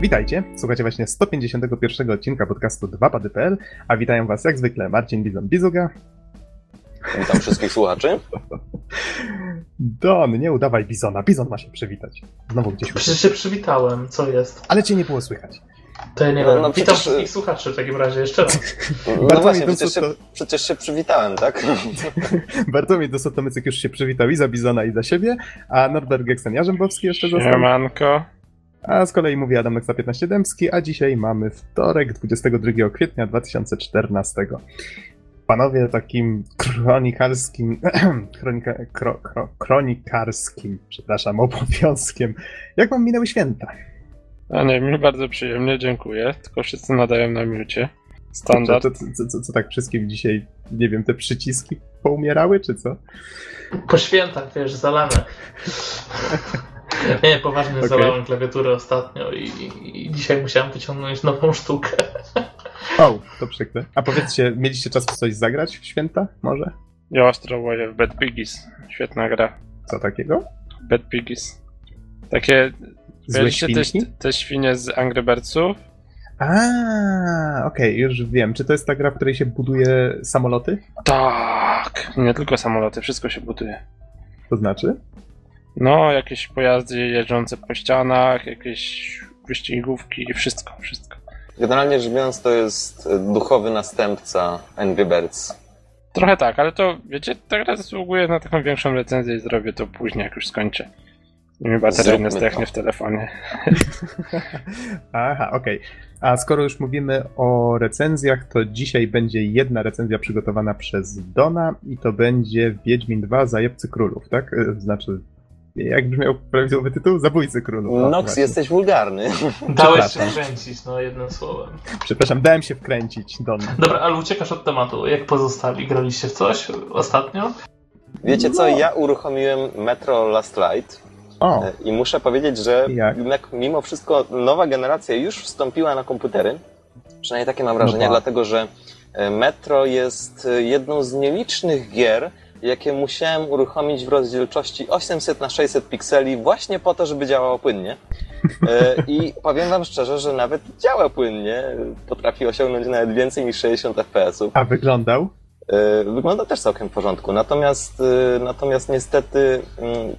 Witajcie, słuchacie właśnie 151 odcinka podcastu 2pady.pl, a witają was jak zwykle Marcin Bizon-Bizuga. Witam wszystkich słuchaczy. Don, nie udawaj Bizona, Bizon ma się przywitać. Znowu gdzieś Przecież się przywitałem, co jest? Ale cię nie było słychać. To ja nie No, wiem. no Witam przecież- wszystkich słuchaczy w takim razie jeszcze raz. No Bartłomiej właśnie, przecież się, Dosot- przecież się przywitałem, tak? Bartłomiej Dosotomycyk już się przywitał i za Bizona i za siebie, a Norbert Geksen-Jarzębowski jeszcze został. Siemanko. A z kolei mówi Adam Nexa 15 Dębski, a dzisiaj mamy wtorek, 22 kwietnia 2014. Panowie, takim kronikarskim, kronika, kro, kro, kronikarskim, przepraszam, obowiązkiem. Jak wam minęły święta? A nie, mi bardzo przyjemnie, dziękuję. Tylko wszyscy nadają na miucie. Standard. Co, co, co, co, co tak wszystkim dzisiaj, nie wiem, te przyciski poumierały, czy co? Po świętach, wiesz, zalane. Nie, poważnie Okej. zalałem klawiaturę ostatnio i, i dzisiaj musiałem wyciągnąć nową sztukę. O, to przykre. A powiedzcie, mieliście czas coś zagrać w święta, może? Ja ostro łoję w Bad Piggies. Świetna gra. Co takiego? Bad Piggies. Takie... Złe Wiecie te, świnki? te świnie z Angry Birdsów? A, okej, już wiem. Czy to jest ta gra, w której się buduje samoloty? Tak. Nie tylko samoloty, wszystko się buduje. To znaczy? No, jakieś pojazdy jeżdżące po ścianach, jakieś wyścigówki, wszystko, wszystko. Generalnie rzecz biorąc, to jest e, duchowy następca Angry Birds. Trochę tak, ale to, wiecie, ta gra zasługuje na taką większą recenzję i zrobię to później, jak już skończę. I mi bateria nie to. zdechnie w telefonie. Aha, okej. A skoro już mówimy o recenzjach, to dzisiaj będzie jedna recenzja przygotowana przez Dona i to będzie Wiedźmin 2 Zajebcy Królów, tak? E, Znaczy, jak brzmiał prawidłowy tytuł? Zabójcy Królów. O, Nox, właśnie. jesteś wulgarny. Dałeś się Przepraszam. kręcić, no jednym słowem. Przepraszam, dałem się wkręcić, Don. Dobra, ale uciekasz od tematu. Jak pozostali? Graliście w coś ostatnio? Wiecie co, No. ja uruchomiłem Metro Last Light O, e, i muszę powiedzieć, że Jak? jednak mimo wszystko nowa generacja już wstąpiła na komputery. Przynajmniej takie mam wrażenie, tak. dlatego że e, Metro jest e, jedną z nielicznych gier, jakie musiałem uruchomić w rozdzielczości 800 na 600 pikseli właśnie po to, żeby działało płynnie. E, I powiem wam szczerze, że nawet działa płynnie. Potrafi osiągnąć nawet więcej niż 60 fps-ów. a wyglądał? E, Wygląda też całkiem w porządku. Natomiast, e, natomiast niestety mm,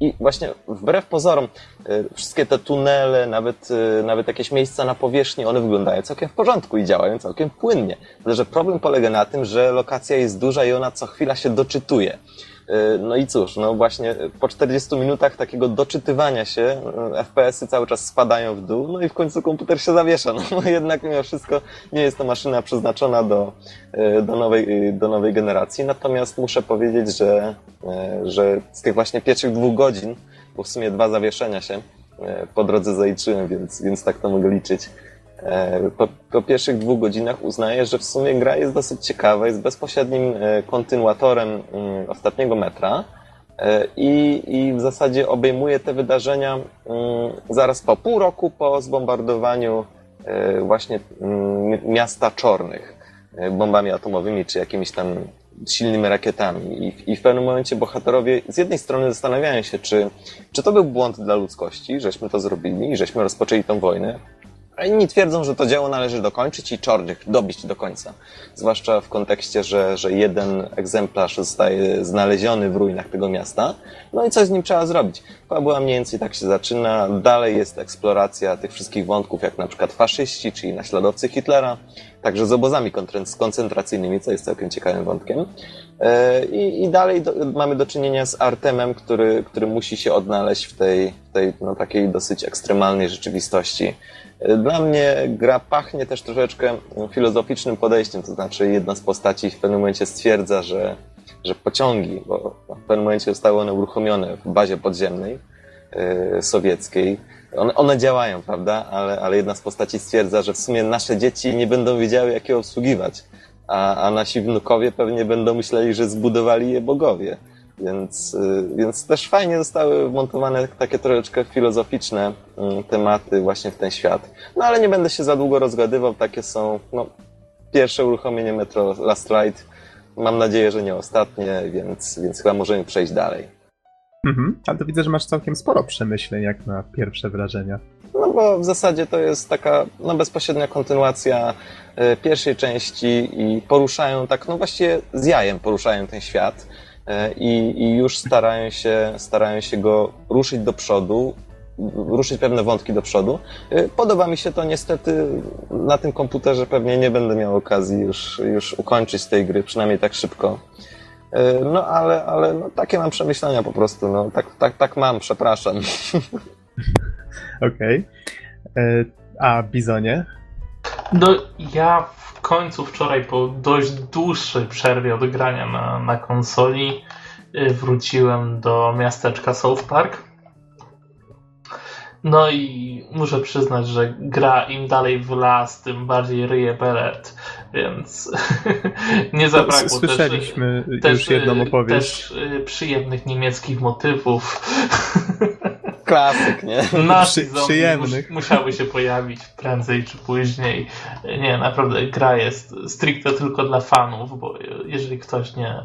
i właśnie wbrew pozorom, e, wszystkie te tunele, nawet, e, nawet jakieś miejsca na powierzchni, one wyglądają całkiem w porządku i działają całkiem płynnie. Tyle, że problem polega na tym, że lokacja jest duża i ona co chwila się doczytuje. E, No i cóż, no właśnie po 40 minutach takiego doczytywania się e, FPS-y cały czas spadają w dół, no i w końcu komputer się zawiesza. No jednak mimo wszystko nie jest to maszyna przeznaczona do, e, do, nowej, do nowej generacji. Natomiast muszę powiedzieć, że, e, że z tych właśnie pierwszych dwóch godzin, bo w sumie dwa zawieszenia się e, po drodze zaliczyłem, więc, więc tak to mogę liczyć. E, Po, po pierwszych dwóch godzinach uznaję, że w sumie gra jest dosyć ciekawa, jest bezpośrednim e, kontynuatorem mm, ostatniego metra e, i, i w zasadzie obejmuje te wydarzenia mm, zaraz po pół roku po zbombardowaniu właśnie mm, miasta Czornych bombami atomowymi czy jakimiś tam silnymi rakietami. I, I w pewnym momencie bohaterowie z jednej strony zastanawiają się, czy, czy to był błąd dla ludzkości, żeśmy to zrobili żeśmy rozpoczęli tą wojnę, a inni twierdzą, że to dzieło należy dokończyć i Czornych dobić do końca. Zwłaszcza w kontekście, że, że jeden egzemplarz zostaje znaleziony w ruinach tego miasta. No i coś z nim trzeba zrobić. Fabuła mniej więcej tak się zaczyna. Dalej jest eksploracja tych wszystkich wątków, jak na przykład faszyści, czyli naśladowcy Hitlera. Także z obozami koncentracyjnymi, co jest całkiem ciekawym wątkiem. E, I, i dalej do, mamy do czynienia z Artemem, który, który musi się odnaleźć w tej, w tej no, takiej dosyć ekstremalnej rzeczywistości. Dla mnie gra pachnie też troszeczkę filozoficznym podejściem, to znaczy jedna z postaci w pewnym momencie stwierdza, że, że pociągi, bo w pewnym momencie zostały one uruchomione w bazie podziemnej e, sowieckiej, one, one działają, prawda? Ale, ale jedna z postaci stwierdza, że w sumie nasze dzieci nie będą wiedziały, jak je obsługiwać, a, a nasi wnukowie pewnie będą myśleli, że zbudowali je bogowie. Więc, y, więc też fajnie zostały wmontowane takie troszeczkę filozoficzne mm, tematy właśnie w ten świat. No ale nie będę się za długo rozgadywał, takie są no, pierwsze uruchomienie Metro Last Ride. Mam nadzieję, że nie ostatnie, więc, więc chyba możemy przejść dalej. Mhm. Ale to widzę, że masz całkiem sporo przemyśleń jak na pierwsze wrażenia. no bo w zasadzie to jest taka no, bezpośrednia kontynuacja e, pierwszej części i poruszają tak, no właściwie z jajem poruszają ten świat i, i już starają się, starają się go ruszyć do przodu, ruszyć pewne wątki do przodu. E, Podoba mi się to niestety na tym komputerze pewnie nie będę miał okazji już, już ukończyć tej gry, przynajmniej tak szybko. E, No ale, ale no, takie mam przemyślenia po prostu, no tak, tak, tak mam, przepraszam. Okej. E, A Bizonie? No, ja w końcu wczoraj po dość dłuższej przerwie od grania na, na konsoli y, wróciłem do miasteczka South Park. No i muszę przyznać, że gra im dalej w las, tym bardziej ryje Belert, więc nie zabrakło Słyszeliśmy też, już jedną y, opowieść. też y, przyjemnych niemieckich motywów. Klasyk, nie? Nazi Przy- przyjemnych. mus- musiały się pojawić prędzej czy później. Nie, naprawdę gra jest stricte tylko dla fanów, bo jeżeli ktoś nie,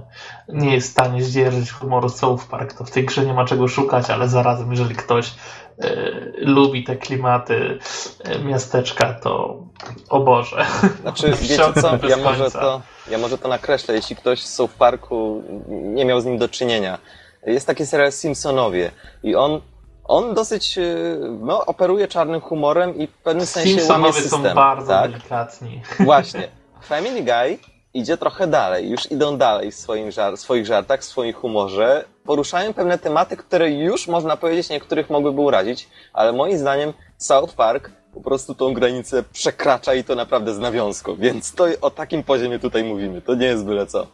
nie jest w stanie zdzierżyć humoru South Park, to w tej grze nie ma czego szukać, ale zarazem jeżeli ktoś e, lubi te klimaty e, miasteczka, to o Boże. Znaczy, wiecie co, ja może, to, ja może to nakreślę, jeśli ktoś z South Parku nie miał z nim do czynienia. Jest taki serial Simpsonowie i on, on dosyć, y, no, operuje czarnym humorem i w pewnym sensie łamie system. są bardzo tak? delikatni. Właśnie. Family Guy idzie trochę dalej, już idą dalej w swoim żar- swoich żartach, w swoim humorze. Poruszają pewne tematy, które już można powiedzieć niektórych mogłyby urazić, ale moim zdaniem South Park po prostu tą granicę przekracza i to naprawdę z nawiązką, więc to o takim poziomie tutaj mówimy, to nie jest byle co.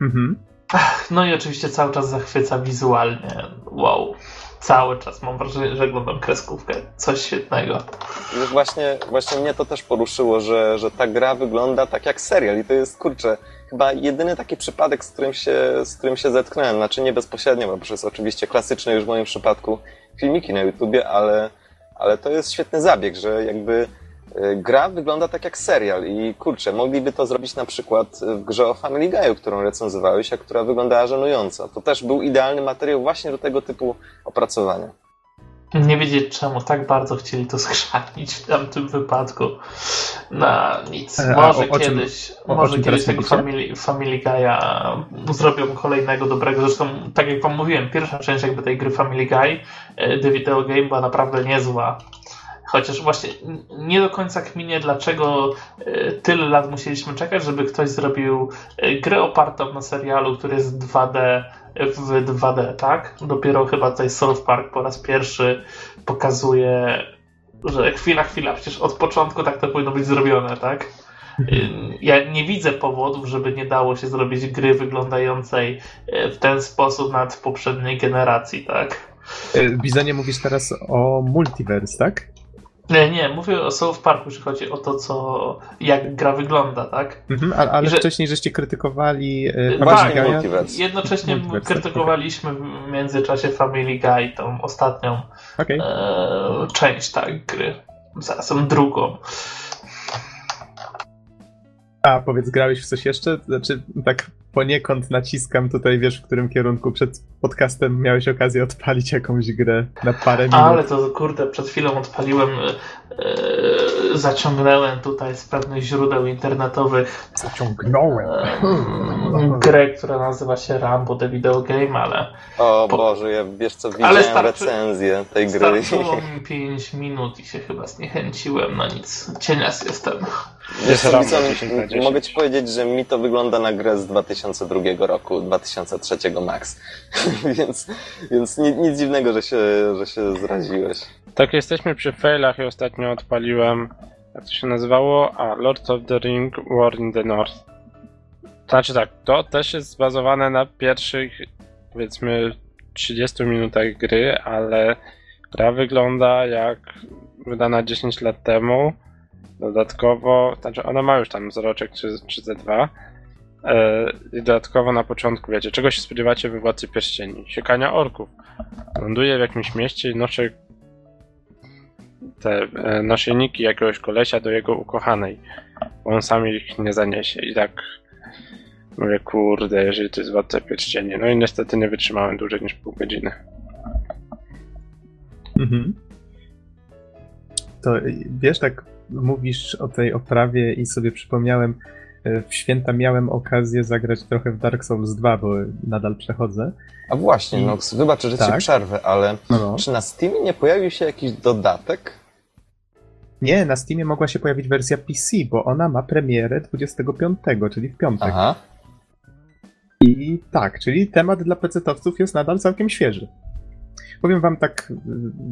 Mhm. No i oczywiście cały czas zachwyca wizualnie. Wow. Cały czas mam wrażenie, że oglądam kreskówkę. Coś świetnego. I właśnie, właśnie mnie to też poruszyło, że, że ta gra wygląda tak jak serial i to jest, kurczę, chyba jedyny taki przypadek, z którym się, z którym się zetknąłem. Znaczy nie bezpośrednio, bo przez oczywiście klasyczne już w moim przypadku filmiki na YouTubie, ale, ale to jest świetny zabieg, że jakby gra wygląda tak jak serial i kurczę, mogliby to zrobić na przykład w grze o Family Guy'u, którą recenzowałeś, a która wyglądała żenująco. To też był idealny materiał właśnie do tego typu opracowania. Nie wiedzieć czemu tak bardzo chcieli to schrzanić w tamtym wypadku. Na nic. E, Może o- o czym- kiedyś, o- o może czym kiedyś tego? Family, family Guy'a zrobią kolejnego dobrego. Zresztą, tak jak wam mówiłem, pierwsza część jakby tej gry Family Guy, e, The Video Game była naprawdę niezła. Chociaż właśnie nie do końca kminie, dlaczego e, tyle lat musieliśmy czekać, żeby ktoś zrobił e, grę opartą na serialu, który jest 2D w 2D, tak? Dopiero chyba tutaj South Park po raz pierwszy pokazuje, że chwila, chwila, przecież od początku tak to powinno być zrobione, tak? Y, Ja nie widzę powodów, żeby nie dało się zrobić gry wyglądającej e, w ten sposób nad poprzedniej generacji, tak? E, Bizonie mówisz teraz o multiverse, tak? Nie, nie, mówię o South Parku, jeśli chodzi o to, co, jak gra wygląda, tak? Mhm, ale I że- wcześniej żeście krytykowali e, Family Guy'a. Multiverse. Jednocześnie Multiverse, krytykowaliśmy w międzyczasie Family Guy, tą ostatnią Okej. e, część tak gry. Zarazem drugą. A powiedz, grałeś w coś jeszcze? Znaczy, tak poniekąd naciskam tutaj, wiesz, w którym kierunku przed podcastem miałeś okazję odpalić jakąś grę na parę minut. Ale to kurde, przed chwilą odpaliłem, e, zaciągnąłem tutaj z pewnych źródeł internetowych Zaciągnąłem. e, grę, która nazywa się Rambo The Video Game, ale O Po- Boże, ja wiesz co, Ale widziałem starczy- recenzję tej gry. starczyło mi 5 minut i się chyba zniechęciłem na nic. Cienias jestem. Wiesz co, Rambo co, 10 na 10. mogę ci powiedzieć, że mi to wygląda na grę z 2002 roku, 2003 max. więc więc ni, nic dziwnego, że się, że się zraziłeś. Tak, jesteśmy przy failach i ostatnio odpaliłem, jak to się nazywało? A, Lord of the Ring War in the North. Znaczy tak, to też jest zbazowane na pierwszych, powiedzmy, 30 minutach gry, ale gra wygląda jak wydana 10 lat temu. Dodatkowo, znaczy ona ma już tam zroczek czy, czy ze dwa. E, I dodatkowo na początku, wiecie, czego się spodziewacie we Władcy Pierścieni? Siekania orków. Ląduje w jakimś mieście i noszę te e, jakiegoś kolesia do jego ukochanej, bo on sam ich nie zaniesie. I tak mówię, kurde, jeżeli to jest Władca Pierścieni. No i niestety nie wytrzymałem dłużej niż pół godziny. Mhm. to wiesz, tak mówisz o tej oprawie i sobie przypomniałem, w święta miałem okazję zagrać trochę w Dark Souls 2, bo nadal przechodzę. A właśnie, I- no wybacz, że ci Tak. przerwę, ale No, no. czy na Steamie nie pojawił się jakiś dodatek? Nie, na Steamie mogła się pojawić wersja PC, bo ona ma premierę 25, czyli w piątek. Aha. I tak, czyli temat dla PC-towców jest nadal całkiem świeży. Powiem wam tak,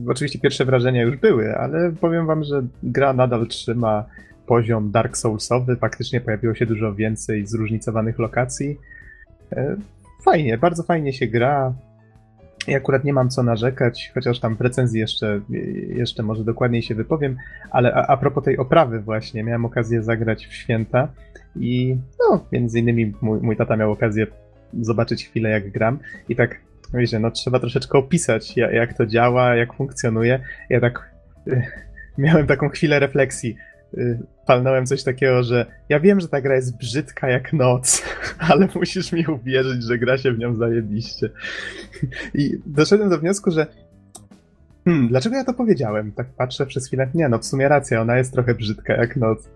y, oczywiście pierwsze wrażenia już były, ale powiem wam, że gra nadal trzyma poziom Dark Soulsowy, faktycznie pojawiło się dużo więcej zróżnicowanych lokacji. E, Fajnie, bardzo fajnie się gra. I akurat nie mam co narzekać, chociaż tam w recenzji jeszcze, jeszcze może dokładniej się wypowiem, ale a, a propos tej oprawy właśnie, miałem okazję zagrać w święta i no, między innymi mój, mój tata miał okazję zobaczyć chwilę jak gram i tak, wiecie, no trzeba troszeczkę opisać ja- jak to działa, jak funkcjonuje. Ja tak y, miałem taką chwilę refleksji. Palnąłem coś takiego, że ja wiem, że ta gra jest brzydka jak noc, ale musisz mi uwierzyć, że gra się w nią zajebiście. I doszedłem do wniosku, że hmm, dlaczego ja to powiedziałem? Tak patrzę przez chwilę, nie no, w sumie racja, ona jest trochę brzydka jak noc.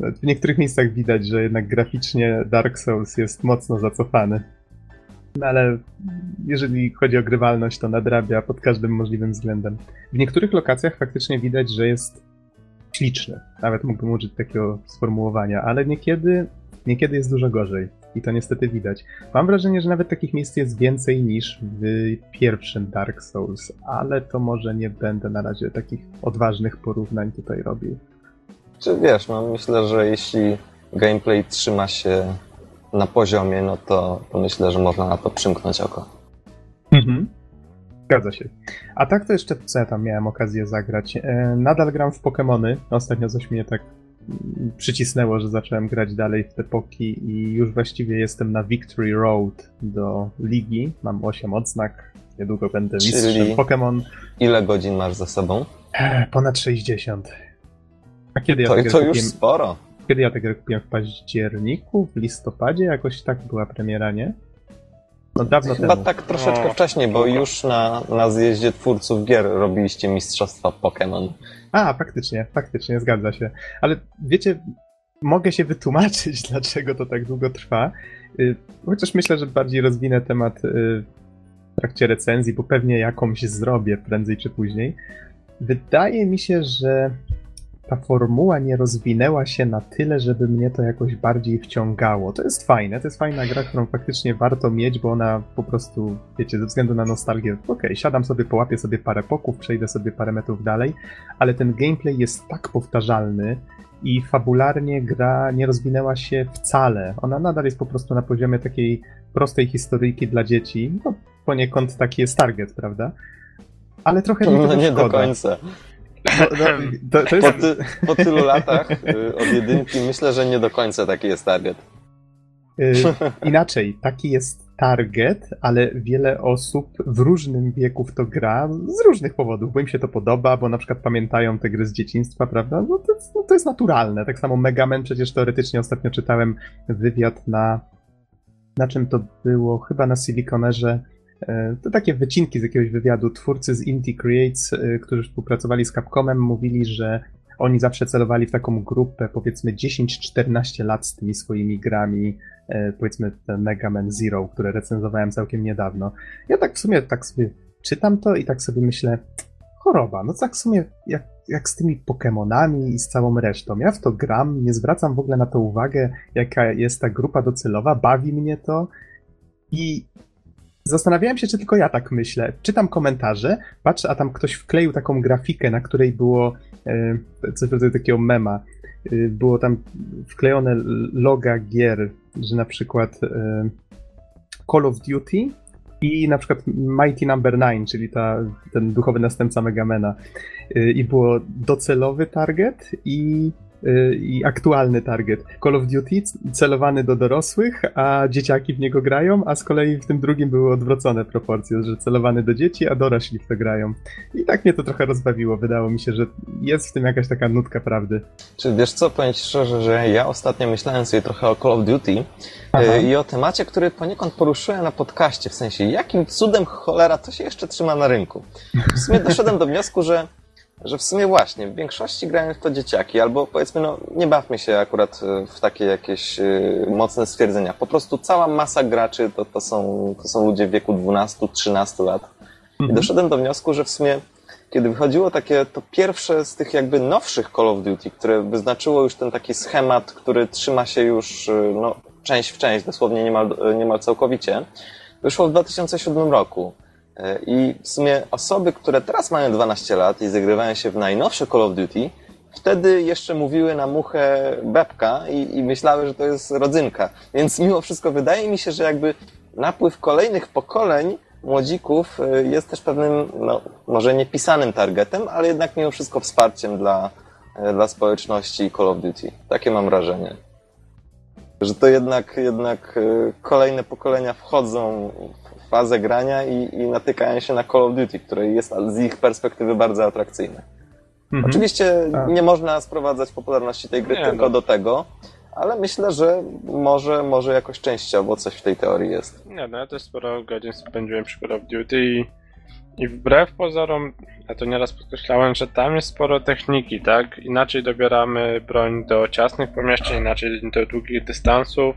W niektórych miejscach widać, że jednak graficznie Dark Souls jest mocno zacofany. No ale jeżeli chodzi o grywalność, to nadrabia pod każdym możliwym względem. W niektórych lokacjach faktycznie widać, że jest śliczny. Nawet mógłbym użyć takiego sformułowania, ale niekiedy, niekiedy jest dużo gorzej. I to niestety widać. Mam wrażenie, że nawet takich miejsc jest więcej niż w pierwszym Dark Souls, ale to może nie będę na razie takich odważnych porównań tutaj robił. Czy wiesz, no myślę, że jeśli gameplay trzyma się na poziomie, no to, to myślę, że można na to przymknąć oko. Mhm. Zgadza się. A tak to jeszcze co ja tam miałem okazję zagrać? E, nadal gram w Pokémony. Ostatnio coś mnie tak mm, przycisnęło, że zacząłem grać dalej w te poki i już właściwie jestem na Victory Road do ligi. Mam 8 odznak. Niedługo będę Czyli- mistrzem Pokémon. Ile godzin masz za sobą? E, Ponad 60. A kiedy ja, To, grę to już kupiłem? sporo. Kiedy ja tę grę kupiłem? W październiku? W listopadzie? Jakoś tak była premiera, nie? No dawno Chyba temu. tak troszeczkę No, wcześniej, bo już na, na zjeździe twórców gier robiliście mistrzostwa Pokémon. A, faktycznie, faktycznie, zgadza się. Ale wiecie, mogę się wytłumaczyć, dlaczego to tak długo trwa. Y, Chociaż myślę, że bardziej rozwinę temat y, w trakcie recenzji, bo pewnie jakąś zrobię prędzej czy później. Wydaje mi się, że ta formuła nie rozwinęła się na tyle, żeby mnie to jakoś bardziej wciągało. To jest fajne, to jest fajna gra, którą faktycznie warto mieć, bo ona po prostu, wiecie, ze względu na nostalgię, okej, siadam sobie, połapię sobie parę poków, przejdę sobie parę metrów dalej, ale ten gameplay jest tak powtarzalny i fabularnie gra nie rozwinęła się wcale. Ona nadal jest po prostu na poziomie takiej prostej historyjki dla dzieci. No, poniekąd taki jest target, prawda? Ale trochę mi No nie do końca. No, to, to Po, jest, ty, po tylu latach y, od jedynki myślę, że nie do końca taki jest target. Y, inaczej, taki jest target, ale wiele osób w różnym wieku w to gra z różnych powodów, bo im się to podoba, bo na przykład pamiętają te gry z dzieciństwa, prawda? No to, no to jest naturalne. Tak samo Mega Man, przecież teoretycznie ostatnio czytałem wywiad na. Na czym to było? Chyba na Siliconerze. E, To takie wycinki z jakiegoś wywiadu. Twórcy z Inti Creates, e, którzy współpracowali z Capcomem, mówili, że oni zawsze celowali w taką grupę, powiedzmy 10-14 lat z tymi swoimi grami, e, powiedzmy Mega Man Zero, które recenzowałem całkiem niedawno. Ja tak w sumie tak sobie czytam to i tak sobie myślę, choroba, no tak w sumie jak, jak z tymi Pokémonami i z całą resztą. Ja w to gram, nie zwracam w ogóle na to uwagę, jaka jest ta grupa docelowa, bawi mnie to i Zastanawiałem się, czy tylko ja tak myślę. Czytam komentarze, patrzę, a tam ktoś wkleił taką grafikę, na której było e, coś w rodzaju takiego mema. E, było tam wklejone loga gier, że na przykład e, Call of Duty i na przykład Mighty Number 9, czyli ta, ten duchowy następca Megamena. I było docelowy target i i aktualny target. Call of Duty celowany do dorosłych, a dzieciaki w niego grają, a z kolei w tym drugim były odwrócone proporcje, że celowany do dzieci, a dorośli w to grają. I tak mnie to trochę rozbawiło. Wydało mi się, że jest w tym jakaś taka nutka prawdy. Czy wiesz co, powiem ci szczerze, że ja ostatnio myślałem sobie trochę o Call of Duty Aha. y, i o temacie, który poniekąd poruszyłem na podcaście, w sensie jakim cudem cholera to się jeszcze trzyma na rynku. W sumie doszedłem do wniosku, że że w sumie właśnie w większości grają w to dzieciaki, albo powiedzmy, no nie bawmy się akurat e, w takie jakieś y, mocne stwierdzenia. Po prostu cała masa graczy to, to, są, to są ludzie w wieku 12-13 lat. I doszedłem do wniosku, że w sumie kiedy wychodziło takie to pierwsze z tych jakby nowszych Call of Duty, które wyznaczyło już ten taki schemat, który trzyma się już no, część w część, dosłownie niemal, niemal całkowicie, wyszło w 2007 roku. I w sumie osoby, które teraz mają 12 lat i zagrywają się w najnowsze Call of Duty, wtedy jeszcze mówiły na muchę bebka i, i myślały, że to jest rodzynka. Więc mimo wszystko wydaje mi się, że jakby napływ kolejnych pokoleń młodzików jest też pewnym, no, może nie pisanym targetem, ale jednak mimo wszystko wsparciem dla, dla społeczności Call of Duty. Takie mam wrażenie. Że to jednak, jednak kolejne pokolenia wchodzą fazę grania i, i natykają się na Call of Duty, które jest z ich perspektywy bardzo atrakcyjne. Mhm. Oczywiście A. nie można sprowadzać popularności tej gry nie, tylko no. do tego, ale myślę, że może, może jakoś częściowo coś w tej teorii jest. Nie, no ja też sporo godzin spędziłem przy Call of Duty i, i wbrew pozorom, ja to nieraz podkreślałem, że tam jest sporo techniki, tak? Inaczej dobieramy broń do ciasnych pomieszczeń, inaczej do długich dystansów,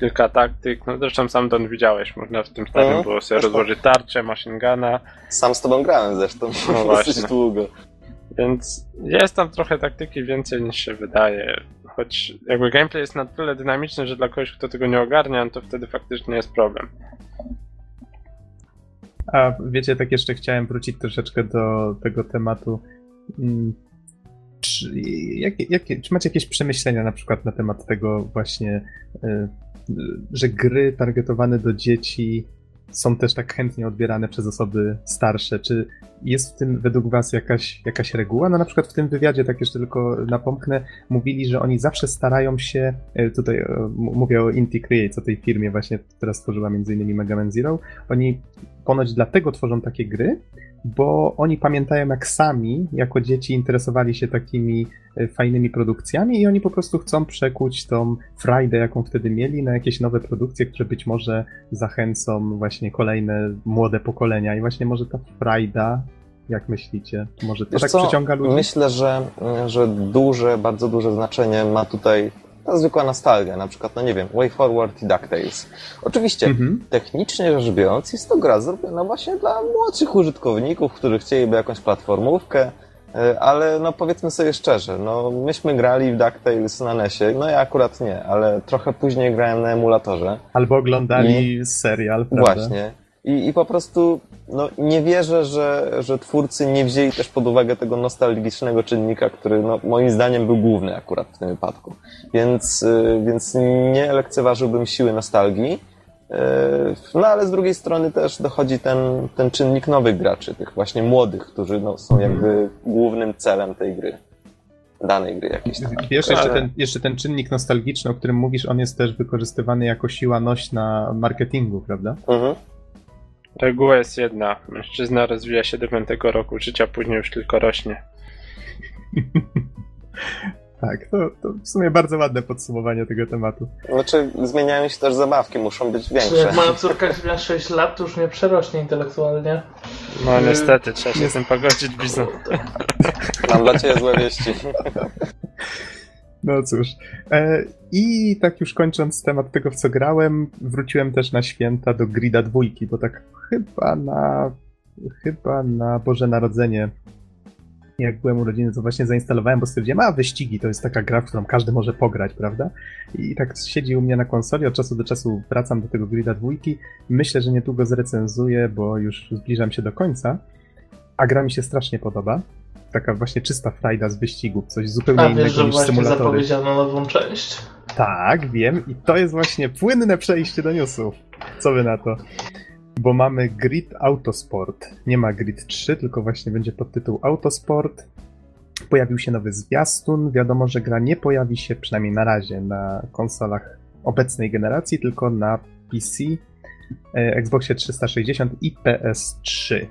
kilka taktyk, no zresztą sam Don widziałeś, można w tym stadium mhm, było sobie rozłożyć tarczę, machine guna. Sam z tobą grałem zresztą, no właśnie. długo. Więc jest tam trochę taktyki więcej niż się wydaje. Choć jakby gameplay jest na tyle dynamiczny, że dla kogoś, kto tego nie ogarnia, to wtedy faktycznie jest problem. A wiecie, tak jeszcze chciałem wrócić troszeczkę do tego tematu. Mm, czy, jakie, jakie, czy macie jakieś przemyślenia na przykład na temat tego właśnie, y, że gry targetowane do dzieci są też tak chętnie odbierane przez osoby starsze. Czy jest w tym według Was jakaś, jakaś reguła? No na przykład w tym wywiadzie, tak jeszcze tylko napomknę, mówili, że oni zawsze starają się, e, tutaj e, mówię o Inti Creates, o tej firmie właśnie, która stworzyła m.in. Mega Man Zero, oni ponoć dlatego tworzą takie gry, bo oni pamiętają, jak sami jako dzieci interesowali się takimi e, fajnymi produkcjami i oni po prostu chcą przekuć tą frajdę, jaką wtedy mieli, na jakieś nowe produkcje, które być może zachęcą właśnie kolejne młode pokolenia. I właśnie może ta frajda, jak myślicie, może to Wiesz tak co? przyciąga ludzi? Myślę, że, że duże, bardzo duże znaczenie ma tutaj ta zwykła nostalgia, na przykład, no nie wiem, Way Forward i DuckTales. Oczywiście, mhm. technicznie rzecz biorąc, jest to gra zrobiona właśnie dla młodszych użytkowników, którzy chcieliby jakąś platformówkę, e, ale no powiedzmy sobie szczerze, no myśmy grali w DuckTales na NESie, no ja akurat nie, ale trochę później grałem na emulatorze. Albo oglądali I... serial, prawda? Właśnie. I, I po prostu no, nie wierzę, że, że twórcy nie wzięli też pod uwagę tego nostalgicznego czynnika, który no, moim zdaniem był główny akurat w tym wypadku. Więc, y, więc nie lekceważyłbym siły nostalgii. Y, no ale z drugiej strony też dochodzi ten, ten czynnik nowych graczy, tych właśnie młodych, którzy no, są jakby głównym celem tej gry danej gry jakiejś tam. Wiesz, jeszcze, ten, jeszcze ten czynnik nostalgiczny, o którym mówisz, on jest też wykorzystywany jako siła nośna marketingu, prawda? Mhm. Reguła jest jedna. Mężczyzna rozwija się do piątego roku życia, później już tylko rośnie. tak, to, to w sumie bardzo ładne podsumowanie tego tematu. Znaczy, zmieniają się też zabawki, muszą być większe. Jak moja córka ma 6 lat, to już nie przerośnie intelektualnie. No niestety, trzeba się z tym pogodzić, Bizon. Mam dla ciebie złe wieści. No cóż. E, I tak już kończąc temat tego, w co grałem, wróciłem też na święta do Grida dwójki, bo tak chyba na chyba na Boże Narodzenie jak byłem urodziny, to właśnie zainstalowałem, bo stwierdziłem, a wyścigi to jest taka gra, w którą każdy może pograć, prawda? I tak siedzi u mnie na konsoli, od czasu do czasu wracam do tego Grida dwójki. Myślę, że niedługo zrecenzuję, bo już zbliżam się do końca. A gra mi się strasznie podoba taka właśnie czysta frajda z wyścigów, coś zupełnie A, innego wiesz, że niż właśnie zapowiedziano nową część. Tak, wiem i to jest właśnie płynne przejście do newsów. Co wy na to? Bo mamy Grid Autosport. Nie ma Grid 3, tylko właśnie będzie pod tytuł Autosport. Pojawił się nowy zwiastun. Wiadomo, że gra nie pojawi się przynajmniej na razie na konsolach obecnej generacji, tylko na PC, e, Xboxie 360 i PS3.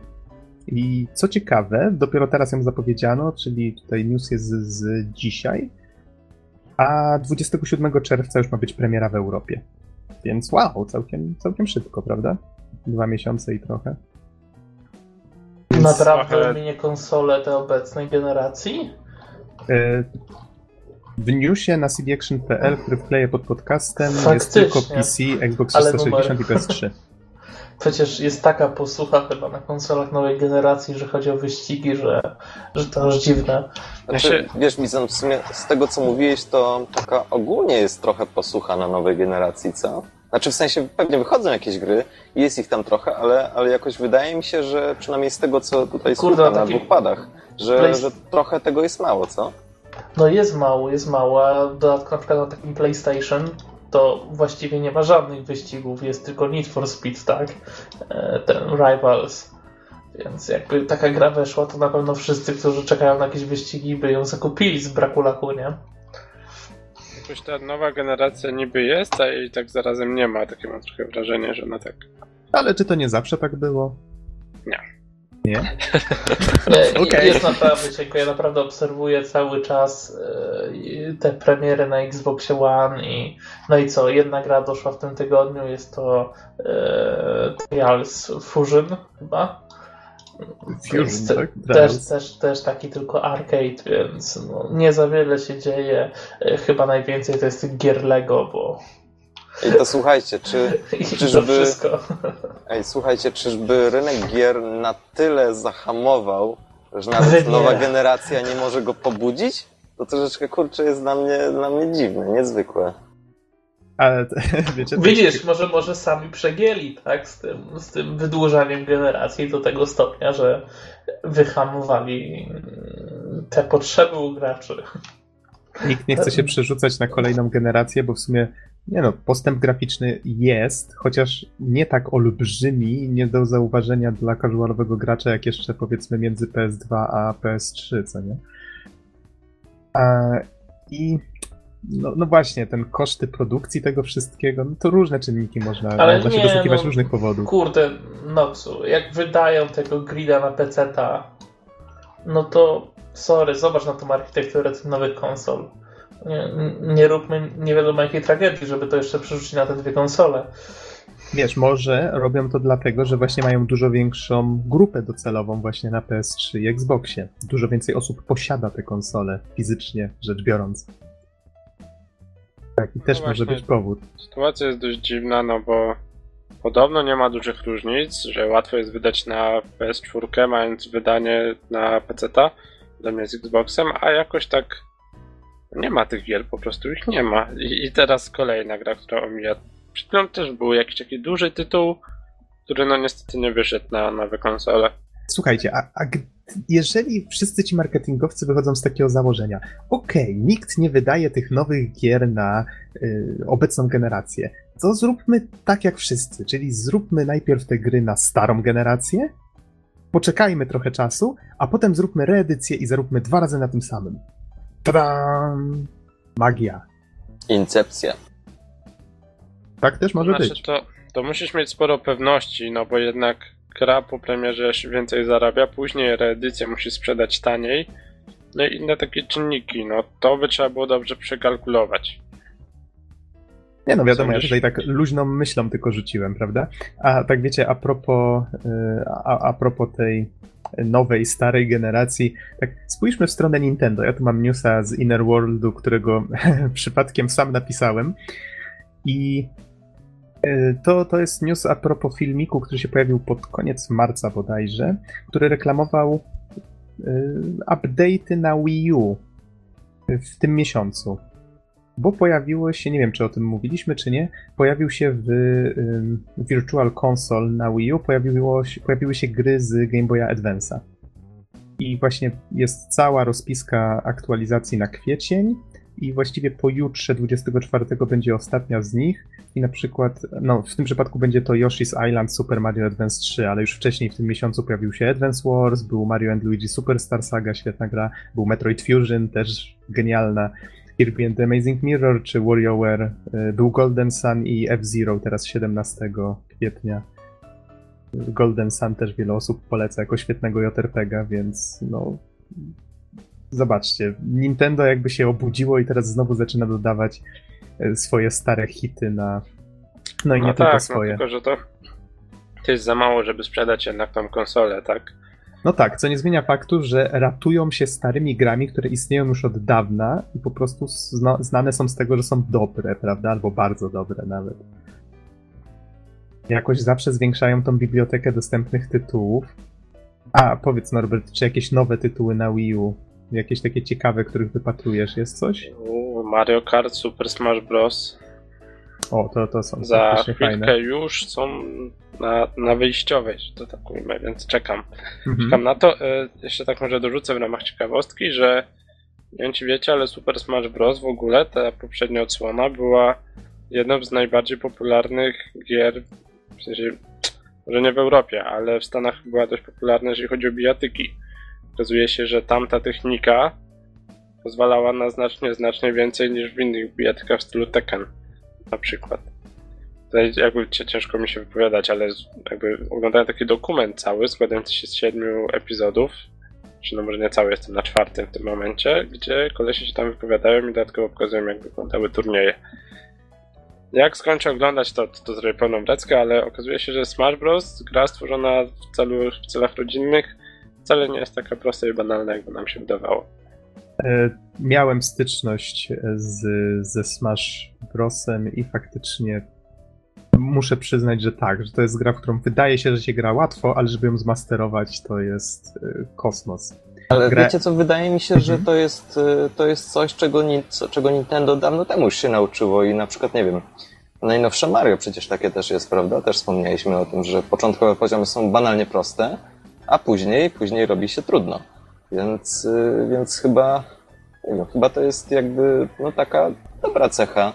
I co ciekawe, dopiero teraz ją zapowiedziano, czyli tutaj news jest z, z dzisiaj, a 27 czerwca już ma być premiera w Europie. Więc wow, całkiem, całkiem szybko, prawda? Dwa miesiące i trochę. Więc Naprawdę trochę- mnie konsole tej obecnej generacji? e, w newsie na cdaction.pl, który wkleję pod podcastem, jest Faktycznie. tylko PC, Xbox Ale 360 i PS3. Przecież jest taka posłucha chyba na konsolach nowej generacji, że chodzi o wyścigi, że, że to aż dziwne. Znaczy, się- Wiesz, Mizan, w sumie z tego, co mówiłeś, to taka ogólnie jest trochę posłucha na nowej generacji, co? Znaczy, w sensie, pewnie wychodzą jakieś gry i jest ich tam trochę, ale, ale jakoś wydaje mi się, że przynajmniej z tego, co tutaj Kurde, słucham na dwóch padach, że, Play- że trochę tego jest mało, co? No jest mało, jest mało, a w dodatku na przykład na takim PlayStation to właściwie nie ma żadnych wyścigów, jest tylko Need for Speed, tak? E, Ten Rivals. Więc jakby taka gra weszła, to na pewno wszyscy, którzy czekają na jakieś wyścigi, by ją zakupili z braku laku, nie? Jakoś ta nowa generacja niby jest, a jej tak zarazem nie ma. Takie mam trochę wrażenie, że ona tak. Ale czy to nie zawsze tak było? Nie. Nie? Okej. Jest naprawdę cienko. Ja naprawdę obserwuję cały czas e, te premiery na Xboxie One i no i co, jedna gra doszła w tym tygodniu, jest to e, Trials Fusion chyba. Fusion, Te- tak? Też, też, też taki tylko arcade, więc no, nie za wiele się dzieje. E, Chyba najwięcej to jest tych gier Lego, bo I to słuchajcie, czy, to Czyżby- wszystko. ej, słuchajcie, czyżby rynek gier na tyle zahamował, że nawet nie. nowa generacja nie może go pobudzić? To troszeczkę, kurczę, jest dla mnie, dla mnie dziwne, niezwykłe. Ale wiecie, to- Widzisz, może, może sami przegięli, tak, z tym, z tym wydłużaniem generacji do tego stopnia, że wyhamowali mm, te potrzeby u graczy. Nikt nie chce się przerzucać na kolejną generację, bo w sumie nie no, postęp graficzny jest, chociaż nie tak olbrzymi, nie do zauważenia dla casualowego gracza, jak jeszcze powiedzmy między PS2 a PS3, co nie? A, I no, no właśnie, ten koszty produkcji tego wszystkiego, no to różne czynniki można, Ale można się nie, doszukiwać no, różnych powodów. Kurde, Noxu, jak wydają tego grida na PC-ta, no to sorry, zobacz na tą architekturę tych nowych konsol. Nie, nie róbmy nie wiadomo jakiej tragedii, żeby to jeszcze przerzucić na te dwie konsole. Wiesz, może robią to dlatego, że właśnie mają dużo większą grupę docelową właśnie na PS3 i Xboxie. Dużo więcej osób posiada te konsole, fizycznie rzecz biorąc. Tak, i też No może być powód. Sytuacja jest dość dziwna, no bo podobno nie ma dużych różnic, że łatwo jest wydać na PS4, mając wydanie na PC-ta, zamiast Xboxem, a jakoś tak nie ma tych gier, po prostu ich nie ma. I, i teraz kolejna gra, która omija. Przed chwilą też był jakiś taki duży tytuł, który no niestety nie wyszedł na nowe konsole. Słuchajcie, a, a jeżeli wszyscy ci marketingowcy wychodzą z takiego założenia, okej, nikt nie wydaje tych nowych gier na y, obecną generację, to zróbmy tak jak wszyscy, czyli zróbmy najpierw te gry na starą generację, poczekajmy trochę czasu, a potem zróbmy reedycję i zaróbmy dwa razy na tym samym. Tadam! Magia. Incepcja. Tak też może znaczy, być. To, to musisz mieć sporo pewności, no bo jednak gra po premierze więcej zarabia, później reedycja musi sprzedać taniej, no i inne takie czynniki, no to by trzeba było dobrze przekalkulować. Nie no, wiadomo, ja tutaj tak luźną myślą tylko rzuciłem, prawda? A tak wiecie, a propos, y, a, a propos tej nowej, starej generacji, tak spójrzmy w stronę Nintendo. Ja tu mam newsa z Inner Worldu, którego przypadkiem sam napisałem i y, to, to jest news a propos filmiku, który się pojawił pod koniec marca bodajże, który reklamował y, update'y na Wii U w tym miesiącu bo pojawiło się, nie wiem czy o tym mówiliśmy, czy nie, pojawił się w ym, Virtual Console na Wii U, pojawiło się, pojawiły się gry z Game Boya Advance'a. I właśnie jest cała rozpiska aktualizacji na kwiecień i właściwie pojutrze 24 będzie ostatnia z nich i na przykład, no w tym przypadku będzie to Yoshi's Island Super Mario Advance 3, ale już wcześniej w tym miesiącu pojawił się Advance Wars, był Mario and Luigi Superstar Saga, świetna gra, był Metroid Fusion, też genialna, Kirby the Amazing Mirror czy WarioWare, y, był Golden Sun i F-Zero teraz 17 kwietnia. Golden Sun też wiele osób poleca jako świetnego JRPGa, więc no zobaczcie, Nintendo jakby się obudziło i teraz znowu zaczyna dodawać y, swoje stare hity na no i nie no tylko tak, swoje. no tylko że to, to jest za mało, żeby sprzedać jednak tą konsolę, tak? No tak, co nie zmienia faktu, że ratują się starymi grami, które istnieją już od dawna i po prostu zna znane są z tego, że są dobre, prawda? Albo bardzo dobre nawet. Jakoś zawsze zwiększają tą bibliotekę dostępnych tytułów. A, powiedz Norbert, czy jakieś nowe tytuły na Wii U? Jakieś takie ciekawe, których wypatrujesz? Jest coś? Mario Kart, Super Smash Bros. O, to, to są Za chwilkę fajne. już są na, na wyjściowej, że to tak ujmę, więc czekam. Mhm. Czekam na to. E, Jeszcze tak może dorzucę w ramach ciekawostki, że nie wiem czy wiecie, ale Super Smash Bros. w ogóle, ta poprzednia odsłona była jedną z najbardziej popularnych gier, w sensie, może nie w Europie, ale w Stanach była dość popularna, jeżeli chodzi o bijatyki. Okazuje się, że tamta technika pozwalała na znacznie, znacznie więcej niż w innych bijatykach w stylu Tekken na przykład. Tutaj jakby ciężko mi się wypowiadać, ale jakby oglądałem taki dokument cały składający się z siedmiu epizodów, czy no może nie cały, jestem na czwartym w tym momencie, gdzie kolesie się tam wypowiadają i dodatkowo pokazują jak wyglądały turnieje. Jak skończę oglądać to, to, to zrobię pełną breckę, ale okazuje się, że Smash Bros. gra stworzona w, celu, w celach rodzinnych wcale nie jest taka prosta i banalna, jakby nam się wydawało. E, Miałem styczność z, ze Smash Brosem i faktycznie muszę przyznać, że tak, że to jest gra, w którą wydaje się, że się gra łatwo, ale żeby ją zmasterować, to jest e, kosmos. Ale Grę- wiecie co, wydaje mi się, że Mhm. to jest, to jest coś, czego, ni- czego Nintendo dawno temu już się nauczyło i na przykład, nie wiem, najnowsze Mario przecież takie też jest, prawda? Też wspomnieliśmy o tym, że początkowe poziomy są banalnie proste, a później, później robi się trudno. Więc, y, więc chyba, nie wiem, chyba to jest jakby, no taka dobra cecha,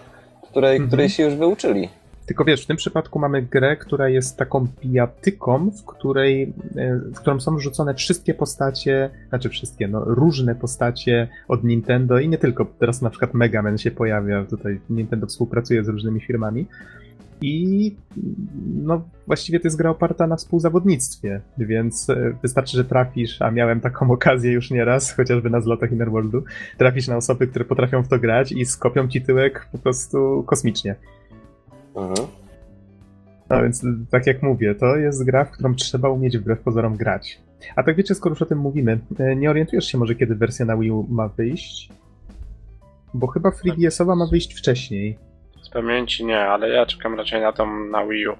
której, Mhm. której się już wyuczyli. Tylko wiesz, w tym przypadku mamy grę, która jest taką pijatyką, w której, e, w którą są wrzucone wszystkie postacie, znaczy wszystkie, no różne postacie od Nintendo i nie tylko. Teraz na przykład Mega Man się pojawia, tutaj Nintendo współpracuje z różnymi firmami. I no właściwie to jest gra oparta na współzawodnictwie, więc e, wystarczy, że trafisz, a miałem taką okazję już nieraz, chociażby na zlotach Innerworldu, trafisz na osoby, które potrafią w to grać i skopią ci tyłek po prostu kosmicznie. Mhm. No więc, tak jak mówię, to jest gra, w którą trzeba umieć wbrew pozorom grać. A tak wiecie, skoro już o tym mówimy, e, nie orientujesz się może, kiedy wersja na Wii U ma wyjść? Bo chyba 3DS-owa ma wyjść wcześniej. Pamięci nie, ale ja czekam raczej na tą na Wii U.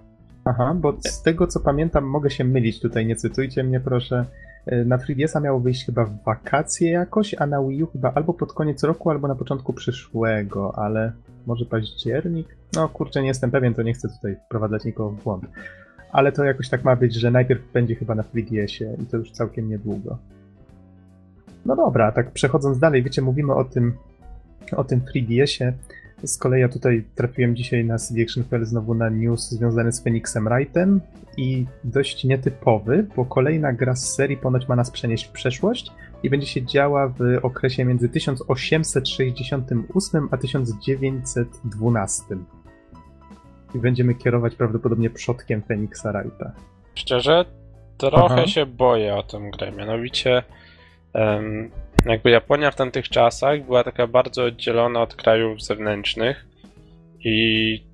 Aha, bo z tego co pamiętam, mogę się mylić tutaj, nie cytujcie mnie proszę. E, Na 3DS-a miało wyjść chyba w wakacje jakoś, a na Wii U chyba albo pod koniec roku, albo na początku przyszłego, ale może październik? No kurczę, nie jestem pewien, to nie chcę tutaj wprowadzać nikogo w błąd. Ale to jakoś tak ma być, że najpierw będzie chyba na 3DS-ie i to już całkiem niedługo. No dobra, tak przechodząc dalej, wiecie, mówimy o tym, o tym 3DS-ie. Z kolei ja tutaj trafiłem dzisiaj na CD Action.pl znowu na news związany z Phoenixem Wrightem i dość nietypowy, bo kolejna gra z serii ponoć ma nas przenieść w przeszłość i będzie się działa w okresie między 1868 a 1912. I będziemy kierować prawdopodobnie przodkiem Phoenixa Wrighta. Szczerze, trochę Aha. się boję o tę grę. Mianowicie, em, jakby Japonia w tamtych czasach była taka bardzo oddzielona od krajów zewnętrznych i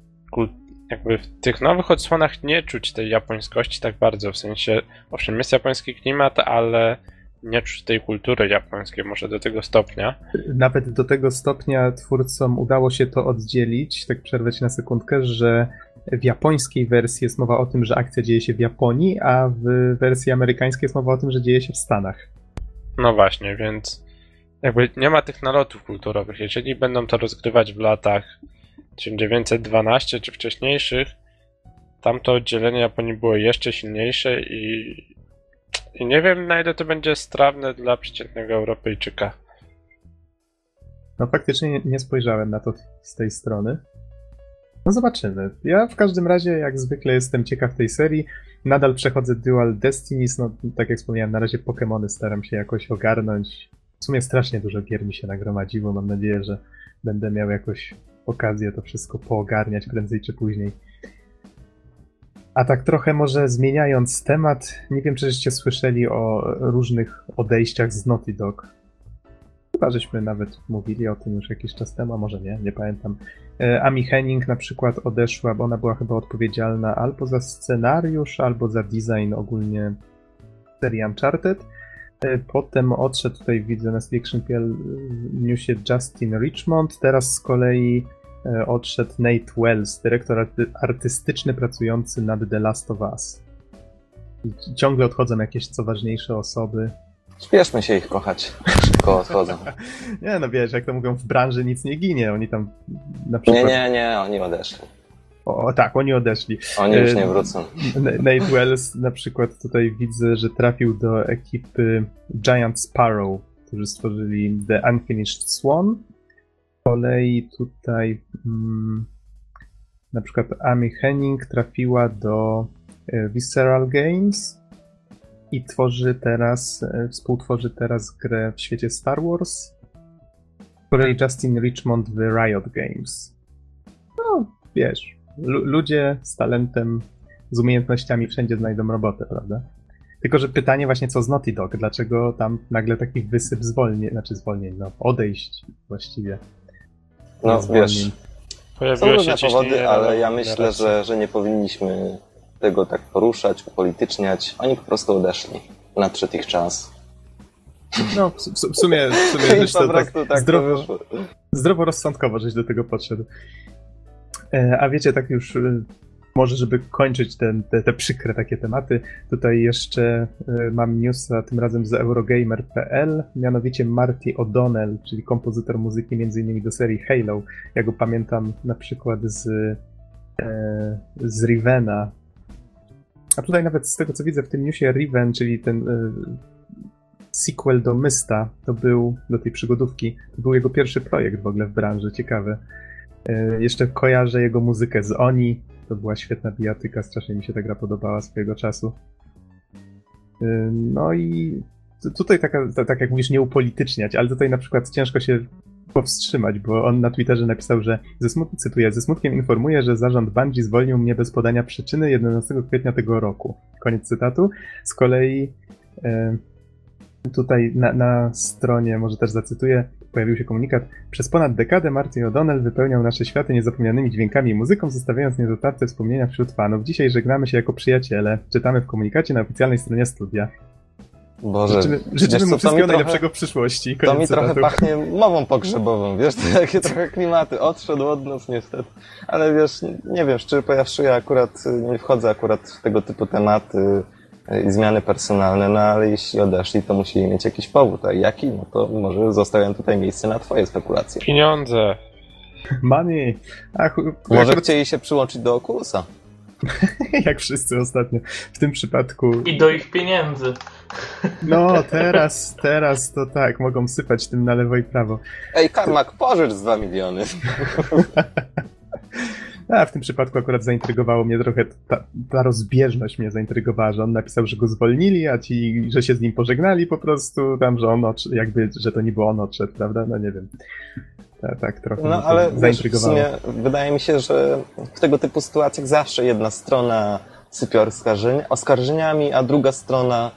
jakby w tych nowych odsłonach nie czuć tej japońskości tak bardzo. W sensie, owszem, jest japoński klimat, ale nie czuć tej kultury japońskiej, może do tego stopnia. Nawet do tego stopnia twórcom udało się to oddzielić, tak przerwać na sekundkę, że w japońskiej wersji jest mowa o tym, że akcja dzieje się w Japonii, a w wersji amerykańskiej jest mowa o tym, że dzieje się w Stanach. No właśnie, więc jakby nie ma tych nalotów kulturowych. Jeżeli będą to rozgrywać w latach 1912 czy wcześniejszych, tam to oddzielenie Japonii było jeszcze silniejsze i, i nie wiem na ile to będzie strawne dla przeciętnego Europejczyka. No faktycznie nie, nie spojrzałem na to z tej strony. No zobaczymy. Ja w każdym razie, jak zwykle, jestem ciekaw tej serii. Nadal przechodzę Dual Destinies, no tak jak wspomniałem, na razie Pokémony staram się jakoś ogarnąć. W sumie strasznie dużo gier mi się nagromadziło, mam nadzieję, że będę miał jakoś okazję to wszystko poogarniać prędzej czy później. A tak trochę może zmieniając temat, nie wiem, czy żeście słyszeli o różnych odejściach z Naughty Dog. Chyba żeśmy nawet mówili o tym już jakiś czas temu, a może nie, nie pamiętam. E, Amy Henning na przykład odeszła, bo ona była chyba odpowiedzialna albo za scenariusz, albo za design ogólnie serii Uncharted. E, Potem odszedł tutaj, widzę na Selection.pl newsie Justin Richmond. Teraz z kolei e, odszedł Nate Wells, dyrektor arty- artystyczny pracujący nad The Last of Us. Ciągle odchodzą jakieś co ważniejsze osoby. Śpieszmy się ich kochać. Szybko odchodzą. Nie, no wiesz, jak to mówią, w branży nic nie ginie. Oni tam na Nie, przykład... nie, nie, oni odeszli. O, tak, oni odeszli. Oni już E, nie wrócą. Nate Wells na przykład tutaj widzę, że trafił do ekipy Giant Sparrow, którzy stworzyli The Unfinished Swan. Z kolei tutaj mm, na przykład Amy Henning trafiła do e, Visceral Games i tworzy teraz, e, współtworzy teraz grę w świecie Star Wars. Z kolei Justin Richmond w Riot Games. No, wiesz, lu- ludzie z talentem z umiejętnościami wszędzie znajdą robotę, prawda? Tylko, że pytanie właśnie co z Naughty Dog? Dlaczego tam nagle taki wysyp zwolnień, znaczy zwolnień, no odejść właściwie. No Zwolnień. wiesz, różne się powody, ale ja myślę, że, że nie powinniśmy tego tak poruszać, upolityczniać. Oni po prostu odeszli. Nadszedł ich czas. No, w, w, sumie, w sumie to tak, tak zdrowo, wyszło. zdroworozsądkowo żeś do tego podszedł. E, A wiecie, tak już e, może, żeby kończyć ten, te, te przykre takie tematy, tutaj jeszcze e, mam newsa, tym razem z Eurogamer.pl, mianowicie Marty O'Donnell, czyli kompozytor muzyki m.in. do serii Halo. Ja go pamiętam na przykład z, z Rivena. A tutaj nawet z tego, co widzę w tym newsie, Riven, czyli ten e, sequel do Mysta, to był, do tej przygodówki, to był jego pierwszy projekt w ogóle w branży, ciekawe. E, Jeszcze kojarzę jego muzykę z Oni, to była świetna bijatyka, strasznie mi się ta gra podobała swojego czasu. E, No i tu- tutaj taka, ta- tak jak mówisz, nie upolityczniać, ale tutaj na przykład ciężko się powstrzymać, bo on na Twitterze napisał, że ze smut- cytuję, ze smutkiem informuję, że zarząd Bungie zwolnił mnie bez podania przyczyny 11 kwietnia tego roku. Koniec cytatu. Z kolei e, Tutaj na, na stronie, może też zacytuję, pojawił się komunikat. Przez ponad dekadę Martin O'Donnell wypełniał nasze światy niezapomnianymi dźwiękami i muzyką, zostawiając niezatarte wspomnienia wśród fanów. Dzisiaj żegnamy się jako przyjaciele. Czytamy w komunikacie na oficjalnej stronie studia. Boże, Życzymy, mu to mi wszystkiego trochę- najlepszego w przyszłości. To mi trochę pachnie mową pogrzebową, wiesz, to takie trochę klimaty. Odszedł od nas niestety. Ale wiesz, nie, wiem, szczerze powiedziawszy, ja akurat y, nie wchodzę akurat w tego typu tematy y, i zmiany personalne, no ale jeśli odeszli, to musieli mieć jakiś powód, a jaki? No to może zostawiam tutaj miejsce na twoje spekulacje. Pieniądze. Money! Ach, Może akurat, chcieli się przyłączyć do Oculusa. jak wszyscy ostatnio. W tym przypadku I do ich pieniędzy. No, teraz, teraz to tak, mogą sypać tym na lewo i prawo. Ej, Karmak, pożycz z 2 miliony. A w tym przypadku akurat zaintrygowało mnie trochę, ta, ta rozbieżność mnie zaintrygowała, że on napisał, że go zwolnili, a ci, że się z nim pożegnali po prostu, tam, że on odszedł, jakby, że to niby on odszedł, prawda? No nie wiem. Tak, tak trochę No ale wiesz, w zaintrygowało. sumie wydaje mi się, że w tego typu sytuacjach zawsze jedna strona sypie oskarżeniami, a druga strona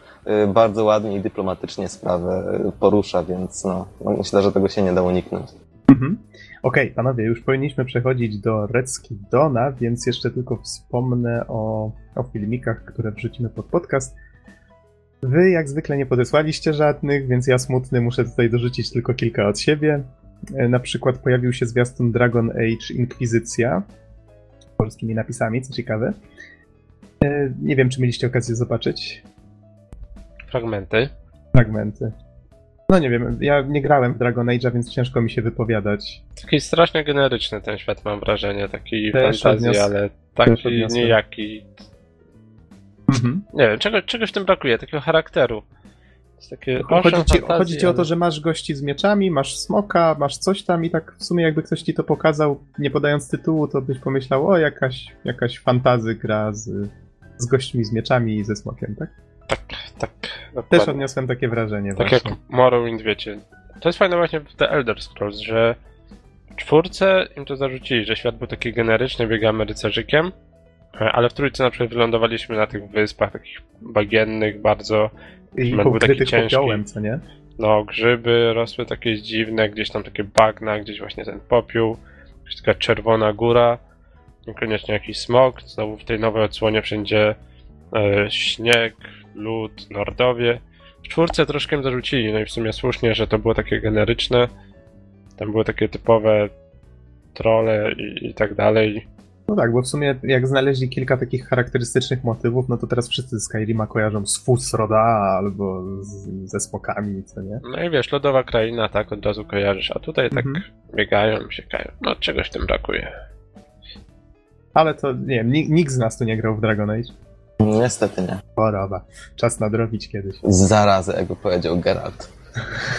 y, bardzo ładnie i dyplomatycznie sprawę y, porusza, więc no, no myślę, że tego się nie da uniknąć. Mhm. Okej, panowie, już powinniśmy przechodzić do Recki Dona, więc jeszcze tylko wspomnę o, o filmikach, które wrzucimy pod podcast. Wy jak zwykle nie podesłaliście żadnych, więc ja smutny muszę tutaj dorzucić tylko kilka od siebie. E, Na przykład pojawił się zwiastun Dragon Age Inkwizycja polskimi napisami, co ciekawe. E, Nie wiem, czy mieliście okazję zobaczyć Fragmenty. fragmenty. No nie wiem, ja nie grałem w Dragon Age'a, więc ciężko mi się wypowiadać. Taki strasznie generyczny ten świat, mam wrażenie. Taki Też fantazji, ale taki nijaki. Mhm. Nie wiem, czego, czegoś w tym brakuje, takiego charakteru. Jest takie Chodzi ci, chodzi ci o to, ale- że masz gości z mieczami, masz smoka, masz coś tam i tak w sumie jakby ktoś ci to pokazał, nie podając tytułu, to byś pomyślał, o jakaś, jakaś fantazy gra z, z gośćmi z mieczami i ze smokiem, tak? Tak, tak. Też dokładnie. odniosłem takie wrażenie Tak właśnie. jak Morrowind, wiecie. To jest fajne właśnie w The Elder Scrolls, że w czwórce im to zarzucili, że świat był taki generyczny, biegamy rycerzykiem, e, ale w trójce na przykład wylądowaliśmy na tych wyspach takich bagiennych bardzo, I pokrytych popiołem, co nie? no grzyby rosły takie dziwne, gdzieś tam takie bagna, gdzieś właśnie ten popiół, jakaś taka czerwona góra, niekoniecznie jakiś smog, znowu w tej nowej odsłonie wszędzie e, śnieg, lód, Nordowie. W czwórce troszkę zarzucili, no i w sumie słusznie, że to było takie generyczne. Tam były takie typowe trole i, i tak dalej. No tak, bo w sumie jak znaleźli kilka takich charakterystycznych motywów, no to teraz wszyscy Skyrima kojarzą z Fusroda albo z, ze smokami, co nie? No i wiesz, lodowa kraina, tak, od razu kojarzysz, a tutaj tak Mhm. biegają, siekają. No czegoś tym brakuje. Ale to, nie wiem, ni- nikt z nas tu nie grał w Dragon Age. Niestety nie. Choroba. Czas nadrobić kiedyś. Zarazę, jakby powiedział Geralt.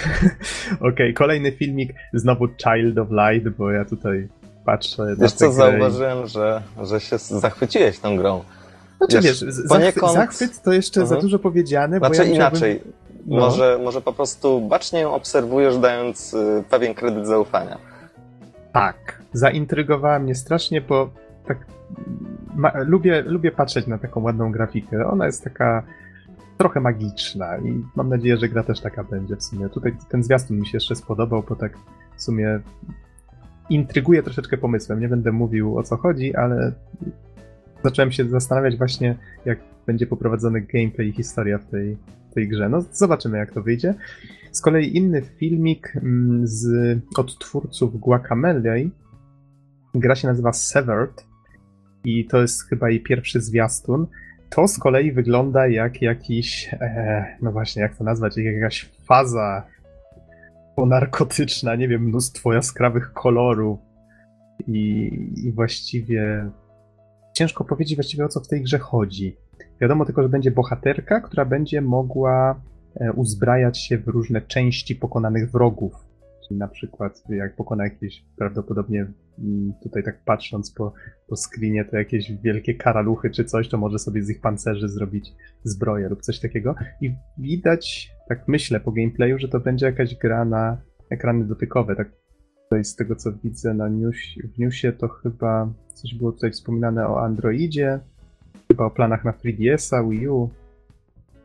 Okej, kolejny filmik, znowu Child of Light, bo ja tutaj patrzę Wiesz co, i- zauważyłem, że, że się zachwyciłeś tą grą. Znaczy wiesz, wiesz, poniekąd- zachwyt, to jeszcze za Mhm. dużo powiedziane, bo Znaczy ja chciałbym- inaczej. No. Może, może po prostu bacznie ją obserwujesz, dając y, pewien kredyt zaufania. Tak. Zaintrygowała mnie strasznie, bo tak ma, lubię, lubię patrzeć na taką ładną grafikę. Ona jest taka trochę magiczna i mam nadzieję, że gra też taka będzie w sumie. Tutaj ten zwiastun mi się jeszcze spodobał, bo tak w sumie intryguje troszeczkę pomysłem. Nie będę mówił o co chodzi, ale zacząłem się zastanawiać właśnie, jak będzie poprowadzony gameplay i historia w tej, tej grze. No zobaczymy, jak to wyjdzie. Z kolei inny filmik mm, z, od twórców Guacamelee. Gra się nazywa Severed i to jest chyba jej pierwszy zwiastun. To z kolei wygląda jak jakiś, e, no właśnie, jak to nazwać, jak jakaś faza ponarkotyczna, nie wiem, mnóstwo jaskrawych kolorów i, i właściwie ciężko powiedzieć właściwie o co w tej grze chodzi. Wiadomo tylko, że będzie bohaterka, która będzie mogła e, uzbrajać się w różne części pokonanych wrogów. Na przykład jak pokona jakieś prawdopodobnie mm, tutaj tak patrząc po, po screenie to jakieś wielkie karaluchy czy coś, to może sobie z ich pancerzy zrobić zbroję lub coś takiego. I widać, tak myślę po gameplayu, że to będzie jakaś gra na ekrany dotykowe. Tak tutaj z tego co widzę na news, w newsie to chyba coś było tutaj wspominane o Androidzie, chyba o planach na 3DS-a, Wii U.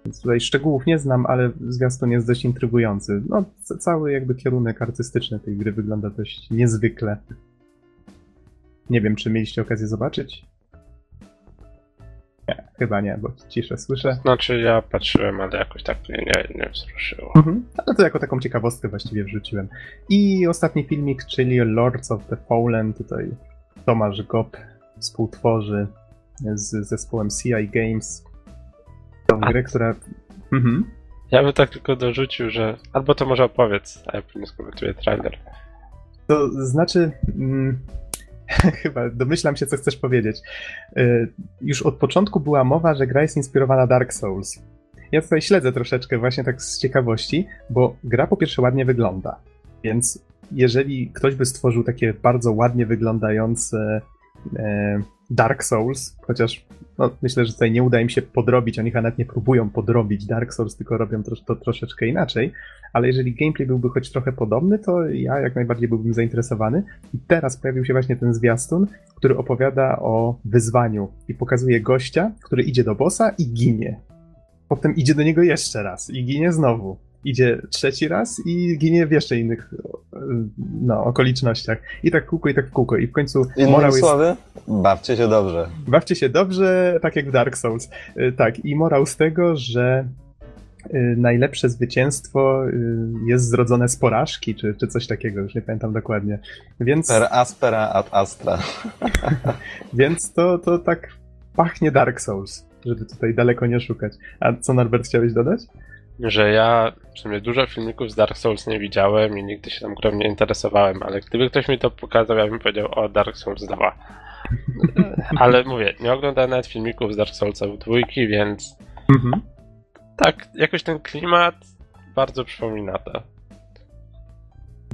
Więc tutaj szczegółów nie znam, ale zwiastun jest dość intrygujący. No, ca- cały jakby kierunek artystyczny tej gry wygląda dość niezwykle. Nie wiem, czy mieliście okazję zobaczyć? Nie, chyba nie, bo ciszę słyszę. Znaczy ja patrzyłem, ale jakoś tak mnie nie, nie wzruszyło. Mhm. Ale to jako taką ciekawostkę właściwie wrzuciłem. I ostatni filmik, czyli Lords of the Fallen. Tutaj Tomasz Gop współtworzy z zespołem CI Games tą A. grę, która... Mhm. Ja bym tak tylko dorzucił, że... Albo to może opowiedz, a ja później skomentuję trailer. To znaczy... Mm, chyba domyślam się, co chcesz powiedzieć. Y, Już od początku była mowa, że gra jest inspirowana Dark Souls. Ja tutaj śledzę troszeczkę właśnie tak z ciekawości, bo gra po pierwsze ładnie wygląda, więc jeżeli ktoś by stworzył takie bardzo ładnie wyglądające e, Dark Souls, chociaż no, myślę, że tutaj nie uda im się podrobić, oni chyba nawet nie próbują podrobić Dark Souls, tylko robią to, to troszeczkę inaczej, ale jeżeli gameplay byłby choć trochę podobny, to ja jak najbardziej byłbym zainteresowany. I teraz pojawił się właśnie ten zwiastun, który opowiada o wyzwaniu i pokazuje gościa, który idzie do bossa i ginie. Potem idzie do niego jeszcze raz i ginie znowu. Idzie trzeci raz i ginie w jeszcze innych e, no, okolicznościach. I tak kółko, i tak kółko. I w końcu Innymi morał jest... słowy, bawcie się dobrze. Bawcie się dobrze, tak jak w Dark Souls. Y, Tak, i morał z tego, że y, najlepsze zwycięstwo jest zrodzone z porażki, czy, czy coś takiego, już nie pamiętam dokładnie. Więc, Per aspera ad astra. więc to, to tak pachnie Dark Souls, żeby tutaj daleko nie szukać. A co Norbert chciałeś dodać? Że ja w sumie dużo filmików z Dark Souls nie widziałem i nigdy się tam grą nie interesowałem, ale gdyby ktoś mi to pokazał, ja bym powiedział o Dark Souls 2. Ale mówię, nie oglądałem nawet filmików z Dark Soulsów dwójki, więc Mhm. tak, jakoś ten klimat bardzo przypomina to.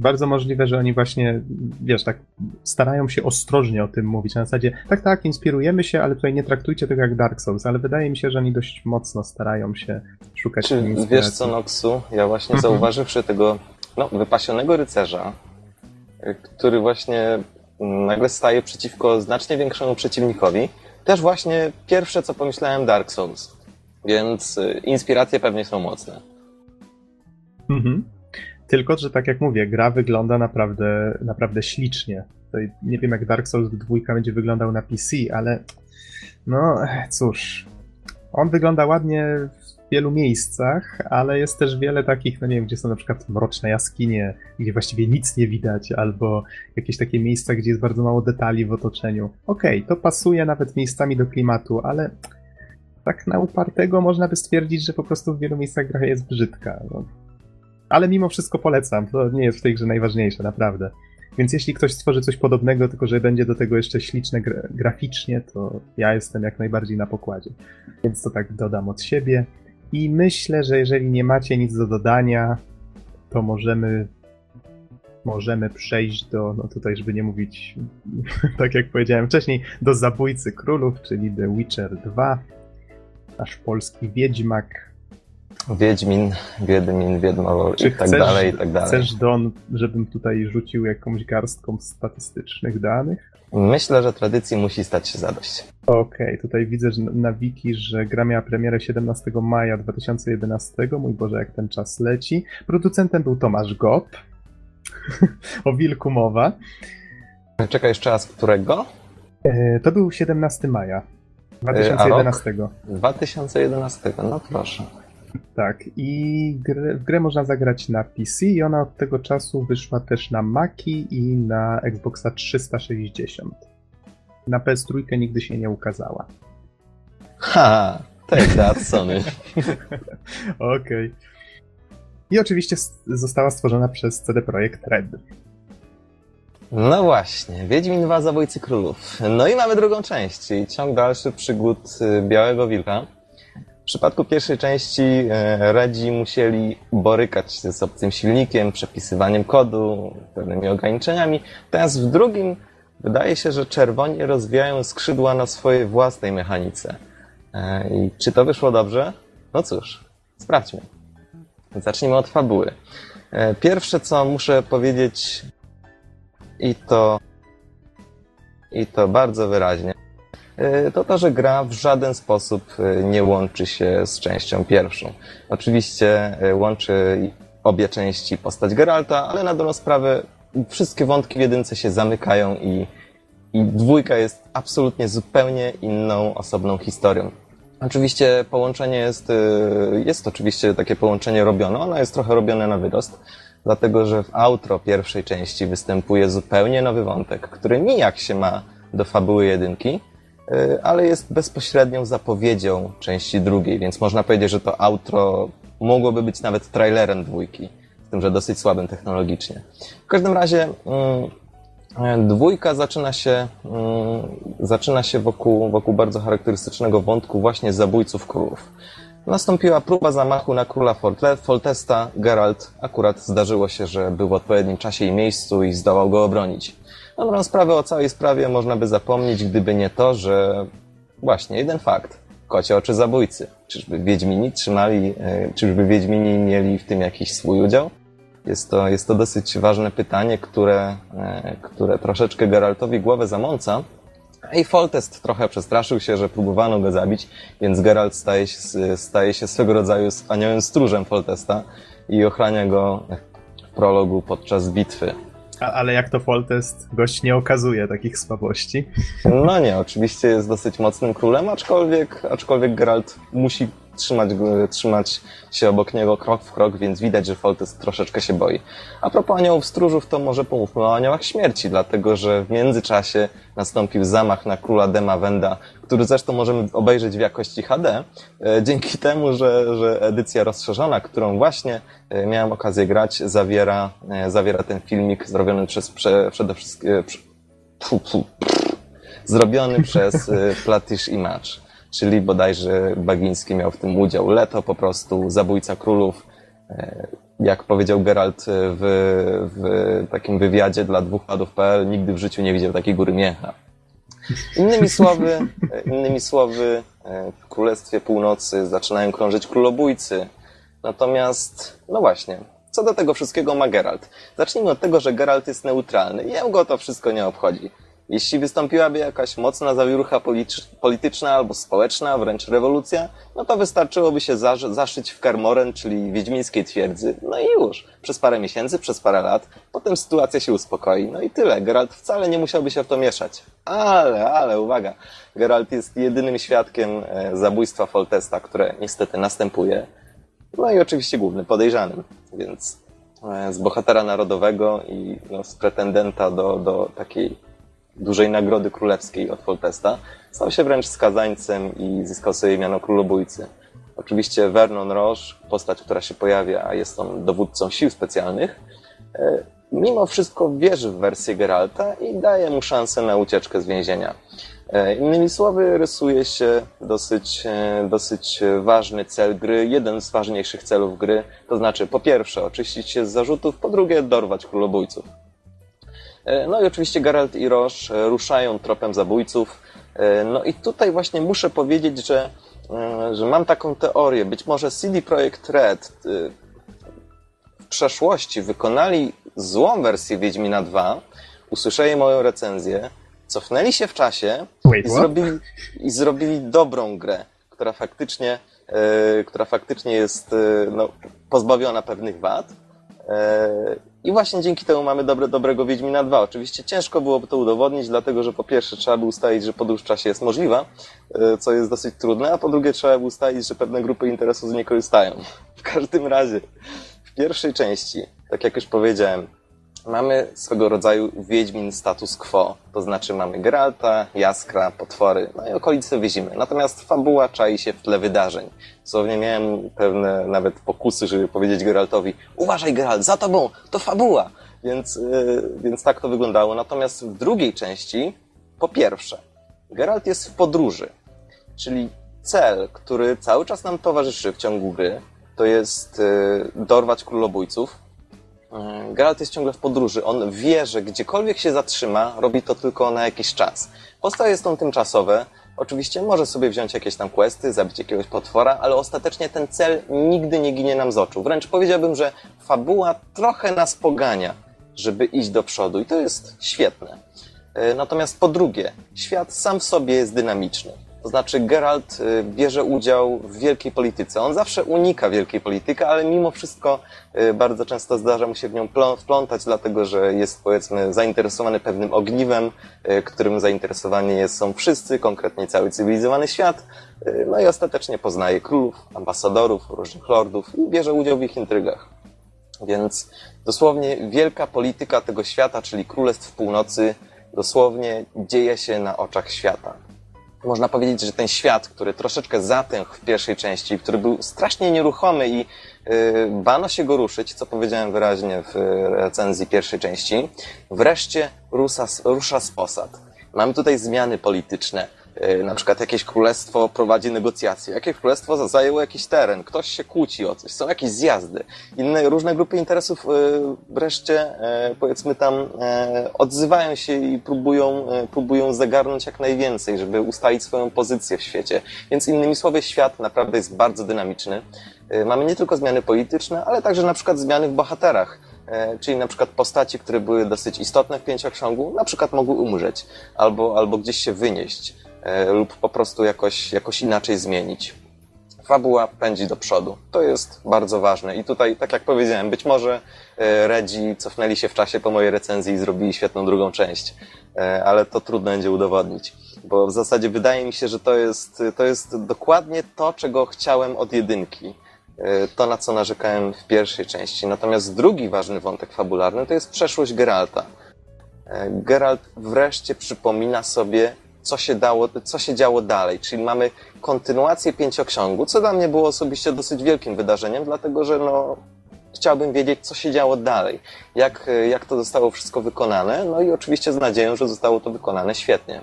Bardzo możliwe, że oni właśnie, wiesz, tak starają się ostrożnie o tym mówić. Na zasadzie, tak, tak, inspirujemy się, ale tutaj nie traktujcie tego jak Dark Souls, ale wydaje mi się, że oni dość mocno starają się szukać Czy inspiracji. wiesz co, Noxu? Ja właśnie Mhm. zauważywszy tego no, wypasionego rycerza, y, który właśnie mm, nagle staje przeciwko znacznie większemu przeciwnikowi, też właśnie pierwsze co pomyślałem Dark Souls. Więc y, inspiracje pewnie są mocne. Mhm. Tylko, że tak jak mówię, gra wygląda naprawdę, naprawdę ślicznie. Tutaj nie wiem, jak Dark Souls 2 będzie wyglądał na PC, ale no cóż, On wygląda ładnie w wielu miejscach, ale jest też wiele takich, no nie wiem, gdzie są na przykład mroczne jaskinie, gdzie właściwie nic nie widać, albo jakieś takie miejsca, gdzie jest bardzo mało detali w otoczeniu. Okej, okay, to pasuje nawet miejscami do klimatu, ale tak na upartego można by stwierdzić, że po prostu w wielu miejscach gra jest brzydka. No. Ale mimo wszystko polecam, to nie jest w tej grze najważniejsze, naprawdę. Więc jeśli ktoś stworzy coś podobnego, tylko że będzie do tego jeszcze śliczne gra graficznie, to ja jestem jak najbardziej na pokładzie. Więc to tak dodam od siebie. I myślę, że jeżeli nie macie nic do dodania, to możemy możemy przejść do, no tutaj, żeby nie mówić, tak jak powiedziałem wcześniej, do Zabójcy Królów, czyli The Witcher 2, nasz polski Wiedźmak, Wiedźmin, Wiedźmin, Wiedmo i tak chcesz, dalej, i tak dalej. Chcesz, Don, żebym tutaj rzucił jakąś garstką statystycznych danych? Myślę, że tradycji musi stać się zadość. Okej, okay, tutaj widzę że na wiki, że gra miała premierę 17 maja 2011. Mój Boże, jak ten czas leci. Producentem był Tomasz Gop. o wilku mowa. Czekaj jeszcze raz, którego? E, to był 17 maja 2011. E, 2011, no proszę. Tak, i grę, w grę można zagrać na PC i ona od tego czasu wyszła też na Maci i na Xboxa 360. Na PS3 nigdy się nie ukazała. Ha, take that, Sony. Okej. Okay. I oczywiście została stworzona przez CD Projekt Red. No właśnie, Wiedźmin 2 Zabójcy Królów. No i mamy drugą część, czyli ciąg dalszy przygód y, Białego Wilka. W przypadku pierwszej części e, Redzi musieli borykać się z obcym silnikiem, przepisywaniem kodu, pewnymi ograniczeniami. Natomiast w drugim wydaje się, że czerwoni rozwijają skrzydła na swojej własnej mechanice. E, I czy to wyszło dobrze? No cóż, sprawdźmy. Zacznijmy od fabuły. E, pierwsze, co muszę powiedzieć, i to, i to bardzo wyraźnie, to to, że gra w żaden sposób e, nie łączy się z częścią pierwszą. Oczywiście e, łączy obie części postać Geralta, ale na dobrą sprawę wszystkie wątki w jedynce się zamykają i, i dwójka jest absolutnie zupełnie inną, osobną historią. Oczywiście połączenie jest, jest oczywiście takie połączenie robione, ono jest trochę robione na wyrost, dlatego że w outro pierwszej części występuje zupełnie nowy wątek, który nijak się ma do fabuły jedynki, ale jest bezpośrednią zapowiedzią części drugiej, więc można powiedzieć, że to outro mogłoby być nawet trailerem dwójki, z tym, że dosyć słabym technologicznie. W każdym razie mm, dwójka zaczyna się, mm, zaczyna się wokół, wokół bardzo charakterystycznego wątku właśnie zabójców królów. Nastąpiła próba zamachu na króla Foltesta. Geralt akurat zdarzyło się, że był w odpowiednim czasie i miejscu i zdołał go obronić. Dobrą sprawę o całej sprawie można by zapomnieć, gdyby nie to, że właśnie jeden fakt. Kocie oczy zabójcy. Czyżby Wiedźmini trzymali, e, czyżby Wiedźmini mieli w tym jakiś swój udział? Jest to, jest to dosyć ważne pytanie, które, e, które troszeczkę Geraltowi głowę zamąca. I Foltest trochę przestraszył się, że próbowano go zabić, więc Geralt staje się, staje się swego rodzaju aniołem stróżem Foltesta i ochrania go w prologu podczas bitwy. Ale jak to Foltest, gość nie okazuje takich słabości. No nie, oczywiście jest dosyć mocnym królem, aczkolwiek, aczkolwiek Geralt musi trzymać, trzymać się obok niego krok w krok, więc widać, że Foltest troszeczkę się boi. A propos aniołów stróżów, to może pomówmy o aniołach śmierci, dlatego że w międzyczasie nastąpił zamach na króla Demawenda, który zresztą możemy obejrzeć w jakości HD, e, dzięki temu, że, że edycja rozszerzona, którą właśnie e, miałem okazję grać, zawiera, e, zawiera ten filmik zrobiony przez prze, przede wszystkim zrobiony przez Platish Image czyli bodajże Bagiński miał w tym udział. Leto po prostu, zabójca królów, e, jak powiedział Geralt w, w takim wywiadzie dla dwuchpadów.pl, nigdy w życiu nie widział takiej góry miecha. Innymi słowy, e, innymi słowy, e, w Królestwie Północy zaczynają krążyć królobójcy. Natomiast, no właśnie, co do tego wszystkiego ma Geralt? Zacznijmy od tego, że Geralt jest neutralny. Jego to wszystko nie obchodzi. Jeśli wystąpiłaby jakaś mocna zawierucha polityczna albo społeczna, wręcz rewolucja, no to wystarczyłoby się zaszyć w Karmoren, czyli wiedźmińskiej twierdzy, no i już. Przez parę miesięcy, przez parę lat, potem sytuacja się uspokoi, no i tyle. Geralt wcale nie musiałby się w to mieszać. Ale, ale, uwaga, Geralt jest jedynym świadkiem e, zabójstwa Foltesta, które niestety następuje. No i oczywiście głównym podejrzanym, więc e, z bohatera narodowego i no, z pretendenta do, do takiej dużej nagrody królewskiej od Foltesta, stał się wręcz skazańcem i zyskał sobie miano królobójcy. Oczywiście Vernon Roche, postać, która się pojawia, a jest on dowódcą sił specjalnych, e, mimo wszystko wierzy w wersję Geralta i daje mu szansę na ucieczkę z więzienia. E, innymi słowy, rysuje się dosyć, e, dosyć ważny cel gry, jeden z ważniejszych celów gry, to znaczy po pierwsze oczyścić się z zarzutów, po drugie dorwać królobójców. E, no i oczywiście Geralt i Roche e, ruszają tropem zabójców. E, no i tutaj właśnie muszę powiedzieć, że, że mam taką teorię. Być może CD Projekt Red w przeszłości wykonali złą wersję Wiedźmina 2, usłyszeli moją recenzję, cofnęli się w czasie i zrobili, i zrobili dobrą grę, która faktycznie, która faktycznie jest no, pozbawiona pewnych wad i właśnie dzięki temu mamy dobre, dobrego Wiedźmina 2. Oczywiście ciężko byłoby to udowodnić, dlatego że po pierwsze trzeba by ustalić, że podróż w czasie jest możliwa, e, co jest dosyć trudne, a po drugie trzeba by ustalić, że pewne grupy interesu z niej korzystają. W każdym razie, w pierwszej części, tak jak już powiedziałem, mamy swego rodzaju Wiedźmin status quo. To znaczy mamy Geralta, Jaskra, potwory, no i okolice Wyzimy. Natomiast fabuła czai się w tle wydarzeń. Słownie miałem pewne nawet pokusy, żeby powiedzieć Geraltowi uważaj Geralt, za tobą, to fabuła! Więc, yy, więc tak to wyglądało. Natomiast w drugiej części, po pierwsze, Geralt jest w podróży, czyli cel, który cały czas nam towarzyszy w ciągu gry, to jest yy, dorwać królobójców, Geralt jest ciągle w podróży. On wie, że gdziekolwiek się zatrzyma, robi to tylko na jakiś czas. Postaje są tymczasowe. Oczywiście może sobie wziąć jakieś tam questy, zabić jakiegoś potwora, ale ostatecznie ten cel nigdy nie ginie nam z oczu. Wręcz powiedziałbym, że fabuła trochę nas pogania, żeby iść do przodu i to jest świetne. E, natomiast po drugie, świat sam w sobie jest dynamiczny. To znaczy Geralt y, bierze udział w wielkiej polityce. On zawsze unika wielkiej polityki, ale mimo wszystko y, bardzo często zdarza mu się w nią wplątać, dlatego że jest powiedzmy zainteresowany pewnym ogniwem, y, którym zainteresowani są wszyscy, konkretnie cały cywilizowany świat. No i ostatecznie poznaje królów, ambasadorów, różnych lordów i bierze udział w ich intrygach. Więc dosłownie wielka polityka tego świata, czyli Królestw Północy, dosłownie dzieje się na oczach świata można powiedzieć, że ten świat, który troszeczkę zatęchł w pierwszej części, który był strasznie nieruchomy i yy, bano się go ruszyć, co powiedziałem wyraźnie w recenzji pierwszej części, wreszcie rusza, rusza z posad. Mamy tutaj zmiany polityczne. E, na przykład jakieś królestwo prowadzi negocjacje, jakieś królestwo zajęło jakiś teren, ktoś się kłóci o coś, są jakieś zjazdy. Inne różne grupy interesów e, wreszcie, e, powiedzmy tam, odzywają się i próbują, próbują zagarnąć jak najwięcej, żeby ustalić swoją pozycję w świecie. Więc innymi słowy, świat naprawdę jest bardzo dynamiczny. Mamy nie tylko zmiany polityczne, ale także na przykład zmiany w bohaterach czyli na przykład postaci, które były dosyć istotne w pięcioksiągu, na przykład mogły umrzeć albo, albo gdzieś się wynieść. E, lub po prostu jakoś, jakoś inaczej zmienić. Fabuła pędzi do przodu. To jest bardzo ważne. I tutaj, tak jak powiedziałem, być może e, Redzi cofnęli się w czasie po mojej recenzji i zrobili świetną drugą część, e, ale to trudno będzie udowodnić. Bo w zasadzie wydaje mi się, że to jest, to jest dokładnie to, czego chciałem od jedynki to, na co narzekałem w pierwszej części. Natomiast drugi ważny wątek fabularny to jest przeszłość Geralta. Geralt wreszcie przypomina sobie, co się, dało, co się działo dalej. Czyli mamy kontynuację pięcioksiągu, co dla mnie było osobiście dosyć wielkim wydarzeniem, dlatego że no, chciałbym wiedzieć, co się działo dalej, jak, jak to zostało wszystko wykonane, no i oczywiście z nadzieją, że zostało to wykonane świetnie.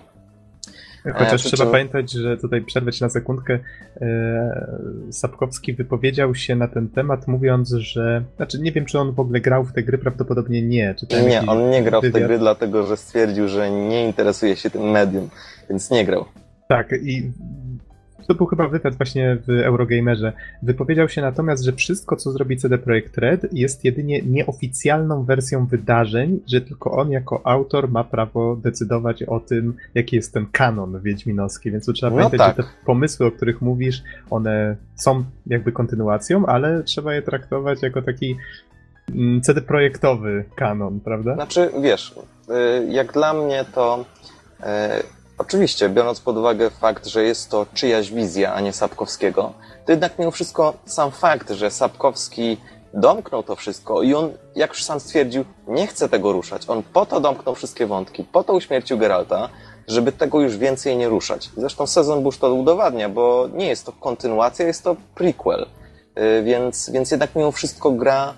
Chociaż e, trzeba pamiętać, że tutaj przerwać na sekundkę. E, Sapkowski wypowiedział się na ten temat, mówiąc, że. Znaczy, nie wiem, czy on w ogóle grał w te gry, prawdopodobnie nie. nie, on nie grał wywiad. w te gry, dlatego że stwierdził, że nie interesuje się tym medium, więc nie grał. Tak, i to był chyba wywiad właśnie w Eurogamerze, wypowiedział się natomiast, że wszystko, co zrobi CD Projekt Red, jest jedynie nieoficjalną wersją wydarzeń, że tylko on jako autor ma prawo decydować o tym, jaki jest ten kanon wiedźminowski, więc tu trzeba No pamiętać, tak. że te pomysły, o których mówisz, one są jakby kontynuacją, ale trzeba je traktować jako taki mm, CD projektowy kanon, prawda? Znaczy, wiesz, y, jak dla mnie to y, oczywiście, biorąc pod uwagę fakt, że jest to czyjaś wizja, a nie Sapkowskiego, to jednak mimo wszystko sam fakt, że Sapkowski domknął to wszystko i on, jak już sam stwierdził, nie chce tego ruszać. On po to domknął wszystkie wątki, po to uśmiercił Geralta, żeby tego już więcej nie ruszać. Zresztą sezon Bush to udowadnia, bo nie jest to kontynuacja, jest to prequel. Y, Więc, więc jednak mimo wszystko gra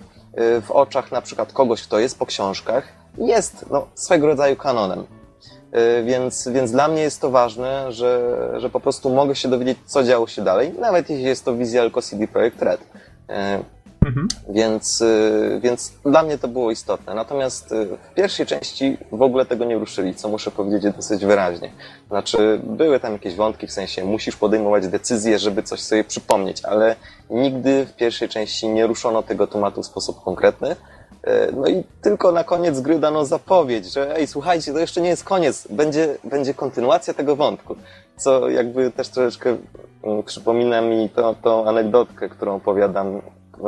y, w oczach na przykład kogoś, kto jest po książkach, jest no, swego rodzaju kanonem. Y, Więc, więc dla mnie jest to ważne, że, że po prostu mogę się dowiedzieć, co działo się dalej, nawet jeśli jest to wizja tylko CD Projekt Red. Y, Mhm. Więc, y, więc dla mnie to było istotne. Natomiast w pierwszej części w ogóle tego nie ruszyli, co muszę powiedzieć dosyć wyraźnie. Znaczy, były tam jakieś wątki, w sensie musisz podejmować decyzje, żeby coś sobie przypomnieć, ale nigdy w pierwszej części nie ruszono tego tematu w sposób konkretny. Y, No i tylko na koniec gry dano zapowiedź, że ej, słuchajcie, to jeszcze nie jest koniec, będzie, będzie kontynuacja tego wątku. Co jakby też troszeczkę mm, przypomina mi to, tą anegdotkę, którą opowiadam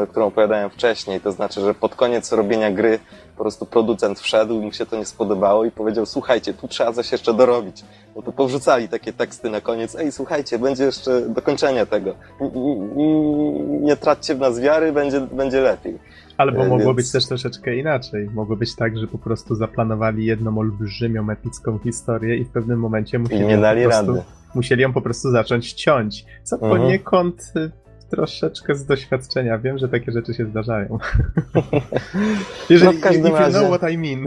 którą opowiadałem wcześniej, to znaczy, że pod koniec robienia gry po prostu producent wszedł i mu się to nie spodobało i powiedział, słuchajcie, tu trzeba coś jeszcze dorobić. Bo to powrzucali takie teksty na koniec, ej, słuchajcie, będzie jeszcze dokończenie tego. N- n- n- Nie traćcie w nas wiary, będzie, będzie lepiej. Albo E, mogło więc- być też troszeczkę inaczej. Mogło być tak, że po prostu zaplanowali jedną olbrzymią, epicką historię i w pewnym momencie musieli, nie dali po prostu, rady. musieli ją po prostu zacząć ciąć. Co Mhm. poniekąd y, troszeczkę z doświadczenia wiem, że takie rzeczy się zdarzają. Jeżeli No, w każdym you razie- know what I mean.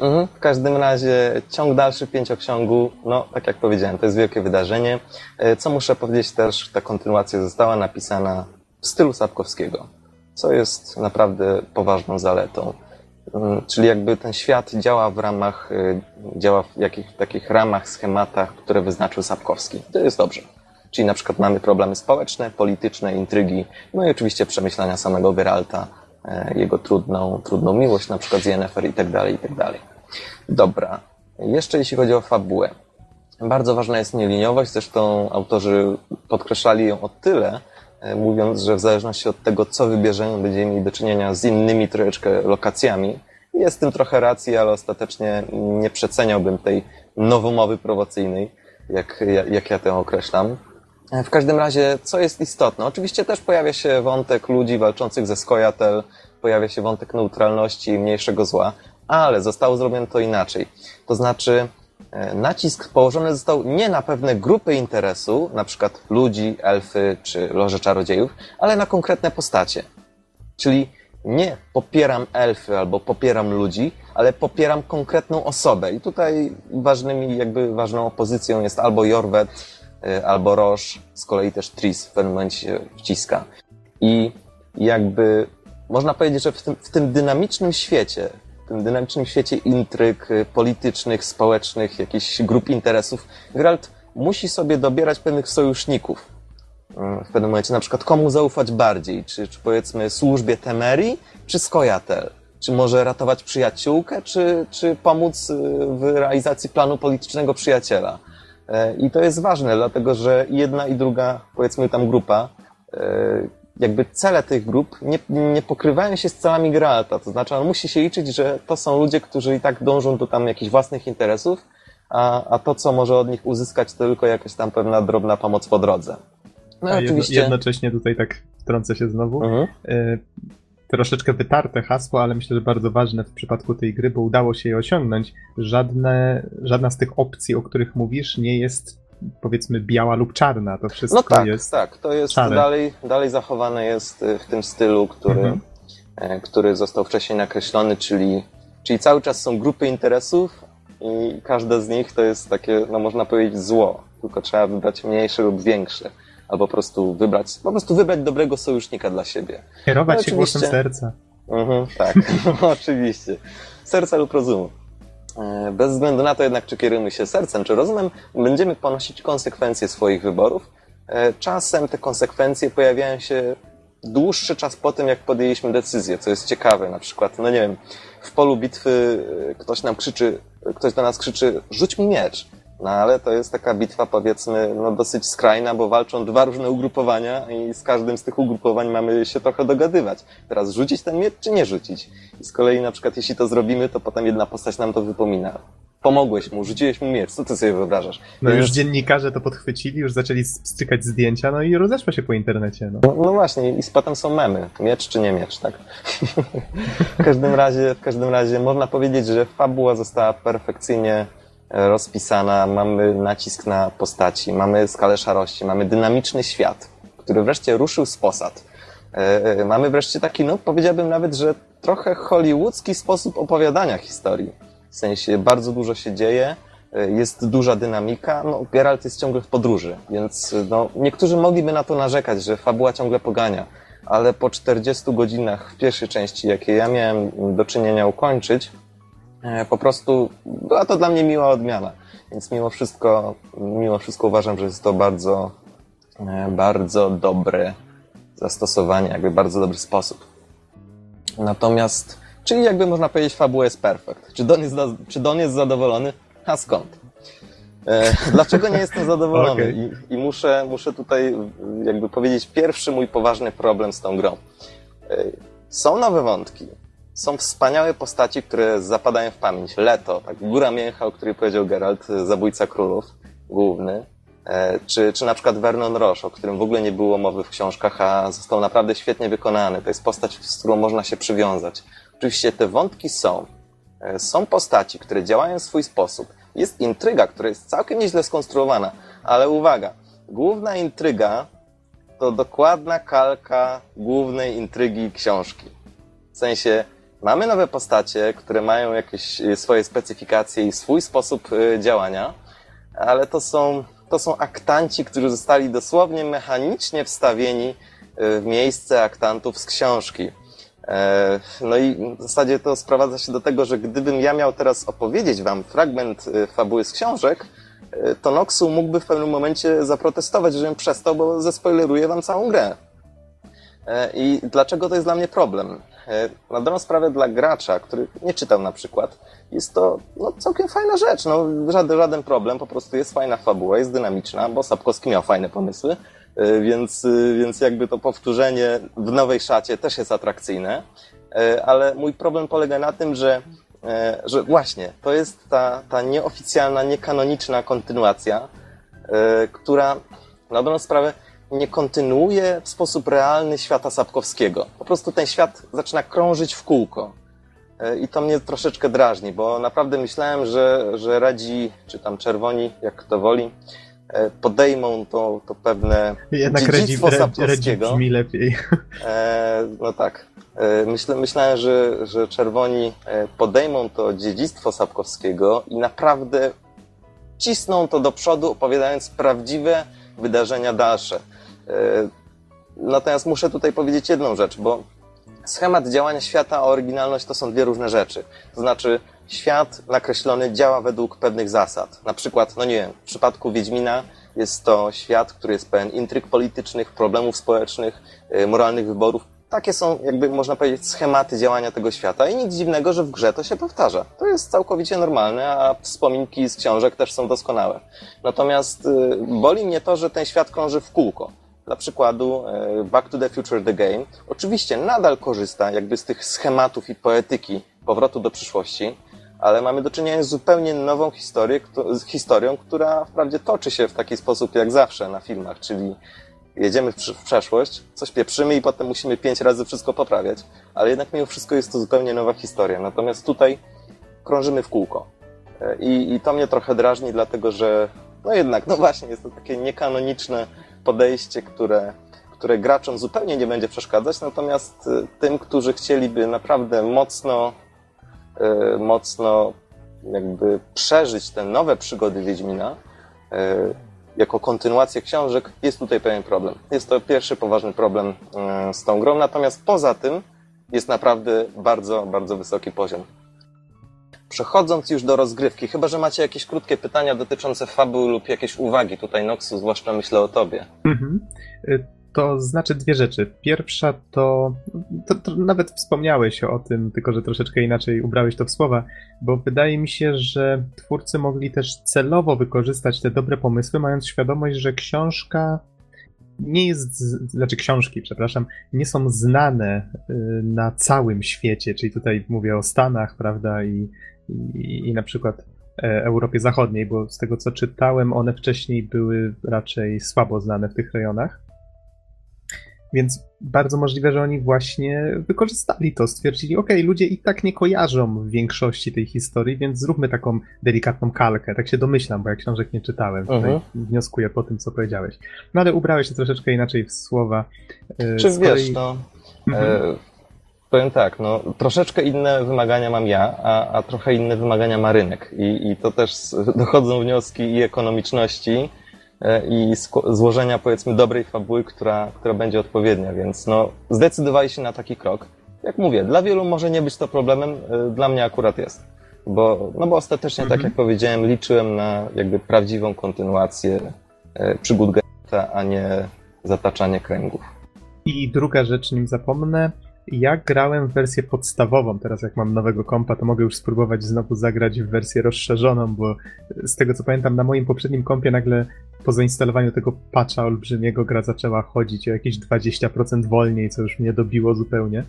Mhm. W każdym razie ciąg dalszy pięcioksiągu, no tak jak powiedziałem, to jest wielkie wydarzenie. E, Co muszę powiedzieć też, ta kontynuacja została napisana w stylu Sapkowskiego, co jest naprawdę poważną zaletą. Mm, Czyli jakby ten świat działa w ramach, e, działa w jakich, takich ramach, schematach, które wyznaczył Sapkowski. To jest dobrze. Czyli na przykład mamy problemy społeczne, polityczne, intrygi, no i oczywiście przemyślenia samego Geralta, e, jego trudną, trudną miłość, na przykład z Yennefer i tak dalej, i tak dalej. Dobra. Jeszcze jeśli chodzi o fabułę. Bardzo ważna jest nieliniowość, zresztą autorzy podkreślali ją o tyle, mówiąc, że w zależności od tego, co wybierzemy, będziemy mieli do czynienia z innymi troszeczkę lokacjami. Jest w tym trochę racji, ale ostatecznie nie przeceniałbym tej nowomowy prowocyjnej, jak, jak ja tę określam. E, W każdym razie, co jest istotne? Oczywiście też pojawia się wątek ludzi walczących ze Skojatel, pojawia się wątek neutralności i mniejszego zła, ale zostało zrobione to inaczej. To znaczy, e, nacisk położony został nie na pewne grupy interesu, na przykład ludzi, elfy czy loże czarodziejów, ale na konkretne postacie. Czyli nie popieram elfy albo popieram ludzi, ale popieram konkretną osobę. I tutaj ważnymi, jakby ważną opozycją jest albo Jorwet, y, albo Roche, z kolei też Tris w pewnym momencie wciska. I jakby można powiedzieć, że w tym, w tym dynamicznym świecie, tym dynamicznym świecie intryg y, politycznych, społecznych, jakichś grup interesów, Geralt musi sobie dobierać pewnych sojuszników. W pewnym momencie, na przykład komu zaufać bardziej, czy, czy powiedzmy służbie Temerii, czy Skojatel, czy może ratować przyjaciółkę, czy, czy pomóc y, w realizacji planu politycznego przyjaciela. I to jest ważne, dlatego że jedna i druga, powiedzmy tam grupa, jakby cele tych grup nie, nie pokrywają się z celami Geralta, to znaczy on musi się liczyć, że to są ludzie, którzy i tak dążą do tam jakichś własnych interesów, a, a to, co może od nich uzyskać, to tylko jakaś tam pewna drobna pomoc po drodze. No i A jedno, oczywiście. jednocześnie tutaj tak wtrącę się znowu. Mhm. E, troszeczkę wytarte hasło, ale myślę, że bardzo ważne w przypadku tej gry, bo udało się je osiągnąć. Żadne, żadna z tych opcji, o których mówisz, nie jest powiedzmy biała lub czarna. To wszystko No tak, jest. tak. To jest szare. dalej, dalej zachowane jest y, w tym stylu, który, Mhm. e, który został wcześniej nakreślony, czyli, czyli cały czas są grupy interesów i każde z nich to jest takie, no można powiedzieć, zło. Tylko trzeba wybrać mniejsze lub większe. Albo po prostu wybrać, po prostu wybrać dobrego sojusznika dla siebie. Kierować No, się głosem serca. Mhm, tak, oczywiście. Serca lub rozumu. E, Bez względu na to jednak, czy kierujemy się sercem, czy rozumem, będziemy ponosić konsekwencje swoich wyborów, E, czasem te konsekwencje pojawiają się dłuższy czas po tym, jak podjęliśmy decyzję, co jest ciekawe. Na przykład, no nie wiem, w polu bitwy e, ktoś nam krzyczy, ktoś do nas krzyczy, rzuć mi miecz. No ale to jest taka bitwa, powiedzmy, no dosyć skrajna, bo walczą dwa różne ugrupowania i z każdym z tych ugrupowań mamy się trochę dogadywać. Teraz rzucić ten miecz, czy nie rzucić? I z kolei na przykład, jeśli to zrobimy, to potem jedna postać nam to wypomina. Pomogłeś mu, rzuciłeś mu miecz, co ty sobie wyobrażasz? No Więc- już dziennikarze to podchwycili, już zaczęli stykać zdjęcia, no i rozeszło się po internecie. No. No, no właśnie, i z potem są memy. Miecz czy nie miecz, tak? w, każdym razie, w każdym razie można powiedzieć, że fabuła została perfekcyjnie rozpisana, mamy nacisk na postaci, mamy skalę szarości, mamy dynamiczny świat, który wreszcie ruszył z posad. E, e, Mamy wreszcie taki, no powiedziałbym nawet, że trochę hollywoodzki sposób opowiadania historii. W sensie bardzo dużo się dzieje, e, jest duża dynamika, no Geralt jest ciągle w podróży, więc no, niektórzy mogliby na to narzekać, że fabuła ciągle pogania, ale po 40 godzinach w pierwszej części, jakie ja miałem do czynienia ukończyć, po prostu była to dla mnie miła odmiana. Więc mimo wszystko, mimo wszystko uważam, że jest to bardzo, e, bardzo dobre zastosowanie, jakby bardzo dobry sposób. Natomiast, czyli jakby można powiedzieć, fabuła jest perfekt. Czy Don jest, czy Don jest zadowolony? A skąd? E, dlaczego nie jestem zadowolony? Okej. I, I muszę, muszę tutaj jakby powiedzieć pierwszy mój poważny problem z tą grą. E, Są nowe wątki. Są wspaniałe postaci, które zapadają w pamięć. Leto, tak, Góra Mięcha, o której powiedział Geralt, zabójca królów, główny. E, Czy, czy na przykład Vernon Roche, o którym w ogóle nie było mowy w książkach, a został naprawdę świetnie wykonany. To jest postać, z którą można się przywiązać. Oczywiście te wątki są. E, Są postaci, które działają w swój sposób. Jest intryga, która jest całkiem nieźle skonstruowana, ale uwaga, główna intryga to dokładna kalka głównej intrygi książki. W sensie mamy nowe postacie, które mają jakieś e, swoje specyfikacje i swój sposób e, działania, ale to są, to są aktanci, którzy zostali dosłownie mechanicznie wstawieni e, w miejsce aktantów z książki. E, No i w zasadzie to sprowadza się do tego, że gdybym ja miał teraz opowiedzieć wam fragment fabuły z książek, to Noxu mógłby w pewnym momencie zaprotestować, żebym przestał, bo zespoileruję wam całą grę. E, I dlaczego to jest dla mnie problem? E, Na dobrą sprawę dla gracza, który nie czytał na przykład, jest to no, całkiem fajna rzecz. No, żaden, żaden problem, po prostu jest fajna fabuła, jest dynamiczna, bo Sapkowski miał fajne pomysły, e, więc, e, więc jakby to powtórzenie w nowej szacie też jest atrakcyjne. Ale mój problem polega na tym, że, że właśnie to jest ta, ta nieoficjalna, niekanoniczna kontynuacja, która na dobrą sprawę nie kontynuuje w sposób realny świata Sapkowskiego. Po prostu ten świat zaczyna krążyć w kółko. E, I to mnie troszeczkę drażni, bo naprawdę myślałem, że, że radzi, czy tam czerwoni, jak kto woli, e, podejmą to, to pewne Jednak dziedzictwo Redzi Sapkowskiego. brzmi lepiej. E, no tak. E, myślę, myślałem, że, że czerwoni e, podejmą to dziedzictwo Sapkowskiego i naprawdę cisną to do przodu, opowiadając prawdziwe wydarzenia dalsze. E, Natomiast muszę tutaj powiedzieć jedną rzecz, bo schemat działania świata a oryginalność to są dwie różne rzeczy. To znaczy, świat nakreślony działa według pewnych zasad. Na przykład, no nie wiem, w przypadku Wiedźmina jest to świat, który jest pełen intryg politycznych, problemów społecznych, y, moralnych wyborów. Takie są, jakby można powiedzieć, schematy działania tego świata i nic dziwnego, że w grze to się powtarza. To jest całkowicie normalne, a wspominki z książek też są doskonałe. Natomiast y, boli mnie to, że ten świat krąży w kółko. Dla przykładu e, Back to the Future The Game oczywiście nadal korzysta jakby z tych schematów i poetyki powrotu do przyszłości, ale mamy do czynienia z zupełnie nową historię, historią, która wprawdzie toczy się w taki sposób jak zawsze na filmach, czyli jedziemy w przeszłość, coś pieprzymy i potem musimy pięć razy wszystko poprawiać, ale jednak mimo wszystko jest to zupełnie nowa historia. Natomiast tutaj krążymy w kółko. E, I, I to mnie trochę drażni, dlatego że no jednak, no właśnie, jest to takie niekanoniczne podejście, które, które graczom zupełnie nie będzie przeszkadzać, natomiast y, tym, którzy chcieliby naprawdę mocno, y, mocno jakby przeżyć te nowe przygody Wiedźmina, y, jako kontynuację książek, jest tutaj pewien problem. Jest to pierwszy poważny problem z tą grą, natomiast poza tym jest naprawdę bardzo, bardzo wysoki poziom. Przechodząc już do rozgrywki, chyba że macie jakieś krótkie pytania dotyczące fabuły lub jakieś uwagi tutaj, Noxu, zwłaszcza myślę o tobie. Mhm. Y, To znaczy dwie rzeczy. Pierwsza to, to, to nawet wspomniałeś o tym, tylko że troszeczkę inaczej ubrałeś to w słowa, bo wydaje mi się, że twórcy mogli też celowo wykorzystać te dobre pomysły, mając świadomość, że książka nie jest, znaczy książki, przepraszam, nie są znane y, na całym świecie, czyli tutaj mówię o Stanach, prawda, i, i, i na przykład e, Europie Zachodniej, bo z tego co czytałem, one wcześniej były raczej słabo znane w tych rejonach. Więc bardzo możliwe, że oni właśnie wykorzystali to, stwierdzili, ok, ludzie i tak nie kojarzą w większości tej historii, więc zróbmy taką delikatną kalkę. Tak się domyślam, bo ja książek nie czytałem. Mhm. wnioskuję po tym, co powiedziałeś. No ale ubrałeś się troszeczkę inaczej w słowa. E, Czy wiesz, kolei- no, Mhm. Powiem tak, no, troszeczkę inne wymagania mam ja, a, a trochę inne wymagania ma rynek. I, i to też dochodzą wnioski i ekonomiczności, e, i złożenia, powiedzmy, dobrej fabuły, która, która będzie odpowiednia, więc no, zdecydowali się na taki krok. Jak mówię, dla wielu może nie być to problemem, e, dla mnie akurat jest. Bo, no bo ostatecznie, Mhm. tak jak powiedziałem, liczyłem na jakby prawdziwą kontynuację e, przygód Geralta, a nie zataczanie kręgów. I druga rzecz, nim zapomnę, ja grałem w wersję podstawową. Teraz, jak mam nowego kompa, to mogę już spróbować znowu zagrać w wersję rozszerzoną, bo z tego co pamiętam, na moim poprzednim kompie nagle po zainstalowaniu tego patcha olbrzymiego gra zaczęła chodzić o jakieś 20% wolniej, co już mnie dobiło zupełnie.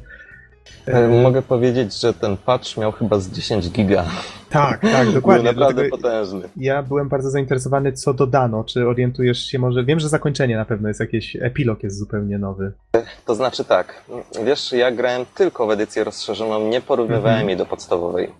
E, Mogę powiedzieć, że ten patch miał chyba z 10 giga. Tak, tak, Był dokładnie. naprawdę Dlatego potężny. ja byłem bardzo zainteresowany, co dodano. Czy orientujesz się może? Wiem, że zakończenie na pewno jest jakieś, epilog jest zupełnie nowy. To znaczy tak, wiesz, ja grałem tylko w edycję rozszerzoną, nie porównywałem Mhm. jej do podstawowej,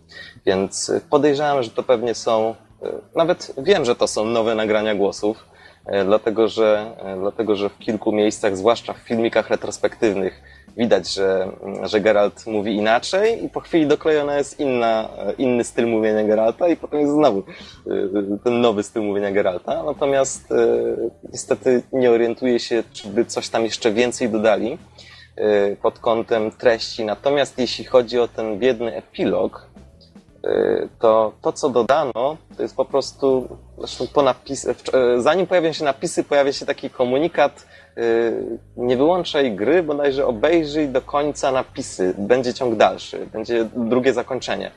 więc podejrzewam, że to pewnie są, e, nawet wiem, że to są nowe nagrania głosów, e, dlatego że, dlatego że w kilku miejscach, zwłaszcza w filmikach retrospektywnych, widać, że, że Geralt mówi inaczej i po chwili doklejona jest inna, inny styl mówienia Geralta i potem jest znowu e, ten nowy styl mówienia Geralta. Natomiast e, niestety nie orientuję się, czy by coś tam jeszcze więcej dodali e, pod kątem treści. Natomiast jeśli chodzi o ten biedny epilog, to to, co dodano, to jest po prostu, zresztą po napis, e, zanim pojawią się napisy, pojawia się taki komunikat, e, nie wyłączaj gry, bodajże obejrzyj do końca napisy, będzie ciąg dalszy, będzie drugie zakończenie.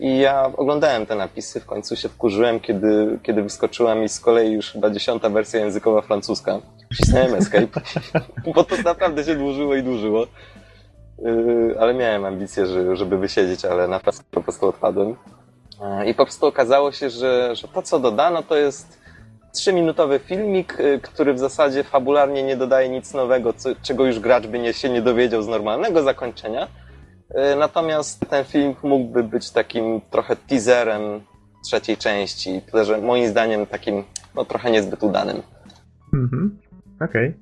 I ja oglądałem te napisy, w końcu się wkurzyłem, kiedy, kiedy wyskoczyła mi z kolei już chyba dziesiąta wersja językowa francuska. Wcisnąłem escape, bo to naprawdę się dłużyło i dłużyło. Yy, ale miałem ambicje, że, żeby wysiedzieć, ale na pewno po prostu odpadłem. Yy, I po prostu okazało się, że, że to, co dodano, to jest trzyminutowy filmik, yy, który w zasadzie fabularnie nie dodaje nic nowego, co, czego już gracz by nie, się nie dowiedział z normalnego zakończenia. Natomiast ten film mógłby być takim trochę teaserem trzeciej części, tyle że moim zdaniem takim no, trochę niezbyt udanym. Mhm. Okej.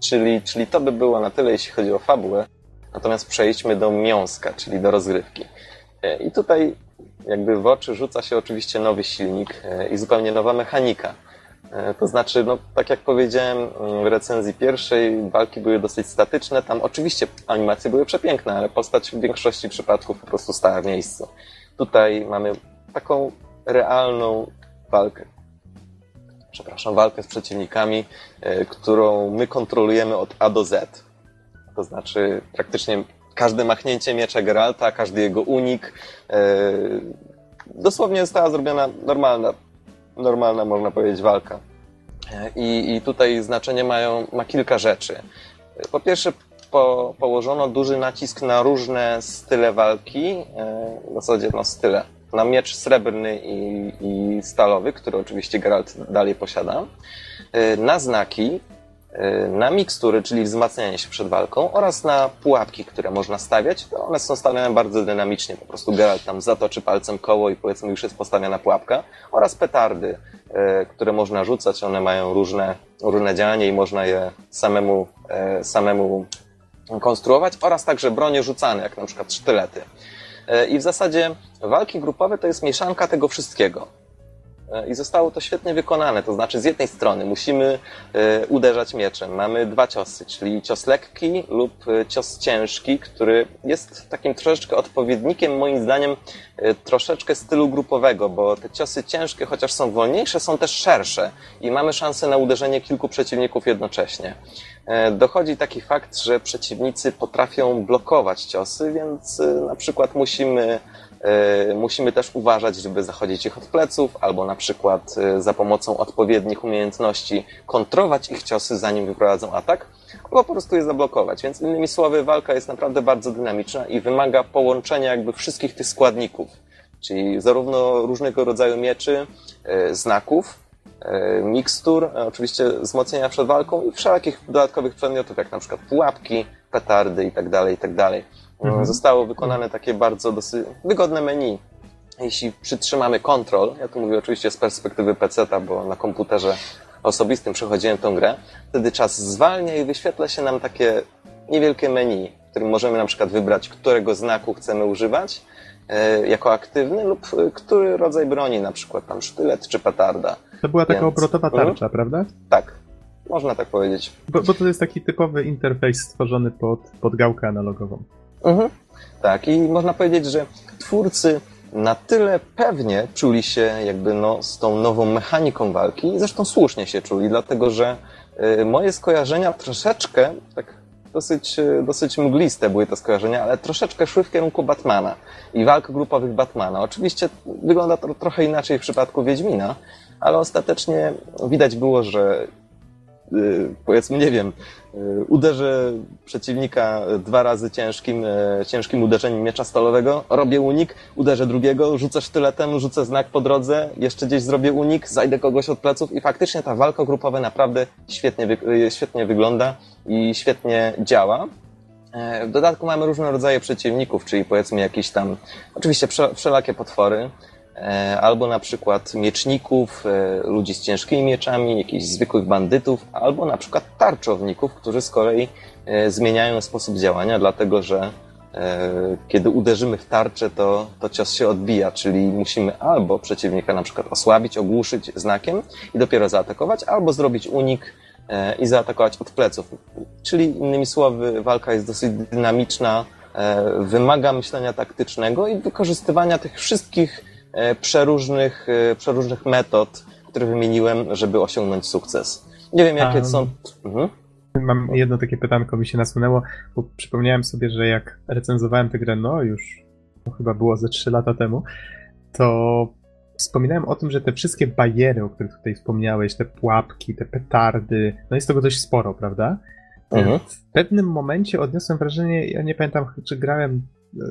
Czyli, czyli to by było na tyle, jeśli chodzi o fabułę. Natomiast przejdźmy do miąska, czyli do rozgrywki. E, I tutaj jakby w oczy rzuca się oczywiście nowy silnik e, i zupełnie nowa mechanika. E, To znaczy, no, tak jak powiedziałem mm, w recenzji pierwszej, walki były dosyć statyczne. Tam oczywiście animacje były przepiękne, ale postać w większości przypadków po prostu stała w miejscu. Tutaj mamy taką realną walkę. Przepraszam, walkę z przeciwnikami, e, którą my kontrolujemy od A do Z. To znaczy praktycznie każde machnięcie miecza Geralta, każdy jego unik. e, Dosłownie została zrobiona normalna, normalna można powiedzieć, walka. E, I, i tutaj znaczenie mają, ma kilka rzeczy. Po pierwsze, po, położono duży nacisk na różne style walki, w zasadzie no style. Na miecz srebrny i, i stalowy, który oczywiście Geralt dalej posiada. E, Na znaki, e, na mikstury, czyli wzmacnianie się przed walką oraz na pułapki, które można stawiać. To one są stawiane bardzo dynamicznie. Po prostu Geralt tam zatoczy palcem koło i powiedzmy już jest postawiona pułapka. Oraz petardy, e, które można rzucać. One mają różne, różne działanie i można je samemu, samemu konstruować. Oraz także bronie rzucane, jak na przykład sztylety. E, I w zasadzie walki grupowe to jest mieszanka tego wszystkiego. E, I zostało to świetnie wykonane. To znaczy, z jednej strony musimy e, uderzać mieczem. Mamy dwa ciosy, czyli cios lekki lub e, cios ciężki, który jest takim troszeczkę odpowiednikiem, moim zdaniem, troszeczkę stylu grupowego, bo te ciosy ciężkie, chociaż są wolniejsze, są też szersze i mamy szansę na uderzenie kilku przeciwników jednocześnie. Dochodzi taki fakt, że przeciwnicy potrafią blokować ciosy, więc na przykład musimy E, musimy też uważać, żeby zachodzić ich od pleców, albo na przykład e, za pomocą odpowiednich umiejętności kontrować ich ciosy, zanim wyprowadzą atak, albo po prostu je zablokować. Więc innymi słowy, walka jest naprawdę bardzo dynamiczna i wymaga połączenia jakby wszystkich tych składników, czyli zarówno różnego rodzaju mieczy, e, znaków, mikstur, oczywiście wzmocnienia przed walką i wszelakich dodatkowych przedmiotów, jak na przykład pułapki, petardy itd., tak itd. Mhm. Zostało wykonane takie bardzo dosyć wygodne menu. Jeśli przytrzymamy kontrol, ja tu mówię oczywiście z perspektywy PC-a, bo na komputerze osobistym przechodziłem tą grę, wtedy czas zwalnia i wyświetla się nam takie niewielkie menu, w którym możemy na przykład wybrać, którego znaku chcemy używać e, jako aktywny lub e, który rodzaj broni, na przykład tam sztylet czy petarda. To była taka Więc... obrotowa mhm. tarcza, prawda? Tak, można tak powiedzieć. Bo, bo, to jest taki typowy interfejs stworzony pod, pod gałkę analogową. Mhm. Tak, i można powiedzieć, że twórcy na tyle pewnie czuli się jakby no, z tą nową mechaniką walki zresztą słusznie się czuli, dlatego że y, moje skojarzenia troszeczkę, tak dosyć, y, dosyć mgliste były te skojarzenia, ale troszeczkę szły w kierunku Batmana i walk grupowych Batmana. Oczywiście wygląda to trochę inaczej w przypadku Wiedźmina, ale ostatecznie widać było, że powiedzmy, nie wiem, y, uderzę przeciwnika dwa razy ciężkim, y, ciężkim uderzeniem miecza stalowego, robię unik, uderzę drugiego, rzucę sztyletem, rzucę znak po drodze, jeszcze gdzieś zrobię unik, zajdę kogoś od pleców i faktycznie ta walka grupowa naprawdę świetnie, świetnie wygląda i świetnie działa. E, w dodatku mamy różne rodzaje przeciwników, czyli powiedzmy jakieś tam, oczywiście wszelakie potwory, albo na przykład mieczników, e, ludzi z ciężkimi mieczami, jakichś zwykłych bandytów, albo na przykład tarczowników, którzy z kolei e, zmieniają sposób działania, dlatego że kiedy uderzymy w tarczę, to, to cios się odbija, czyli musimy albo przeciwnika na przykład osłabić, ogłuszyć znakiem i dopiero zaatakować, albo zrobić unik i zaatakować od pleców. Czyli innymi słowy, walka jest dosyć dynamiczna, wymaga myślenia taktycznego i wykorzystywania tych wszystkich E, przeróżnych, e, przeróżnych metod, które wymieniłem, żeby osiągnąć sukces. Nie wiem, jakie są. Mhm. Mam jedno takie pytanko, mi się nasunęło, bo przypomniałem sobie, że jak recenzowałem tę grę, no już no, chyba było ze 3 lata temu, to wspominałem o tym, że te wszystkie bariery, o których tutaj wspomniałeś, te pułapki, te petardy, no jest tego dość sporo, prawda? Mhm. W pewnym momencie odniosłem wrażenie, ja nie pamiętam, czy grałem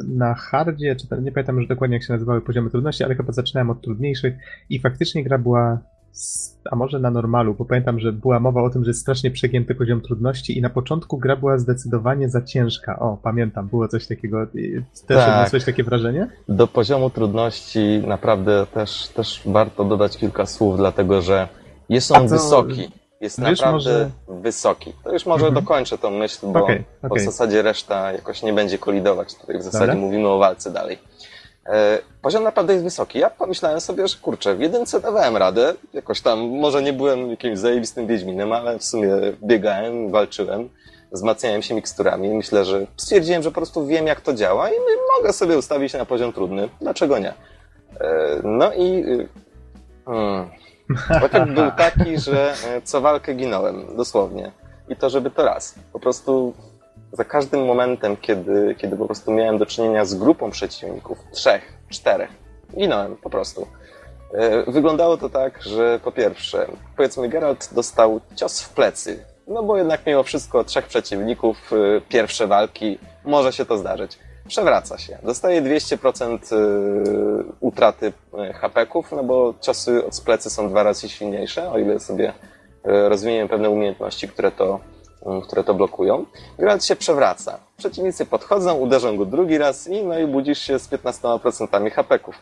na hardzie, czy tam, nie pamiętam już dokładnie jak się nazywały poziomy trudności, ale chyba zaczynałem od trudniejszych i faktycznie gra była, a może na normalu, bo pamiętam, że była mowa o tym, że jest strasznie przegięty poziom trudności i na początku gra była zdecydowanie za ciężka. O, pamiętam, było coś takiego. Też tak. odniosłeś takie wrażenie? Do poziomu trudności naprawdę też, też warto dodać kilka słów, dlatego że jest on wysoki jest Wiesz, naprawdę może... wysoki. To już może mhm. dokończę tą myśl, bo, okay, okay. w zasadzie reszta jakoś nie będzie kolidować. Tutaj w zasadzie Dobra. mówimy o walce dalej. E, poziom naprawdę jest wysoki. Ja pomyślałem sobie, że kurczę, w jedynce dawałem radę, jakoś tam, może nie byłem jakimś zajebistym Wiedźminem, ale w sumie biegałem, walczyłem, wzmacniałem się miksturami. Myślę, że stwierdziłem, że po prostu wiem, jak to działa i mogę sobie ustawić na poziom trudny. Dlaczego nie? E, no i... Y, hmm, Efekt był taki, że e, co walkę ginąłem, dosłownie. I to, żeby to raz. Po prostu za każdym momentem, kiedy, kiedy po prostu miałem do czynienia z grupą przeciwników, trzech, czterech, ginąłem po prostu. E, wyglądało to tak, że po pierwsze, powiedzmy, Geralt dostał cios w plecy, no bo jednak mimo wszystko trzech przeciwników, e, pierwsze walki, może się to zdarzyć przewraca się. Dostaje 200% y, utraty y, HP-ków, no bo ciosy od plecy są dwa razy silniejsze, o ile sobie y, rozwiniemy pewne umiejętności, które to, które to blokują. Gracz się przewraca. Przeciwnicy podchodzą, uderzą go drugi raz i no i budzisz się z 15% HP-ków.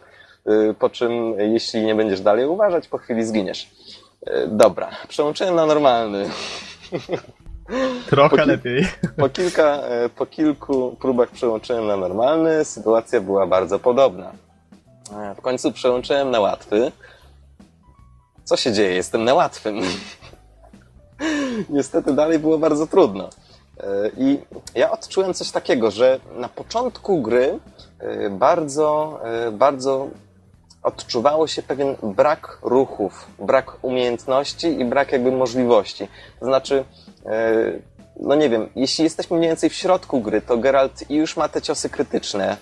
Po czym, jeśli nie będziesz dalej uważać, po chwili zginiesz. Dobra, przełączyłem na normalny. Trochę po lepiej. Po, kilka, e, po kilku próbach przełączyłem na normalny, sytuacja była bardzo podobna. E, w końcu przełączyłem na łatwy. co się dzieje? Jestem na łatwym. Niestety dalej było bardzo trudno. E, I ja odczułem coś takiego, że na początku gry bardzo, bardzo odczuwało się pewien brak ruchów, brak umiejętności i brak jakby możliwości. To znaczy, no nie wiem, jeśli jesteśmy mniej więcej w środku gry, to Geralt już ma te ciosy krytyczne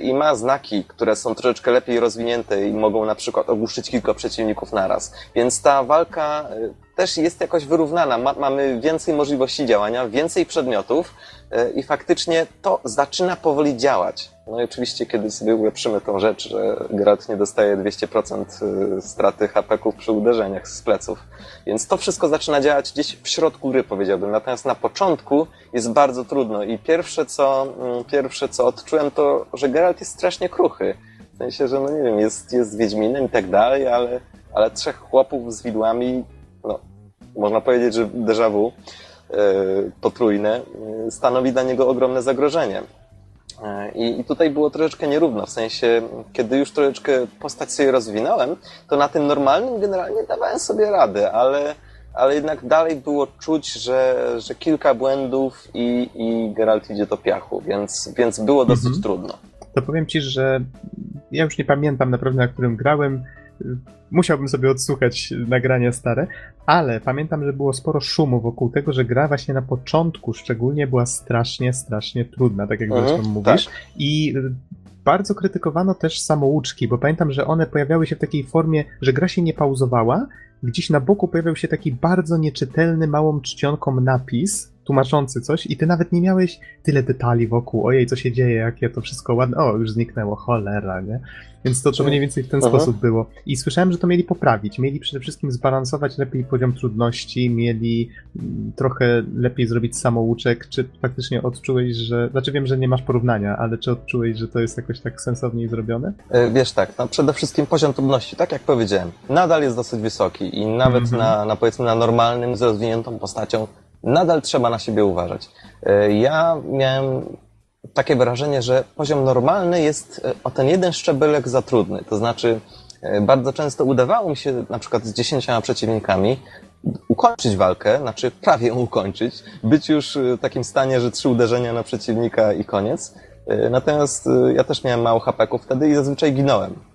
i ma znaki, które są troszeczkę lepiej rozwinięte i mogą na przykład ogłuszyć kilka przeciwników naraz. Więc ta walka też jest jakoś wyrównana. Ma, mamy więcej możliwości działania, więcej przedmiotów i faktycznie to zaczyna powoli działać. No i oczywiście, kiedy sobie ulepszymy tą rzecz, że Geralt nie dostaje 200% y, straty HP-ków przy uderzeniach z pleców. Więc to wszystko zaczyna działać gdzieś w środku gry, powiedziałbym. Natomiast na początku jest bardzo trudno i pierwsze, co, mm, pierwsze, co odczułem, to, że Geralt jest strasznie kruchy. W sensie, że no nie wiem, jest, jest Wiedźminem i tak dalej, ale, ale trzech chłopów z widłami no, można powiedzieć, że déjà vu e, potrójne e, stanowi dla niego ogromne zagrożenie. E, I, I tutaj było troszeczkę nierówno, w sensie, kiedy już troszeczkę postać sobie rozwinąłem, to na tym normalnym generalnie dawałem sobie radę, ale, ale jednak dalej było czuć, że, że kilka błędów i, i Geralt idzie do piachu, więc, więc było dosyć mhm. trudno. To powiem ci, że ja już nie pamiętam naprawdę, na którym grałem musiałbym sobie odsłuchać nagrania stare, ale pamiętam, że było sporo szumu wokół tego, że gra właśnie na początku szczególnie była strasznie, strasznie trudna, tak jak mhm, zresztą mówisz. Tak. I bardzo krytykowano też samouczki, bo pamiętam, że one pojawiały się w takiej formie, że gra się nie pauzowała, gdzieś na boku pojawiał się taki bardzo nieczytelny, małą czcionką napis, tłumaczący coś i ty nawet nie miałeś tyle detali wokół, ojej, co się dzieje, jakie to wszystko ładne, o, już zniknęło, cholera, nie? Więc to, to mniej więcej w ten Aha. sposób było. I słyszałem, że to mieli poprawić, mieli przede wszystkim zbalansować lepiej poziom trudności, mieli mm, trochę lepiej zrobić samouczek, czy faktycznie odczułeś, że, znaczy wiem, że nie masz porównania, ale czy odczułeś, że to jest jakoś tak sensowniej zrobione? E, wiesz tak, no przede wszystkim poziom trudności, tak jak powiedziałem, nadal jest dosyć wysoki i nawet mm -hmm. na, na powiedzmy na normalnym, z rozwiniętą postacią nadal trzeba na siebie uważać. E, ja miałem takie wrażenie, że poziom normalny jest e, o ten jeden szczebelek za trudny. To znaczy, e, bardzo często udawało mi się na przykład z dziesięcioma przeciwnikami ukończyć walkę, znaczy prawie ją ukończyć, być już w takim stanie, że trzy uderzenia na przeciwnika i koniec. Natomiast ja też miałem mało hapeków wtedy i zazwyczaj ginąłem.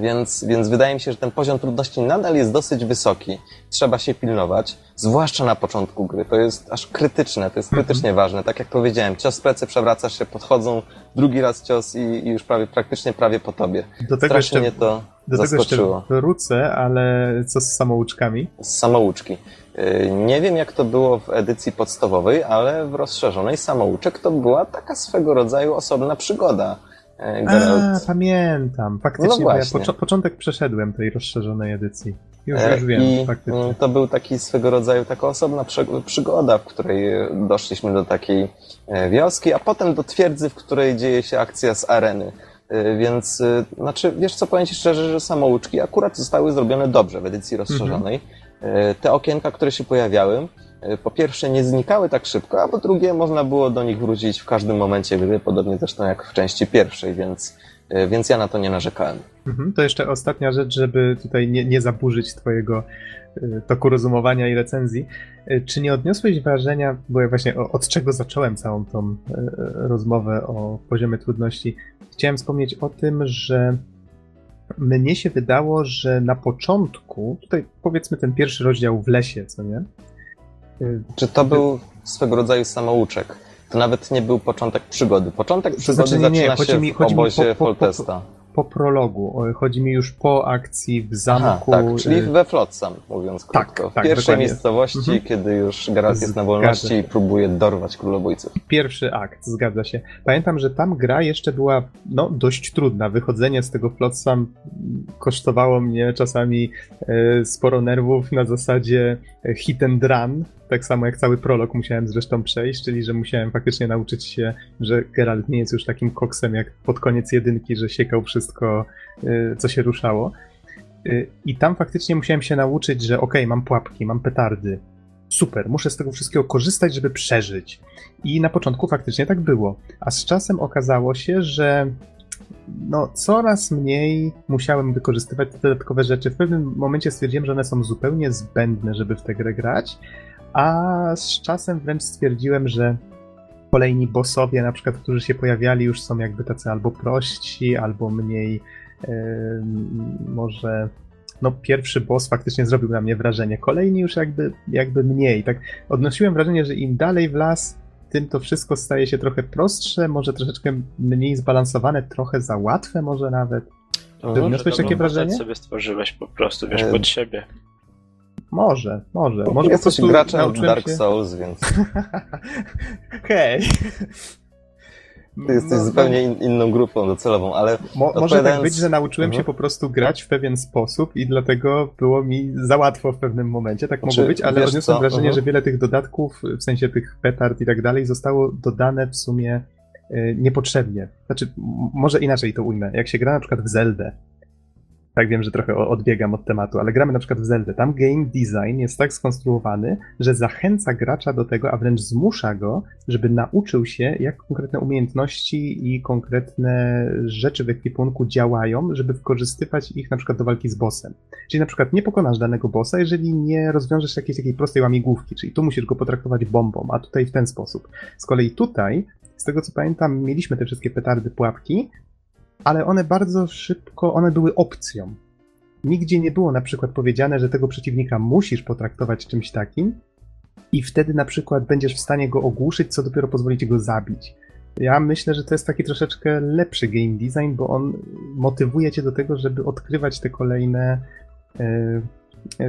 Więc, więc wydaje mi się, że ten poziom trudności nadal jest dosyć wysoki. Trzeba się pilnować, zwłaszcza na początku gry. To jest aż krytyczne, to jest mhm. krytycznie ważne. Tak jak powiedziałem, cios w plecy przewracasz się, podchodzą, drugi raz cios i, i już prawie, praktycznie prawie po tobie. Do tego Strasznie mnie to do zaskoczyło. tego wrócę, ale co z samouczkami? Z samouczki. Y, nie wiem, jak to było w edycji podstawowej, ale w rozszerzonej samouczek to była taka swego rodzaju osobna przygoda Geralt. A, pamiętam. Faktycznie, no ja pocz początek przeszedłem tej rozszerzonej edycji. Już, już wiem, I faktycznie. Mm, to był taki swego rodzaju taka osobna przygoda, w której doszliśmy do takiej e, wioski, a potem do twierdzy, w której dzieje się akcja z areny. E, więc, znaczy, wiesz co, powiem Ci szczerze, że samouczki akurat zostały zrobione dobrze w edycji rozszerzonej. Mhm. Te okienka, które się pojawiały, E, po pierwsze nie znikały tak szybko, a po drugie można było do nich wrócić w każdym momencie gry, podobnie zresztą jak w części pierwszej, więc, e, więc ja na to nie narzekałem. Mhm, to jeszcze ostatnia rzecz, żeby tutaj nie, nie zaburzyć twojego e, toku rozumowania i recenzji. Czy nie odniosłeś wrażenia, bo ja właśnie od czego zacząłem całą tą rozmowę o poziomie trudności, chciałem wspomnieć o tym, że mnie się wydało, że na początku, tutaj powiedzmy ten pierwszy rozdział w lesie, co nie? Czy to był swego rodzaju samouczek? To nawet nie był początek przygody. Początek przygody znaczy, nie, nie, zaczyna się mi, w obozie po, po, Foltesta. Po, po, prologu. Chodzi mi już po akcji w zamku. Aha, tak, czyli y, we Flotsam, mówiąc tak, krótko. W tak, pierwszej dokładnie. miejscowości, mhm. kiedy już Geralt jest na wolności i próbuje dorwać królobójców. Pierwszy akt, zgadza się. Pamiętam, że tam gra jeszcze była no, dość trudna. Wychodzenie z tego Flotsam kosztowało mnie czasami e, sporo nerwów na zasadzie hit and run, tak samo jak cały prolog musiałem zresztą przejść, czyli że musiałem faktycznie nauczyć się, że Geralt nie jest już takim koksem jak pod koniec jedynki, że siekał wszystko, y, co się ruszało. Y, I tam faktycznie musiałem się nauczyć, że okay, mam pułapki, mam petardy. Super, muszę z tego wszystkiego korzystać, żeby przeżyć. I na początku faktycznie tak było. A z czasem okazało się, że no, coraz mniej musiałem wykorzystywać te dodatkowe rzeczy. W pewnym momencie stwierdziłem, że one są zupełnie zbędne, żeby w tę grę grać, a z czasem wręcz stwierdziłem, że kolejni bossowie, na przykład, którzy się pojawiali, już są jakby tacy albo prości, albo mniej yy, może. No, pierwszy boss faktycznie zrobił na mnie wrażenie. Kolejni już jakby, jakby mniej. Tak odnosiłem wrażenie, że im dalej w las, tym to wszystko staje się trochę prostsze, może troszeczkę mniej zbalansowane, trochę za łatwe może nawet. Mhm. Odniosłeś takie wrażenie? sobie stworzyłeś po prostu, wiesz, pod siebie. Może, może. Może po Jesteś prostu graczem Dark się... Souls, więc Hej! ty jesteś No, zupełnie in, inną grupą docelową, ale Mo, może tak Odpowiadając- być, że nauczyłem Mhm. się po prostu grać w pewien sposób i dlatego było mi za łatwo w pewnym momencie, tak Znaczy, mogło być, ale odniosłem co, wrażenie, mhm. że wiele tych dodatków, w sensie tych petard i tak dalej, zostało dodane w sumie e, niepotrzebnie. Znaczy, może inaczej to ujmę. Jak się gra na przykład w Zeldę, tak wiem, że trochę odbiegam od tematu, ale gramy na przykład w Zeldę. Tam game design jest tak skonstruowany, że zachęca gracza do tego, a wręcz zmusza go, żeby nauczył się, jak konkretne umiejętności i konkretne rzeczy w ekwipunku działają, żeby wykorzystywać ich na przykład do walki z bossem. Czyli na przykład nie pokonasz danego bossa, jeżeli nie rozwiążesz jakiejś takiej prostej łamigłówki, czyli tu musisz go potraktować bombą, a tutaj w ten sposób. Z kolei tutaj, z tego co pamiętam, mieliśmy te wszystkie petardy, pułapki, ale one bardzo szybko, one były opcją. Nigdzie nie było na przykład powiedziane, że tego przeciwnika musisz potraktować czymś takim i wtedy na przykład będziesz w stanie go ogłuszyć, co dopiero pozwoli ci go zabić. Ja myślę, że to jest taki troszeczkę lepszy game design, bo on motywuje cię do tego, żeby odkrywać te kolejne e,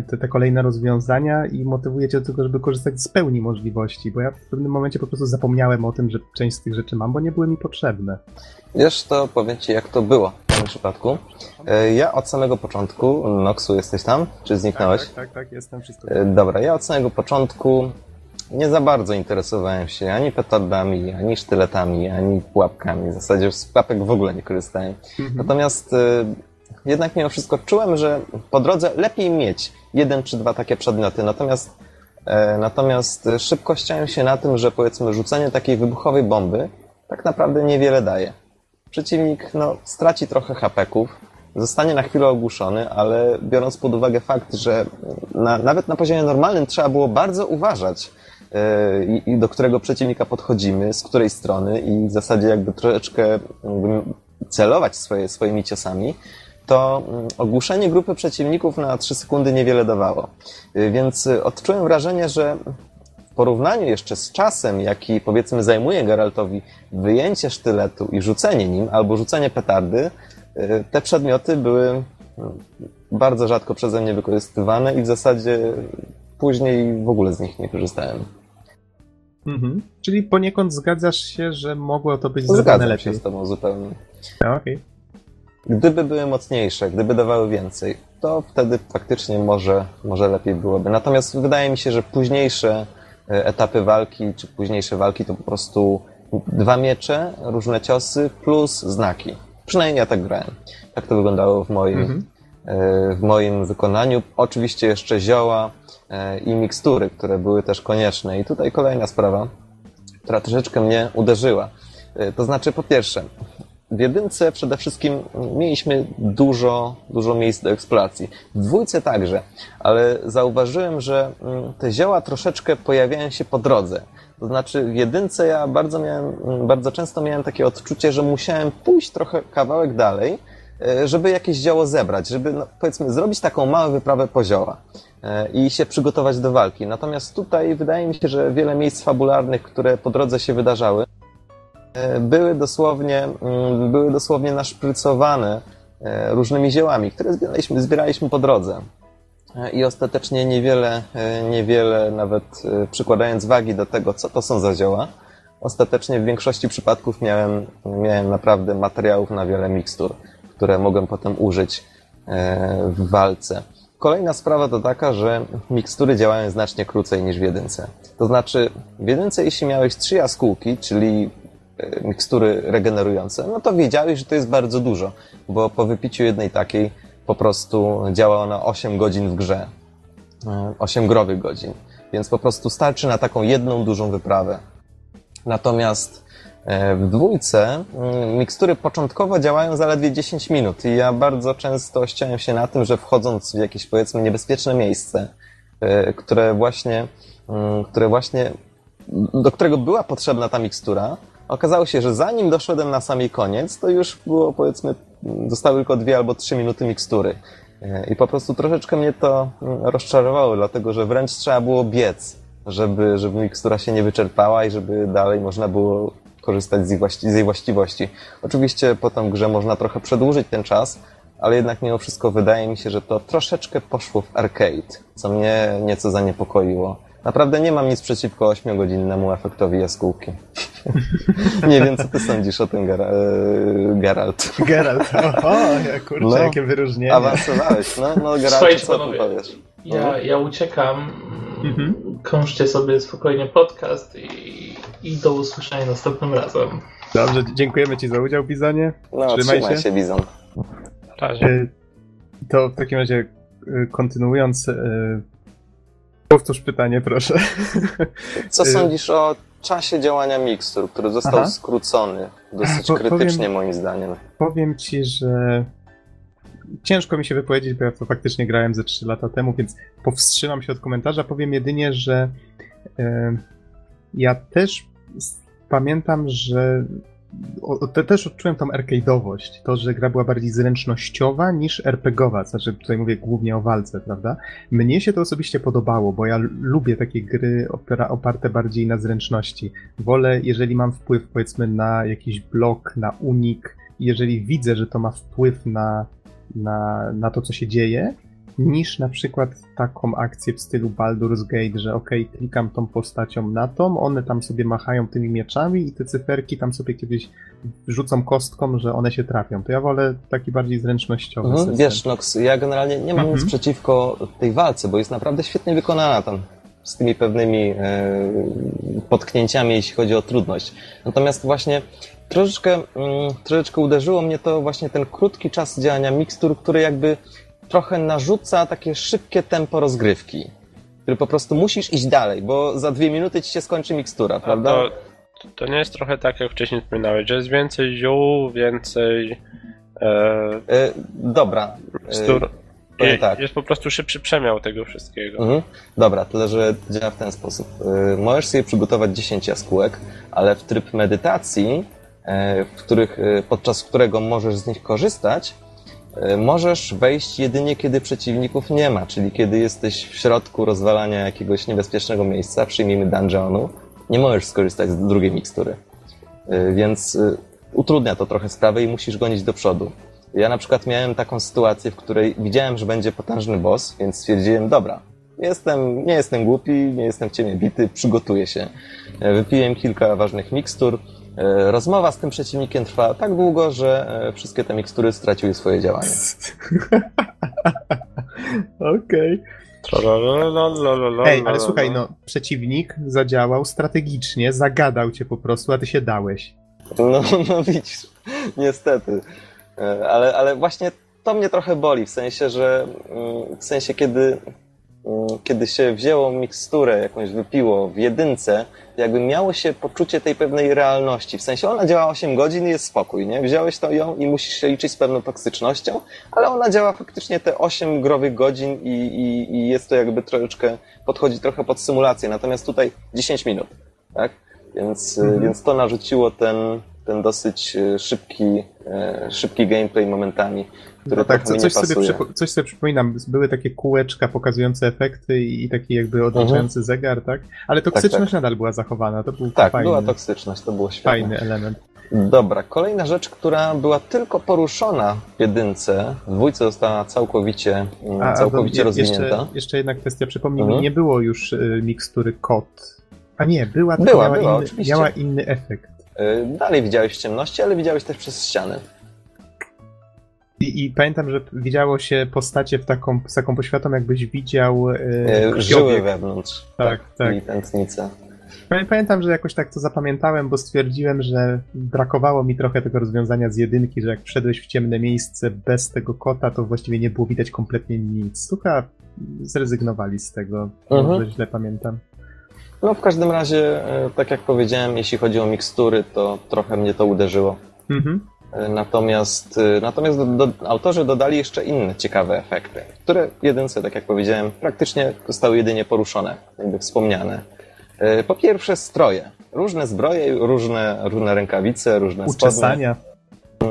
te, te kolejne rozwiązania i motywuje cię do tego, żeby korzystać z pełni możliwości, bo ja w pewnym momencie po prostu zapomniałem o tym, że część z tych rzeczy mam, bo nie były mi potrzebne. wiesz, to powiem ci, jak to było w tym przypadku. E, Ja od samego początku, Noxu, jesteś tam? Czy zniknąłeś? Tak, tak, tak, jestem wszystko. E, Dobra, ja od samego początku nie za bardzo interesowałem się ani petardami, ani sztyletami, ani pułapkami. W zasadzie z pułapek w ogóle nie korzystałem. Mhm. Natomiast e, jednak mimo wszystko czułem, że po drodze lepiej mieć jeden czy dwa takie przedmioty. Natomiast, e, natomiast szybko ściąłem się na tym, że powiedzmy rzucenie takiej wybuchowej bomby tak naprawdę niewiele daje. Przeciwnik no, straci trochę hapeków, zostanie na chwilę ogłuszony, ale biorąc pod uwagę fakt, że na, nawet na poziomie normalnym trzeba było bardzo uważać, e, i, do którego przeciwnika podchodzimy, z której strony i w zasadzie jakby troszeczkę celować swoje, swoimi ciosami, to mm, ogłuszenie grupy przeciwników na 3 sekundy niewiele dawało. Y, Więc y, odczułem wrażenie, że w porównaniu jeszcze z czasem, jaki powiedzmy zajmuje Geraltowi wyjęcie sztyletu i rzucenie nim, albo rzucenie petardy, y, te przedmioty były mm, bardzo rzadko przeze mnie wykorzystywane i w zasadzie później w ogóle z nich nie korzystałem. Mhm. Czyli poniekąd zgadzasz się, że mogło to być zrobione Zgadzam lepiej. się z tobą zupełnie. No, okej. Gdyby były mocniejsze, gdyby dawały więcej, to wtedy faktycznie może, może lepiej byłoby. Natomiast wydaje mi się, że późniejsze e, etapy walki, czy późniejsze walki to po prostu dwa miecze, różne ciosy plus znaki. Przynajmniej ja tak grałem. Tak to wyglądało w moim, Mhm. e, w moim wykonaniu. Oczywiście jeszcze zioła e, i mikstury, które były też konieczne. I tutaj kolejna sprawa, która troszeczkę mnie uderzyła. To znaczy, po pierwsze, w jedynce przede wszystkim mieliśmy dużo, dużo miejsc do eksploracji. W dwójce także, ale zauważyłem, że mm, te zioła troszeczkę pojawiają się po drodze. To znaczy w jedynce ja bardzo miałem, mm, bardzo często miałem takie odczucie, że musiałem pójść trochę kawałek dalej, e, żeby jakieś zioło zebrać, żeby no, powiedzmy zrobić taką małą wyprawę po zioła e, i się przygotować do walki. Natomiast tutaj wydaje mi się, że wiele miejsc fabularnych, które po drodze się wydarzały, były dosłownie, mm, były dosłownie naszprycowane e, różnymi ziołami, które zbieraliśmy, zbieraliśmy po drodze. E, I ostatecznie niewiele, e, niewiele nawet e, przykładając wagi do tego, co to są za zioła, ostatecznie w większości przypadków miałem, miałem naprawdę materiałów na wiele mikstur, które mogłem potem użyć e, w walce. Kolejna sprawa to taka, że mikstury działają znacznie krócej niż w jedynce. To znaczy, w jedynce jeśli miałeś trzy jaskółki, czyli e, mikstury regenerujące, no to wiedziałeś, że to jest bardzo dużo, bo po wypiciu jednej takiej po prostu działa ona 8 godzin w grze. E, 8 growych godzin. Więc po prostu starczy na taką jedną dużą wyprawę. Natomiast E, W dwójce mikstury początkowo działają zaledwie 10 minut i ja bardzo często ściąłem się na tym, że wchodząc w jakieś powiedzmy niebezpieczne miejsce, które właśnie, które właśnie, do którego była potrzebna ta mikstura, okazało się, że zanim doszedłem na sam jej koniec, to już było powiedzmy, zostały tylko dwie albo trzy minuty mikstury. E, I po prostu troszeczkę mnie to mm, rozczarowało, dlatego że wręcz trzeba było biec, żeby, żeby mikstura się nie wyczerpała i żeby dalej można było korzystać z jej, z jej właściwości. Oczywiście potem grze można trochę przedłużyć ten czas, ale jednak mimo wszystko wydaje mi się, że to troszeczkę poszło w arcade, co mnie nieco zaniepokoiło. Naprawdę nie mam nic przeciwko 8-godzinnemu efektowi jaskółki. nie wiem, co ty sądzisz o tym, Gera- e, Geralt. Geralt, oho, ja kurczę, No. jakie wyróżnienie. Awansowałeś, no, no Geralt, Słuchajcie, co panowie. powiesz? Ja, ja uciekam. Mhm. Kończcie sobie spokojnie podcast i, i do usłyszenia następnym razem. Dobrze, dziękujemy Ci za udział, Bizonie. No, Trzymaj trzymaj, się. się, Bizon. Na razie. E, To w takim razie e, kontynuując, powtórz pytanie, proszę. Co sądzisz o czasie działania mikstur, który został Aha. skrócony dosyć Po- krytycznie powiem- moim zdaniem? Powiem Ci, że ciężko mi się wypowiedzieć, bo ja to faktycznie grałem ze 3 lata temu, więc powstrzymam się od komentarza. Powiem jedynie, że e, ja też pamiętam, że o, te, też odczułem tą arcade'owość, to, że gra była bardziej zręcznościowa niż RPGowa, znaczy tutaj mówię głównie o walce, prawda? Mnie się to osobiście podobało, bo ja lubię takie gry oparte bardziej na zręczności. Wolę, jeżeli mam wpływ powiedzmy na jakiś blok, na unik, jeżeli widzę, że to ma wpływ na, na, na to, co się dzieje, niż na przykład taką akcję w stylu Baldur's Gate, że okej, klikam tą postacią na tą, one tam sobie machają tymi mieczami i te cyferki tam sobie kiedyś rzucą kostką, że one się trafią. To ja wolę taki bardziej zręcznościowy Mhm, system. wiesz, Nox, ja generalnie nie mam nic Mhm. przeciwko tej walce, bo jest naprawdę świetnie wykonana tam z tymi pewnymi e, potknięciami, jeśli chodzi o trudność. Natomiast właśnie troszeczkę, mm, troszeczkę uderzyło mnie to właśnie ten krótki czas działania mikstur, który jakby trochę narzuca takie szybkie tempo rozgrywki. Który po prostu musisz iść dalej, bo za dwie minuty ci się skończy mikstura, prawda? to, to nie jest trochę tak, jak wcześniej wspominałeś, że jest więcej ziół, więcej e, E, dobra. E, mikstur. tak. Jest po prostu szybszy przemiał tego wszystkiego. Mhm. Dobra, tyle że działa w ten sposób. Y, Możesz sobie przygotować 10 jaskółek, ale w tryb medytacji, e, w których, y, podczas którego możesz z nich korzystać, możesz wejść jedynie kiedy przeciwników nie ma, czyli kiedy jesteś w środku rozwalania jakiegoś niebezpiecznego miejsca, przyjmijmy dungeonu, nie możesz skorzystać z drugiej mikstury. Y, Więc y, utrudnia to trochę sprawę i musisz gonić do przodu. Ja na przykład miałem taką sytuację, w której widziałem, że będzie potężny boss, więc stwierdziłem, dobra, jestem, nie jestem głupi, nie jestem w ciemię bity, przygotuję się. Wypiłem kilka ważnych mikstur. E, Rozmowa z tym przeciwnikiem trwała tak długo, że e, wszystkie te mikstury straciły swoje działanie. Okej. Trololololololol. Ej, ale słuchaj, no, przeciwnik zadziałał strategicznie, zagadał cię po prostu, a ty się dałeś. No, no widzisz, niestety. E, Ale, ale właśnie to mnie trochę boli, w sensie, że mm, w sensie, kiedy, mm, kiedy się wzięło miksturę, jakąś wypiło w jedynce, jakby miało się poczucie tej pewnej realności. W sensie ona działa 8 godzin i jest spokój, nie? Wziąłeś to ją i musisz się liczyć z pewną toksycznością, ale ona działa faktycznie te 8 growych godzin i, i, i jest to jakby troszeczkę, podchodzi trochę pod symulację. Natomiast tutaj 10 minut, tak? Więc, y, Mhm. więc to narzuciło ten, ten dosyć y, szybki, e, szybki gameplay momentami, No tak, trochę co, coś, sobie przypo, coś sobie przypominam, były takie kółeczka pokazujące efekty i, i taki jakby odliczający zegar, tak? Ale toksyczność nadal była zachowana, to był Mhm. Tak, fajny, była toksyczność, to było świetne. fajny element. Dobra, kolejna rzecz, która była tylko poruszona w jedynce, w dwójce została całkowicie, mm, A, całkowicie je- rozwinięta. Jeszcze, jeszcze jedna kwestia, przypomnij Mhm. mi, nie było już y, mikstury kod. A nie, była, Była, miała, była, inny, miała inny efekt. Y, Dalej widziałeś w ciemności, ale widziałeś też przez ściany. I, I pamiętam, że widziało się postacie w taką, z taką poświatą, jakbyś widział y, Y, Żyły wewnątrz. Tak, tak. I tętnice. Pamię- Pamiętam, że jakoś tak to zapamiętałem, bo stwierdziłem, że brakowało mi trochę tego rozwiązania z jedynki, że jak wszedłeś w ciemne miejsce bez tego kota, to właściwie nie było widać kompletnie nic. Słucha, zrezygnowali z tego, Mhm. może źle pamiętam. No w każdym razie, e, tak jak powiedziałem, jeśli chodzi o mikstury, to trochę mnie to uderzyło. Mhm. Natomiast, e, natomiast do, do, autorzy dodali jeszcze inne ciekawe efekty, które jedynce, tak jak powiedziałem, praktycznie zostały jedynie poruszone, jakby wspomniane. E, Po pierwsze stroje. Różne zbroje, różne, różne rękawice, różne spodnie. Uczesania.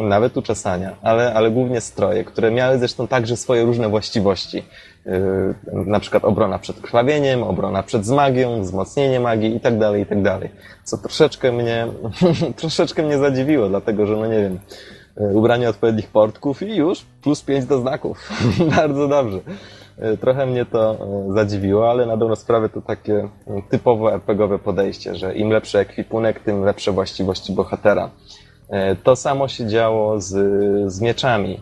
Nawet uczesania, ale, ale głównie stroje, które miały zresztą także swoje różne właściwości. Yy, na przykład obrona przed krwawieniem, obrona przed magią, wzmocnienie magii i tak dalej, i tak dalej. Co troszeczkę mnie, troszeczkę mnie zadziwiło, dlatego że, no nie wiem, yy, ubranie odpowiednich portków i już plus pięć do znaków. Bardzo dobrze. Yy, Trochę mnie to zadziwiło, ale na dobrą sprawę to takie typowo RPGowe podejście, że im lepszy ekwipunek, tym lepsze właściwości bohatera. To samo się działo z, z mieczami.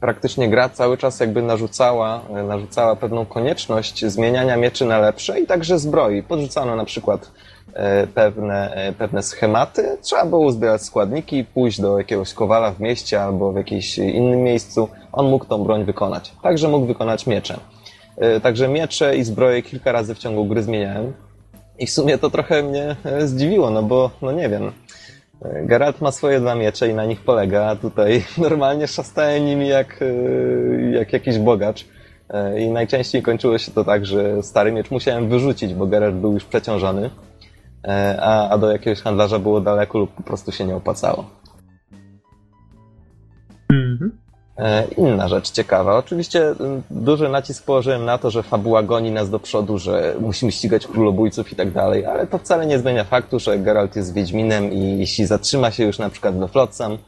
Praktycznie gra cały czas jakby narzucała, e, narzucała pewną konieczność zmieniania mieczy na lepsze i także zbroi. Podrzucano na przykład e, pewne, e, pewne schematy. Trzeba było uzbierać składniki, pójść do jakiegoś kowala w mieście albo w jakimś innym miejscu. On mógł tą broń wykonać. Także mógł wykonać miecze. Także miecze i zbroje kilka razy w ciągu gry zmieniałem. I w sumie to trochę mnie zdziwiło, no bo, no nie wiem, Geralt ma swoje dwa miecze i na nich polega, a tutaj normalnie szastałem nimi jak, e, jak jakiś bogacz. E, I najczęściej kończyło się to tak, że stary miecz musiałem wyrzucić, bo Geralt był już przeciążony, e, a, a do jakiegoś handlarza było daleko lub po prostu się nie opłacało. Inna rzecz ciekawa. Oczywiście m, duży nacisk położyłem na to, że fabuła goni nas do przodu, że musimy ścigać królobójców i tak dalej, ale to wcale nie zmienia faktu, że Geralt jest Wiedźminem i jeśli zatrzyma się już na przykład we Flotsam,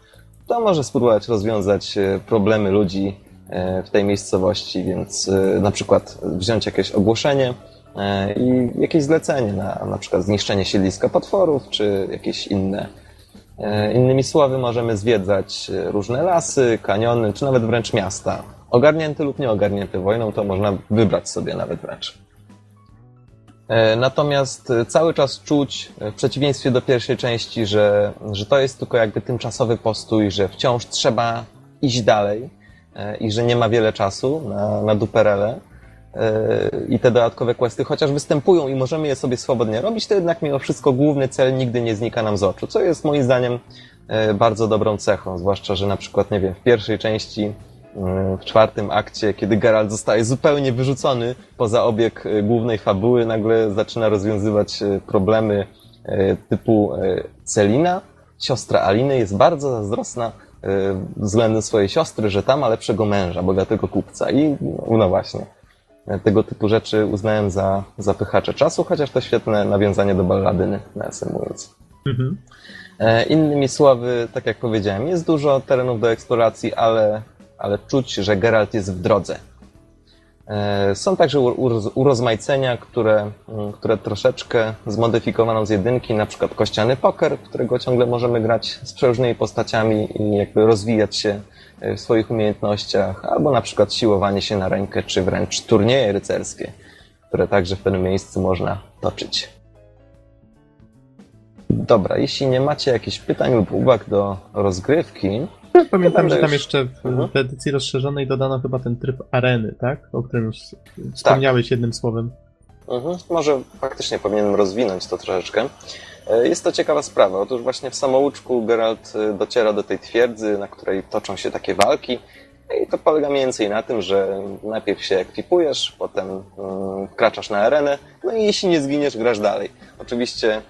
to może spróbować rozwiązać e, problemy ludzi e, w tej miejscowości, więc e, na przykład wziąć jakieś ogłoszenie e, i jakieś zlecenie na na przykład zniszczenie siedliska potworów, czy jakieś inne E, Innymi słowy, możemy zwiedzać e, różne lasy, kaniony, czy nawet wręcz miasta. Ogarnięty lub nieogarnięty wojną, to można wybrać sobie nawet wręcz. E, Natomiast e, cały czas czuć, e, w przeciwieństwie do pierwszej części, że, że to jest tylko jakby tymczasowy postój, że wciąż trzeba iść dalej e, i że nie ma wiele czasu na, na duperele e, i te dodatkowe questy, chociaż występują i możemy je sobie swobodnie robić, to jednak mimo wszystko główny cel nigdy nie znika nam z oczu, co jest moim zdaniem e, bardzo dobrą cechą, zwłaszcza, że na przykład, nie wiem, w pierwszej części, e, w czwartym akcie, kiedy Geralt zostaje zupełnie wyrzucony poza obieg e, głównej fabuły, nagle zaczyna rozwiązywać e, problemy typu Celina, siostra Aliny jest bardzo zazdrosna względem swojej siostry, że ta ma lepszego męża, bogatego kupca i no właśnie. Tego typu rzeczy uznałem za zapychacze czasu, chociaż to świetne nawiązanie do balladyny, nawiasem mówiąc. Mhm. E, Innymi słowy, tak jak powiedziałem, jest dużo terenów do eksploracji, ale, ale czuć, że Geralt jest w drodze. E, Są także urozmaicenia, które, mm, które troszeczkę zmodyfikowano z jedynki, na przykład kościany poker, którego ciągle możemy grać z przeróżnymi postaciami i jakby rozwijać się w swoich umiejętnościach, albo na przykład siłowanie się na rękę, czy wręcz turnieje rycerskie, które także w pewnym miejscu można toczyć. Dobra, jeśli nie macie jakichś pytań lub uwag do rozgrywki, Pamiętam, że tam już- jeszcze w, Mhm. w edycji rozszerzonej dodano chyba ten tryb areny, tak? O którym już wspomniałeś jednym słowem. Mhm. Może faktycznie powinienem rozwinąć to troszeczkę. E, Jest to ciekawa sprawa. Otóż właśnie w samouczku Geralt e, dociera do tej twierdzy, na której toczą się takie walki. I to polega mniej więcej na tym, że najpierw się ekwipujesz, potem mm, wkraczasz na arenę, no i jeśli nie zginiesz, grasz dalej. Oczywiście,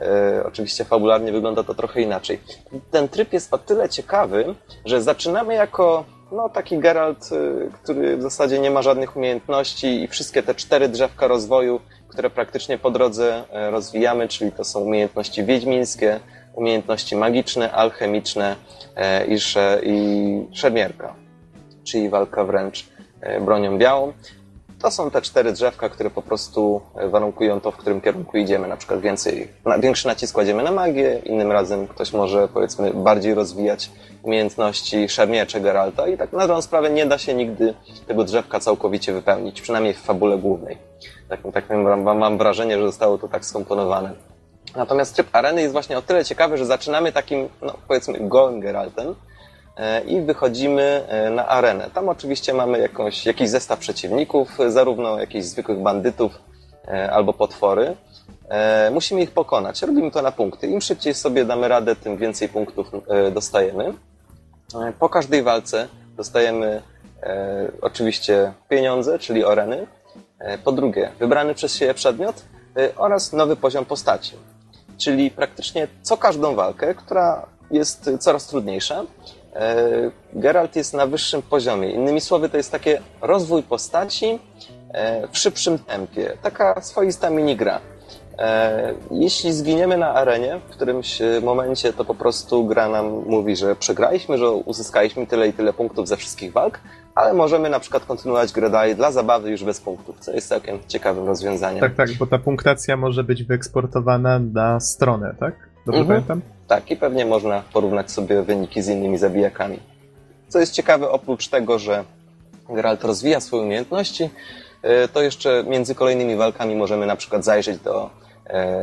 e, oczywiście fabularnie wygląda to trochę inaczej. Ten tryb jest o tyle ciekawy, że zaczynamy jako no, taki Geralt, który w zasadzie nie ma żadnych umiejętności i wszystkie te cztery drzewka rozwoju, które praktycznie po drodze e, rozwijamy, czyli to są umiejętności wiedźmińskie, umiejętności magiczne, alchemiczne e, i, sze, i szermierka, czyli walka wręcz e, bronią białą. To są te cztery drzewka, które po prostu e, warunkują to, w którym kierunku idziemy. Na przykład więcej, większy nacisk kładziemy na magię, innym razem ktoś może powiedzmy bardziej rozwijać umiejętności szermiecze Geralta i tak na dobrą sprawę nie da się nigdy tego drzewka całkowicie wypełnić, przynajmniej w fabule głównej. Tak, tak mam, mam wrażenie, że zostało to tak skomponowane. Natomiast tryb areny jest właśnie o tyle ciekawy, że zaczynamy takim, no powiedzmy, gołym Geraltem, e, i wychodzimy e, na arenę. Tam oczywiście mamy jakąś, jakiś zestaw przeciwników, zarówno jakichś zwykłych bandytów e, albo potwory, musimy ich pokonać. Robimy to na punkty. Im szybciej sobie damy radę, tym więcej punktów dostajemy. Po każdej walce dostajemy oczywiście pieniądze, czyli oreny. E, po drugie, wybrany przez siebie przedmiot e, oraz nowy poziom postaci. Czyli praktycznie co każdą walkę, która jest coraz trudniejsza, e, Geralt jest na wyższym poziomie. Innymi słowy, to jest takie rozwój postaci w szybszym tempie. Taka swoista minigra. E, Jeśli zginiemy na arenie, w którymś momencie to po prostu gra nam mówi, że przegraliśmy, że uzyskaliśmy tyle i tyle punktów ze wszystkich walk, ale możemy na przykład kontynuować grę dalej dla zabawy już bez punktów, co jest całkiem ciekawym rozwiązaniem. Tak, tak, bo ta punktacja może być wyeksportowana na stronę, tak? Dobrze Mhm. pamiętam? Tak, i pewnie można porównać sobie wyniki z innymi zabijakami. Co jest ciekawe, oprócz tego, że Geralt rozwija swoje umiejętności, e, to jeszcze między kolejnymi walkami możemy na przykład zajrzeć do, e,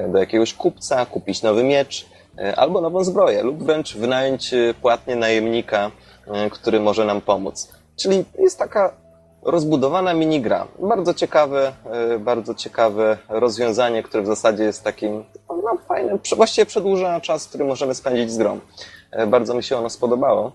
do jakiegoś kupca, kupić nowy miecz e, albo nową zbroję, lub wręcz wynająć e, płatnie najemnika, e, który może nam pomóc. Czyli jest taka rozbudowana minigra. Bardzo ciekawe, e, bardzo ciekawe rozwiązanie, które w zasadzie jest takim no, fajnym, właściwie przedłuża czas, który możemy spędzić z grą. E, Bardzo mi się ono spodobało.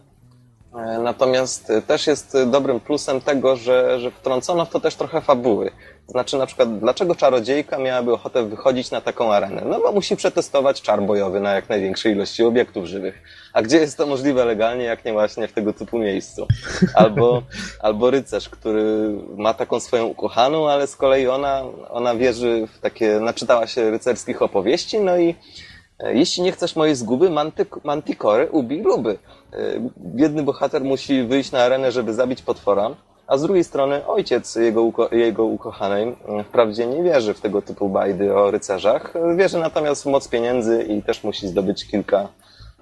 E, Natomiast e, też jest e, dobrym plusem tego, że, że wtrącono w to też trochę fabuły. Znaczy na przykład, dlaczego czarodziejka miałaby ochotę wychodzić na taką arenę? No bo musi przetestować czar bojowy na jak największej ilości obiektów żywych. A gdzie jest to możliwe legalnie, jak nie właśnie w tego typu miejscu? Albo, albo rycerz, który ma taką swoją ukochaną, ale z kolei ona, ona wierzy w takie, naczytała się rycerskich opowieści, no i jeśli nie chcesz mojej zguby, mantyk, mantikory ubij luby. E, Biedny bohater musi wyjść na arenę, żeby zabić potwora, a z drugiej strony ojciec jego, uko, jego ukochanej e, wprawdzie nie wierzy w tego typu bajdy o rycerzach, wierzy natomiast w moc pieniędzy i też musi zdobyć kilka,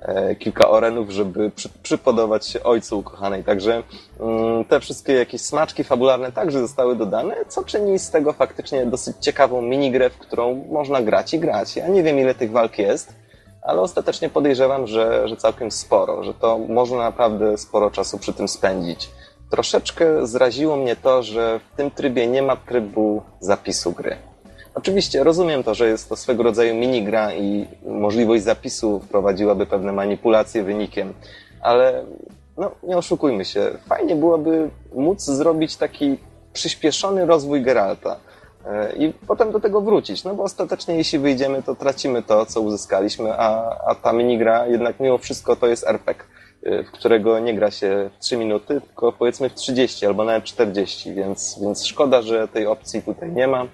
e, kilka orenów, żeby przy, przypodobać się ojcu ukochanej. Także mm, te wszystkie jakieś smaczki fabularne także zostały dodane, co czyni z tego faktycznie dosyć ciekawą minigrę, w którą można grać i grać. Ja nie wiem, ile tych walk jest, ale ostatecznie podejrzewam, że, że całkiem sporo, że to można naprawdę sporo czasu przy tym spędzić. Troszeczkę zraziło mnie to, że w tym trybie nie ma trybu zapisu gry. Oczywiście rozumiem to, że jest to swego rodzaju minigra i możliwość zapisu wprowadziłaby pewne manipulacje wynikiem, ale no, nie oszukujmy się, fajnie byłoby móc zrobić taki przyspieszony rozwój Geralta i potem do tego wrócić, no bo ostatecznie jeśli wyjdziemy, to tracimy to, co uzyskaliśmy, a, a ta minigra jednak mimo wszystko to jest RPG, e, w którego nie gra się w 3 minuty, tylko powiedzmy w 30 albo nawet 40, więc, więc szkoda, że tej opcji tutaj nie ma,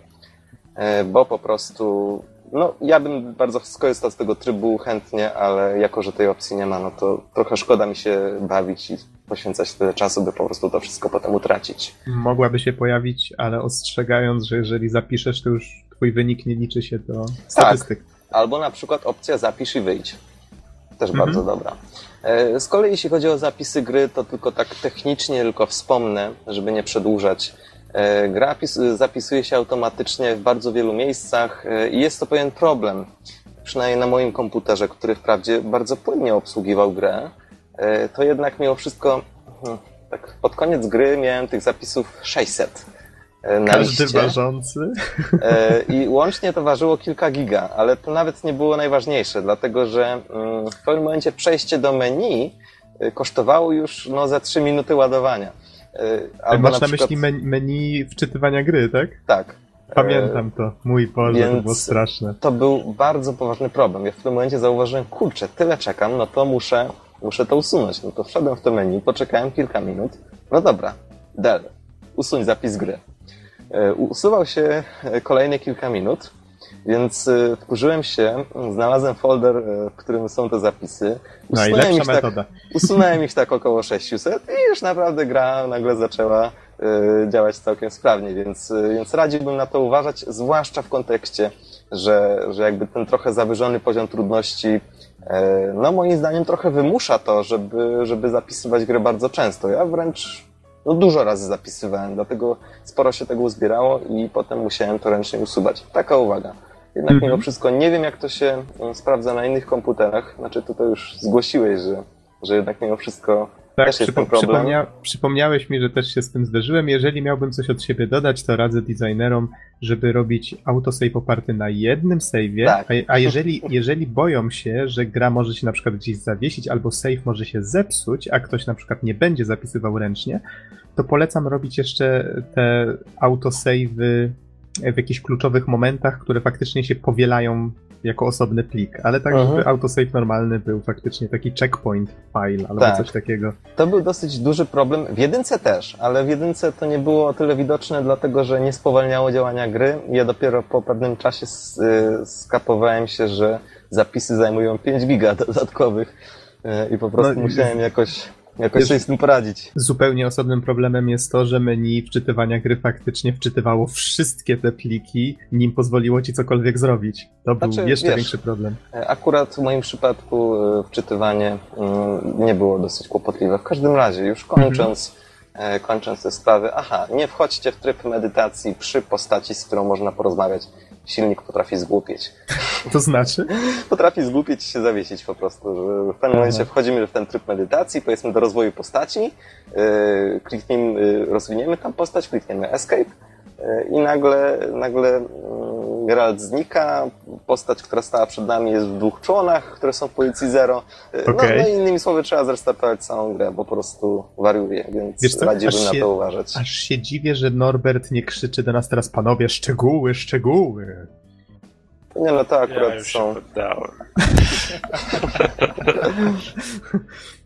e, bo po prostu no, ja bym bardzo skorzystał z tego trybu chętnie, ale jako, że tej opcji nie ma, no to trochę szkoda mi się bawić i poświęcać tyle czasu, by po prostu to wszystko potem utracić. Mogłaby się pojawić, ale ostrzegając, że jeżeli zapiszesz, to już twój wynik nie liczy się do statystyk. Albo na przykład opcja zapisz i wyjdź. Też Mhm. bardzo dobra. E, Z kolei jeśli chodzi o zapisy gry, to tylko tak technicznie tylko wspomnę, żeby nie przedłużać. E, Gra pis- zapisuje się automatycznie w bardzo wielu miejscach e, i jest to pewien problem. Przynajmniej na moim komputerze, który wprawdzie bardzo płynnie obsługiwał grę, to jednak mimo wszystko hmm, tak pod koniec gry miałem tych zapisów 600 e, na Każdy liście. ważący. E, I łącznie to ważyło kilka giga, ale to nawet nie było najważniejsze, dlatego że mm, w pewnym momencie przejście do menu kosztowało już no, za 3 minuty ładowania. Y, Albo Masz na, przykład- myśli men- menu wczytywania gry, tak? Tak. Pamiętam to. Mój Boże, to było straszne. To był bardzo poważny problem. Ja w tym momencie zauważyłem, kurczę, tyle czekam, no to muszę, muszę to usunąć. No to wszedłem w to menu, poczekałem kilka minut. No dobra, del, usuń zapis gry. E, Usuwał się e, kolejne kilka minut, więc e, wkurzyłem się, znalazłem folder, w którym są te zapisy. Usunąłem Najlepsza ich, tak, usunąłem ich tak około 600 i już naprawdę gra nagle zaczęła działać całkiem sprawnie, więc, więc radziłbym na to uważać, zwłaszcza w kontekście, że, że jakby ten trochę zawyżony poziom trudności, no moim zdaniem trochę wymusza to, żeby, żeby zapisywać grę bardzo często. Ja wręcz no, dużo razy zapisywałem, dlatego sporo się tego uzbierało i potem musiałem to ręcznie usuwać. Taka uwaga. Jednak Mhm. mimo wszystko nie wiem, jak to się mm, sprawdza na innych komputerach. Znaczy, to już zgłosiłeś, że, że jednak mimo wszystko Tak, przypo- przypomnia- przypomniałeś mi, że też się z tym zderzyłem. Jeżeli miałbym coś od siebie dodać, to radzę designerom, żeby robić autosave oparty na jednym save'ie, Tak. a, a jeżeli, jeżeli boją się, że gra może się na przykład gdzieś zawiesić albo save może się zepsuć, a ktoś na przykład nie będzie zapisywał ręcznie, to polecam robić jeszcze te autosave'y w jakichś kluczowych momentach, które faktycznie się powielają jako osobny plik, ale tak, Mhm. żeby autosave normalny był faktycznie taki checkpoint file albo Tak. coś takiego. To był dosyć duży problem. W jedynce też, ale w jedynce to nie było o tyle widoczne, dlatego że nie spowalniało działania gry. Ja dopiero po pewnym czasie y, skapowałem się, że zapisy zajmują 5 giga dodatkowych y, i po prostu No musiałem jakoś, jakoś Wiesz- sobie z tym poradzić. Zupełnie osobnym problemem jest to, że menu wczytywania gry faktycznie wczytywało wszystkie te pliki, nim pozwoliło ci cokolwiek zrobić. To był Znaczy, jeszcze wiesz, większy problem. E, Akurat w moim przypadku y, wczytywanie mm, nie było dosyć kłopotliwe. W każdym razie, już kończąc, e, kończąc te sprawy, aha, nie wchodźcie w tryb medytacji przy postaci, z którą można porozmawiać. Silnik potrafi zgłupieć. To znaczy? potrafi zgłupieć i się zawiesić po prostu. W pewnym momencie wchodzimy w ten tryb medytacji, powiedzmy do rozwoju postaci, yy, klikniemy, yy, rozwiniemy tam postać, klikniemy escape i nagle, nagle yy, Geralt znika, postać, która stała przed nami jest w dwóch członach, które są w pozycji zero. Okej. No, no i innymi słowy trzeba zrestartować całą grę, bo po prostu wariuje, więc Wiesz co, radziłbym aż na się- to uważać. Aż się dziwię, że Norbert nie krzyczy do nas teraz, panowie, szczegóły, szczegóły. Nie no, to akurat Ja już są... się poddałem.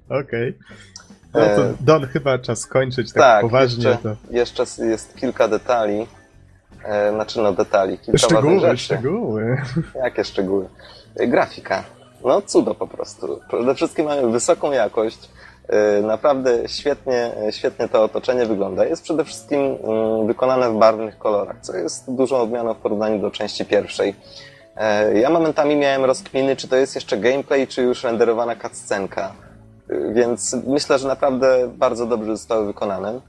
No to E, Don, chyba czas kończyć tak, Tak, poważnie. jeszcze, To... jeszcze jest kilka detali. E, znaczy no detali, kilka Szczegóły, rzeczy. szczegóły. Jakie szczegóły? E, Grafika. No cudo po prostu. Przede wszystkim mamy wysoką jakość. Naprawdę świetnie, świetnie to otoczenie wygląda. Jest przede wszystkim mm, wykonane w barwnych kolorach, co jest dużą odmianą w porównaniu do części pierwszej. Ja momentami miałem rozkminy, czy to jest jeszcze gameplay, czy już renderowana cutscenka. Więc myślę, że naprawdę bardzo dobrze zostały wykonane.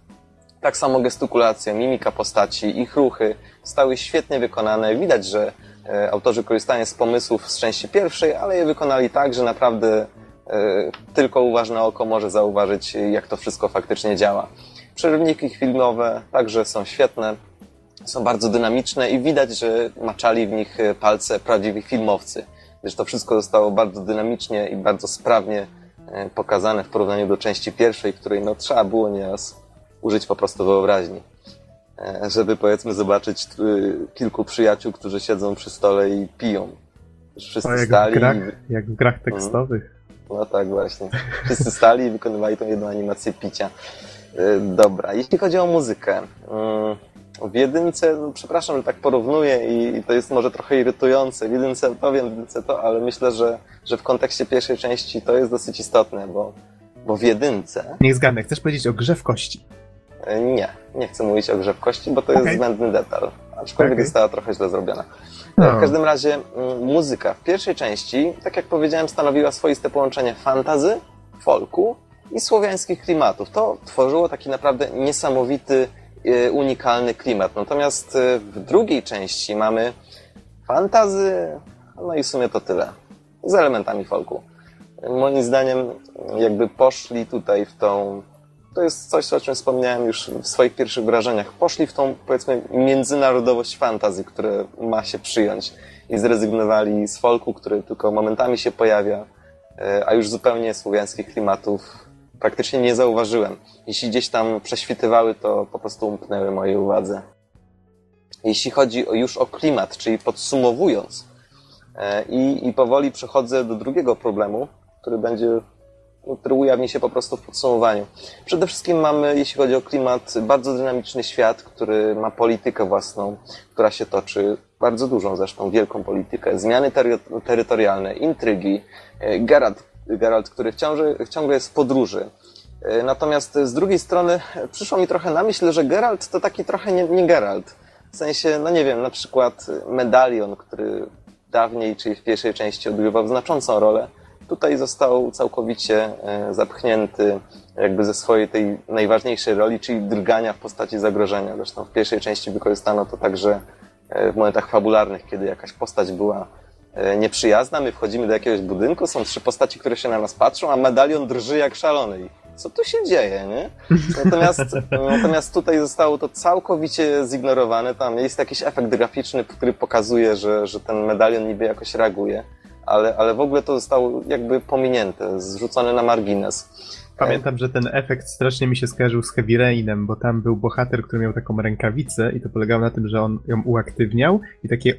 Tak samo gestykulacja, mimika postaci, ich ruchy stały świetnie wykonane. Widać, że e, autorzy korzystają z pomysłów z części pierwszej, ale je wykonali tak, że naprawdę e, tylko uważne oko może zauważyć, jak to wszystko faktycznie działa. Przerywniki filmowe także są świetne, są bardzo dynamiczne i widać, że maczali w nich palce prawdziwi filmowcy, gdyż to wszystko zostało bardzo dynamicznie i bardzo sprawnie pokazane w porównaniu do części pierwszej, w której no, trzeba było nieraz użyć po prostu wyobraźni e, żeby powiedzmy zobaczyć y, kilku przyjaciół, którzy siedzą przy stole i piją. Wszyscy jak w, stali. grach, i- jak w grach tekstowych. No tak, właśnie. Wszyscy stali i wykonywali tą jedną animację picia. Y, Dobra, jeśli chodzi o muzykę. W jedynce, no, przepraszam, że tak porównuję i, i to jest może trochę irytujące. W jedynce to w jedynce to, ale myślę, że, że w kontekście pierwszej części to jest dosyć istotne, bo, bo w jedynce Niech zgadnę, chcesz powiedzieć o grze w kości. E, Nie, nie chcę mówić o grzewkości, bo to jest Okej. zbędny detal. Aczkolwiek Okej. została trochę źle zrobiona. No. W każdym razie muzyka w pierwszej części, tak jak powiedziałem, stanowiła swoiste połączenie fantazy, folku i słowiańskich klimatów. To tworzyło taki naprawdę niesamowity, e, unikalny klimat. Natomiast e, w drugiej części mamy fantazy, no i w sumie to tyle. Z elementami folku. Moim zdaniem jakby poszli tutaj w tą to jest coś, o czym wspomniałem już w swoich pierwszych wrażeniach. Poszli w tą, powiedzmy, międzynarodowość fantazji, które ma się przyjąć i zrezygnowali z folku, który tylko momentami się pojawia, e, a już zupełnie słowiańskich klimatów praktycznie nie zauważyłem. Jeśli gdzieś tam prześwitywały, to po prostu umknęły mojej uwadze. Jeśli chodzi o, już o klimat, czyli podsumowując, e, i, i powoli przechodzę do drugiego problemu, który będzie który ujawni się po prostu w podsumowaniu. Przede wszystkim mamy, jeśli chodzi o klimat, bardzo dynamiczny świat, który ma politykę własną, która się toczy, bardzo dużą zresztą, wielką politykę, zmiany tery- terytorialne, intrygi. E, Geralt, który wciąż, ciągle jest w podróży. E, Natomiast z drugiej strony przyszło mi trochę na myśl, że Geralt to taki trochę nie, nie Geralt. W sensie, no nie wiem, na przykład medalion, który dawniej, czyli w pierwszej części odgrywał znaczącą rolę, tutaj został całkowicie e, zapchnięty jakby ze swojej tej najważniejszej roli, czyli drgania w postaci zagrożenia. Zresztą w pierwszej części wykorzystano to także e, w momentach fabularnych, kiedy jakaś postać była nieprzyjazna, my wchodzimy do jakiegoś budynku, są trzy postaci, które się na nas patrzą, a medalion drży jak szalony co tu się dzieje, nie? Natomiast, natomiast tutaj zostało to całkowicie zignorowane. Tam jest jakiś efekt graficzny, który pokazuje, że, że ten medalion niby jakoś reaguje, ale, ale w ogóle to zostało jakby pominięte, zrzucone na margines. Pamiętam, że ten efekt strasznie mi się skojarzył z Heavy Rainem, bo tam był bohater, który miał taką rękawicę i to polegało na tym, że on ją uaktywniał i taki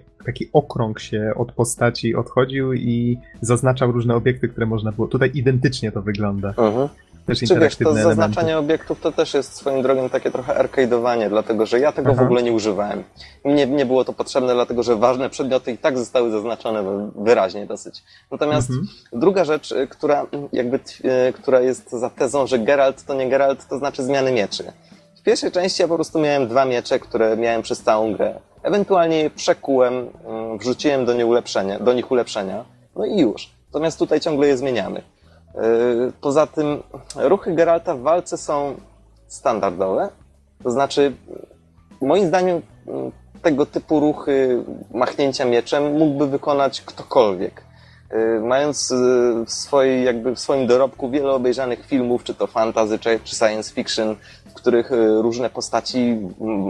okrąg się od postaci odchodził i zaznaczał różne obiekty, które można było. Tutaj identycznie to wygląda. Mhm. Też Czy wiesz, to interaktywne zaznaczanie elementy. obiektów to też jest swoim drogą takie trochę arcade'owanie, dlatego że ja tego w Aha. ogóle nie używałem. Nie, nie było to potrzebne, dlatego że ważne przedmioty i tak zostały zaznaczone wyraźnie dosyć. Natomiast Mhm. druga rzecz, y, która jakby, tw- y, która jest za tezą, że Geralt to nie Geralt, to znaczy zmiany mieczy. W pierwszej części ja po prostu miałem dwa miecze, które miałem przez całą grę. Ewentualnie je przekułem, mm, wrzuciłem do, nie ulepszenia, do nich ulepszenia, no i już. Natomiast tutaj ciągle je zmieniamy. Yy, Poza tym ruchy Geralta w walce są standardowe. To znaczy, moim zdaniem, mm, tego typu ruchy machnięcia mieczem mógłby wykonać ktokolwiek. Yy, Mając yy, w, swojej, jakby w swoim dorobku wiele obejrzanych filmów, czy to fantasy, czy, czy science fiction, w których różne postaci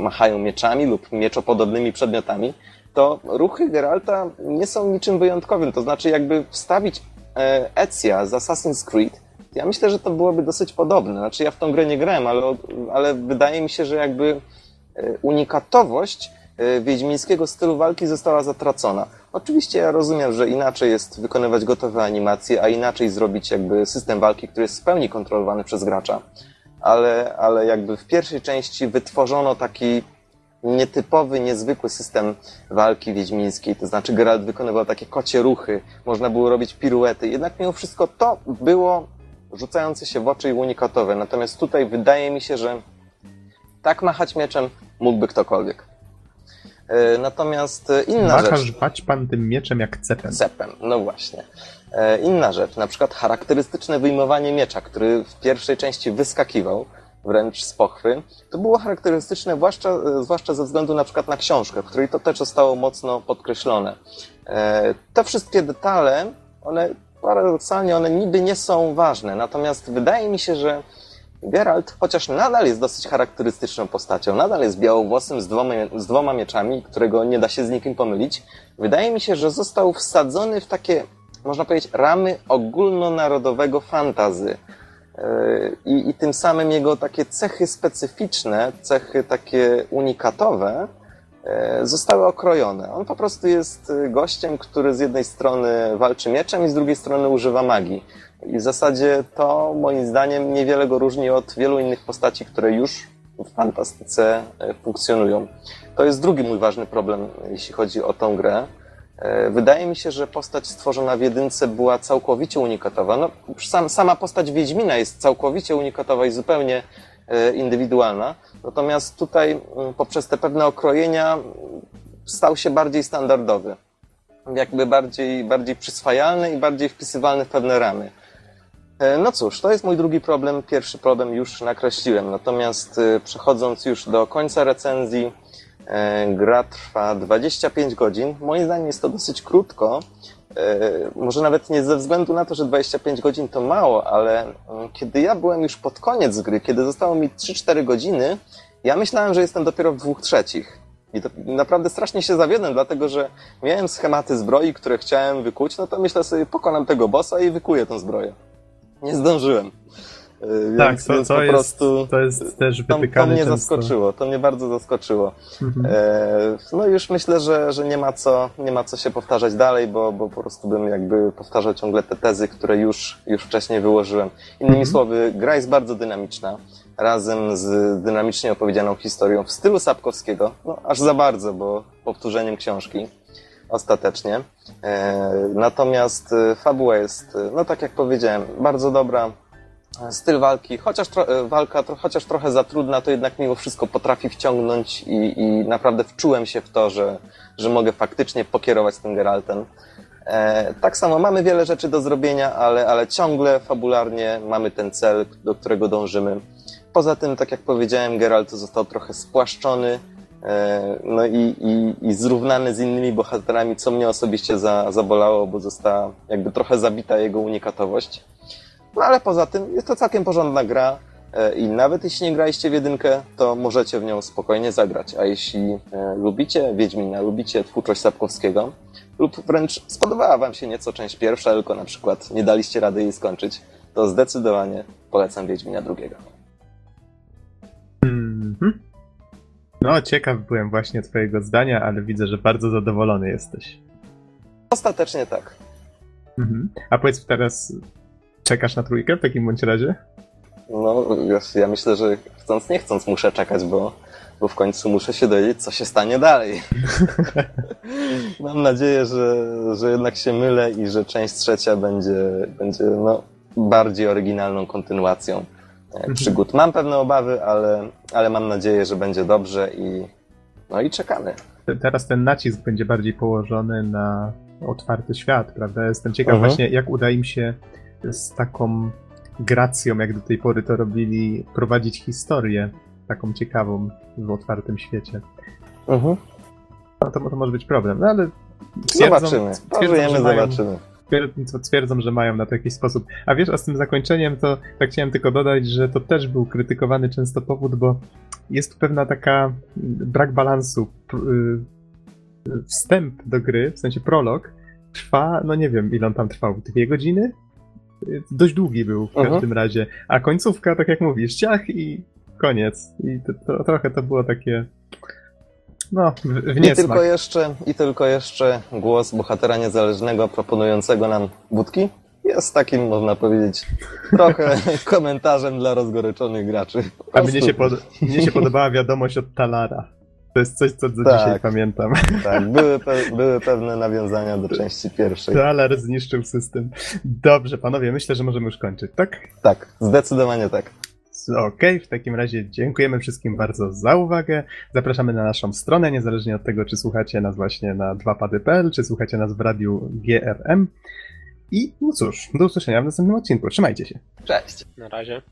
machają mieczami lub mieczopodobnymi przedmiotami, to ruchy Geralta nie są niczym wyjątkowym. To znaczy, jakby wstawić Ezia z Assassin's Creed, ja myślę, że to byłoby dosyć podobne. Znaczy, ja w tą grę nie grałem, ale, ale wydaje mi się, że jakby e, unikatowość e, wiedźmińskiego stylu walki została zatracona. Oczywiście ja rozumiem, że inaczej jest wykonywać gotowe animacje, a inaczej zrobić jakby system walki, który jest w pełni kontrolowany przez gracza. Ale, ale jakby w pierwszej części wytworzono taki nietypowy, niezwykły system walki wiedźmińskiej, to znaczy Geralt wykonywał takie kocie ruchy, można było robić piruety, jednak mimo wszystko to było rzucające się w oczy i unikatowe, natomiast tutaj wydaje mi się, że tak machać mieczem mógłby ktokolwiek. E, Natomiast e, inna Machasz rzecz... bać pan tym mieczem jak cepem. Cepem, no właśnie. E, Inna rzecz, na przykład charakterystyczne wyjmowanie miecza, który w pierwszej części wyskakiwał, wręcz z pochwy, to było charakterystyczne zwłaszcza, e, zwłaszcza ze względu na przykład na książkę, w której to też zostało mocno podkreślone. E, Te wszystkie detale, one paradoksalnie, one niby nie są ważne, natomiast wydaje mi się, że Geralt, chociaż nadal jest dosyć charakterystyczną postacią, nadal jest białowłosym z dwoma, z dwoma mieczami, którego nie da się z nikim pomylić, wydaje mi się, że został wsadzony w takie, można powiedzieć, ramy ogólnonarodowego fantazy. I, I tym samym jego takie cechy specyficzne, cechy takie unikatowe, yy, zostały okrojone. On po prostu jest yy, gościem, który z jednej strony walczy mieczem i z drugiej strony używa magii. I w zasadzie to moim zdaniem niewiele go różni od wielu innych postaci, które już w fantastyce e, funkcjonują. To jest drugi mój ważny problem, jeśli chodzi o tą grę. E, Wydaje mi się, że postać stworzona w jedynce była całkowicie unikatowa. No, sam, sama postać Wiedźmina jest całkowicie unikatowa i zupełnie e, indywidualna. Natomiast tutaj mm, poprzez te pewne okrojenia mm, stał się bardziej standardowy. Jakby bardziej, bardziej przyswajalny i bardziej wpisywalny w pewne ramy. E, No cóż, to jest mój drugi problem. Pierwszy problem już nakreśliłem. Natomiast przechodząc już do końca recenzji, gra trwa 25 godzin. Moim zdaniem jest to dosyć krótko. E, Może nawet nie ze względu na to, że 25 godzin to mało, ale mm, kiedy ja byłem już pod koniec gry, kiedy zostało mi 3-4 godziny, ja myślałem, że jestem dopiero w dwóch trzecich. I to naprawdę strasznie się zawiodłem, dlatego że miałem schematy zbroi, które chciałem wykuć, no to myślę sobie, pokonam tego bossa i wykuję tą zbroję. Nie zdążyłem. Yy, Tak, więc, to, więc to, po jest, prostu to jest też to, to wytykane mnie często. zaskoczyło, to mnie bardzo zaskoczyło. Mhm. E, no już myślę, że, że nie, ma co, nie ma co się powtarzać dalej, bo, bo po prostu bym jakby powtarzał ciągle te tezy, które już, już wcześniej wyłożyłem. Innymi Mhm. słowy, gra jest bardzo dynamiczna, razem z dynamicznie opowiedzianą historią w stylu Sapkowskiego, no aż za bardzo, bo powtórzeniem książki ostatecznie. E, natomiast e, fabuła jest, e, no tak jak powiedziałem, bardzo dobra. Styl walki, chociaż, tro, e, walka, chociaż trochę za trudna, to jednak mimo wszystko potrafi wciągnąć i, i naprawdę wczułem się w to, że, że mogę faktycznie pokierować tym Geraltem. E, tak samo mamy wiele rzeczy do zrobienia, ale, ale ciągle fabularnie mamy ten cel, do którego dążymy. Poza tym, tak jak powiedziałem, Geralt został trochę spłaszczony, e, no i, i, i zrównany z innymi bohaterami, co mnie osobiście za, zabolało, bo została jakby trochę zabita jego unikatowość. No ale poza tym jest to całkiem porządna gra e, i nawet jeśli nie graliście w jedynkę, to możecie w nią spokojnie zagrać. A jeśli e, lubicie Wiedźmina, lubicie twórczość Sapkowskiego lub wręcz spodobała wam się nieco część pierwsza, tylko na przykład nie daliście rady jej skończyć, to zdecydowanie polecam Wiedźmina drugiego. Mhm. No, ciekaw byłem właśnie twojego zdania, ale widzę, że bardzo zadowolony jesteś. Ostatecznie tak. Mhm. A powiedz teraz, czekasz na trójkę w takim bądź razie? No, ja myślę, że chcąc nie chcąc muszę czekać, bo, bo w końcu muszę się dowiedzieć, co się stanie dalej. Mam nadzieję, że, że jednak się mylę i że część trzecia będzie, będzie no, bardziej oryginalną kontynuacją e, przygód. Mam pewne obawy, ale, ale mam nadzieję, że będzie dobrze i no i czekamy. Te- Teraz ten nacisk będzie bardziej położony na otwarty świat, prawda? Jestem ciekaw Mhm. właśnie, jak uda im się z taką gracją, jak do tej pory to robili, prowadzić historię taką ciekawą w otwartym świecie. Mhm. No to, to może być problem, no ale twierdzą, Zobaczymy. twierdzą, Pożyjemy, że mają- zobaczymy. Twierd- twierdzą, że mają na to jakiś sposób. A wiesz, a z tym zakończeniem to tak chciałem tylko dodać, że to też był krytykowany często powód, bo jest tu pewna taka brak balansu. Y, Wstęp do gry, w sensie prolog, trwa, no nie wiem ile on tam trwał, dwie godziny? Dość długi był w Mhm. każdym razie. A końcówka, tak jak mówisz, ciach i koniec. I to, to, trochę to było takie. No, w, I tylko, jeszcze, I tylko jeszcze głos bohatera niezależnego proponującego nam wódki jest takim, można powiedzieć, trochę komentarzem dla rozgoryczonych graczy. A mnie się, pod, mnie się podobała wiadomość od Talara. To jest coś, co do Tak. dzisiaj pamiętam. Tak, były, pe były pewne nawiązania do części pierwszej. Talar zniszczył system. Dobrze, panowie, myślę, że możemy już kończyć, tak? Tak, zdecydowanie tak. Okej, w takim razie dziękujemy wszystkim bardzo za uwagę. Zapraszamy na naszą stronę, niezależnie od tego, czy słuchacie nas właśnie na 2pady.pl, czy słuchacie nas w radiu GRM. I no cóż, do usłyszenia w następnym odcinku. Trzymajcie się. Cześć. Na razie.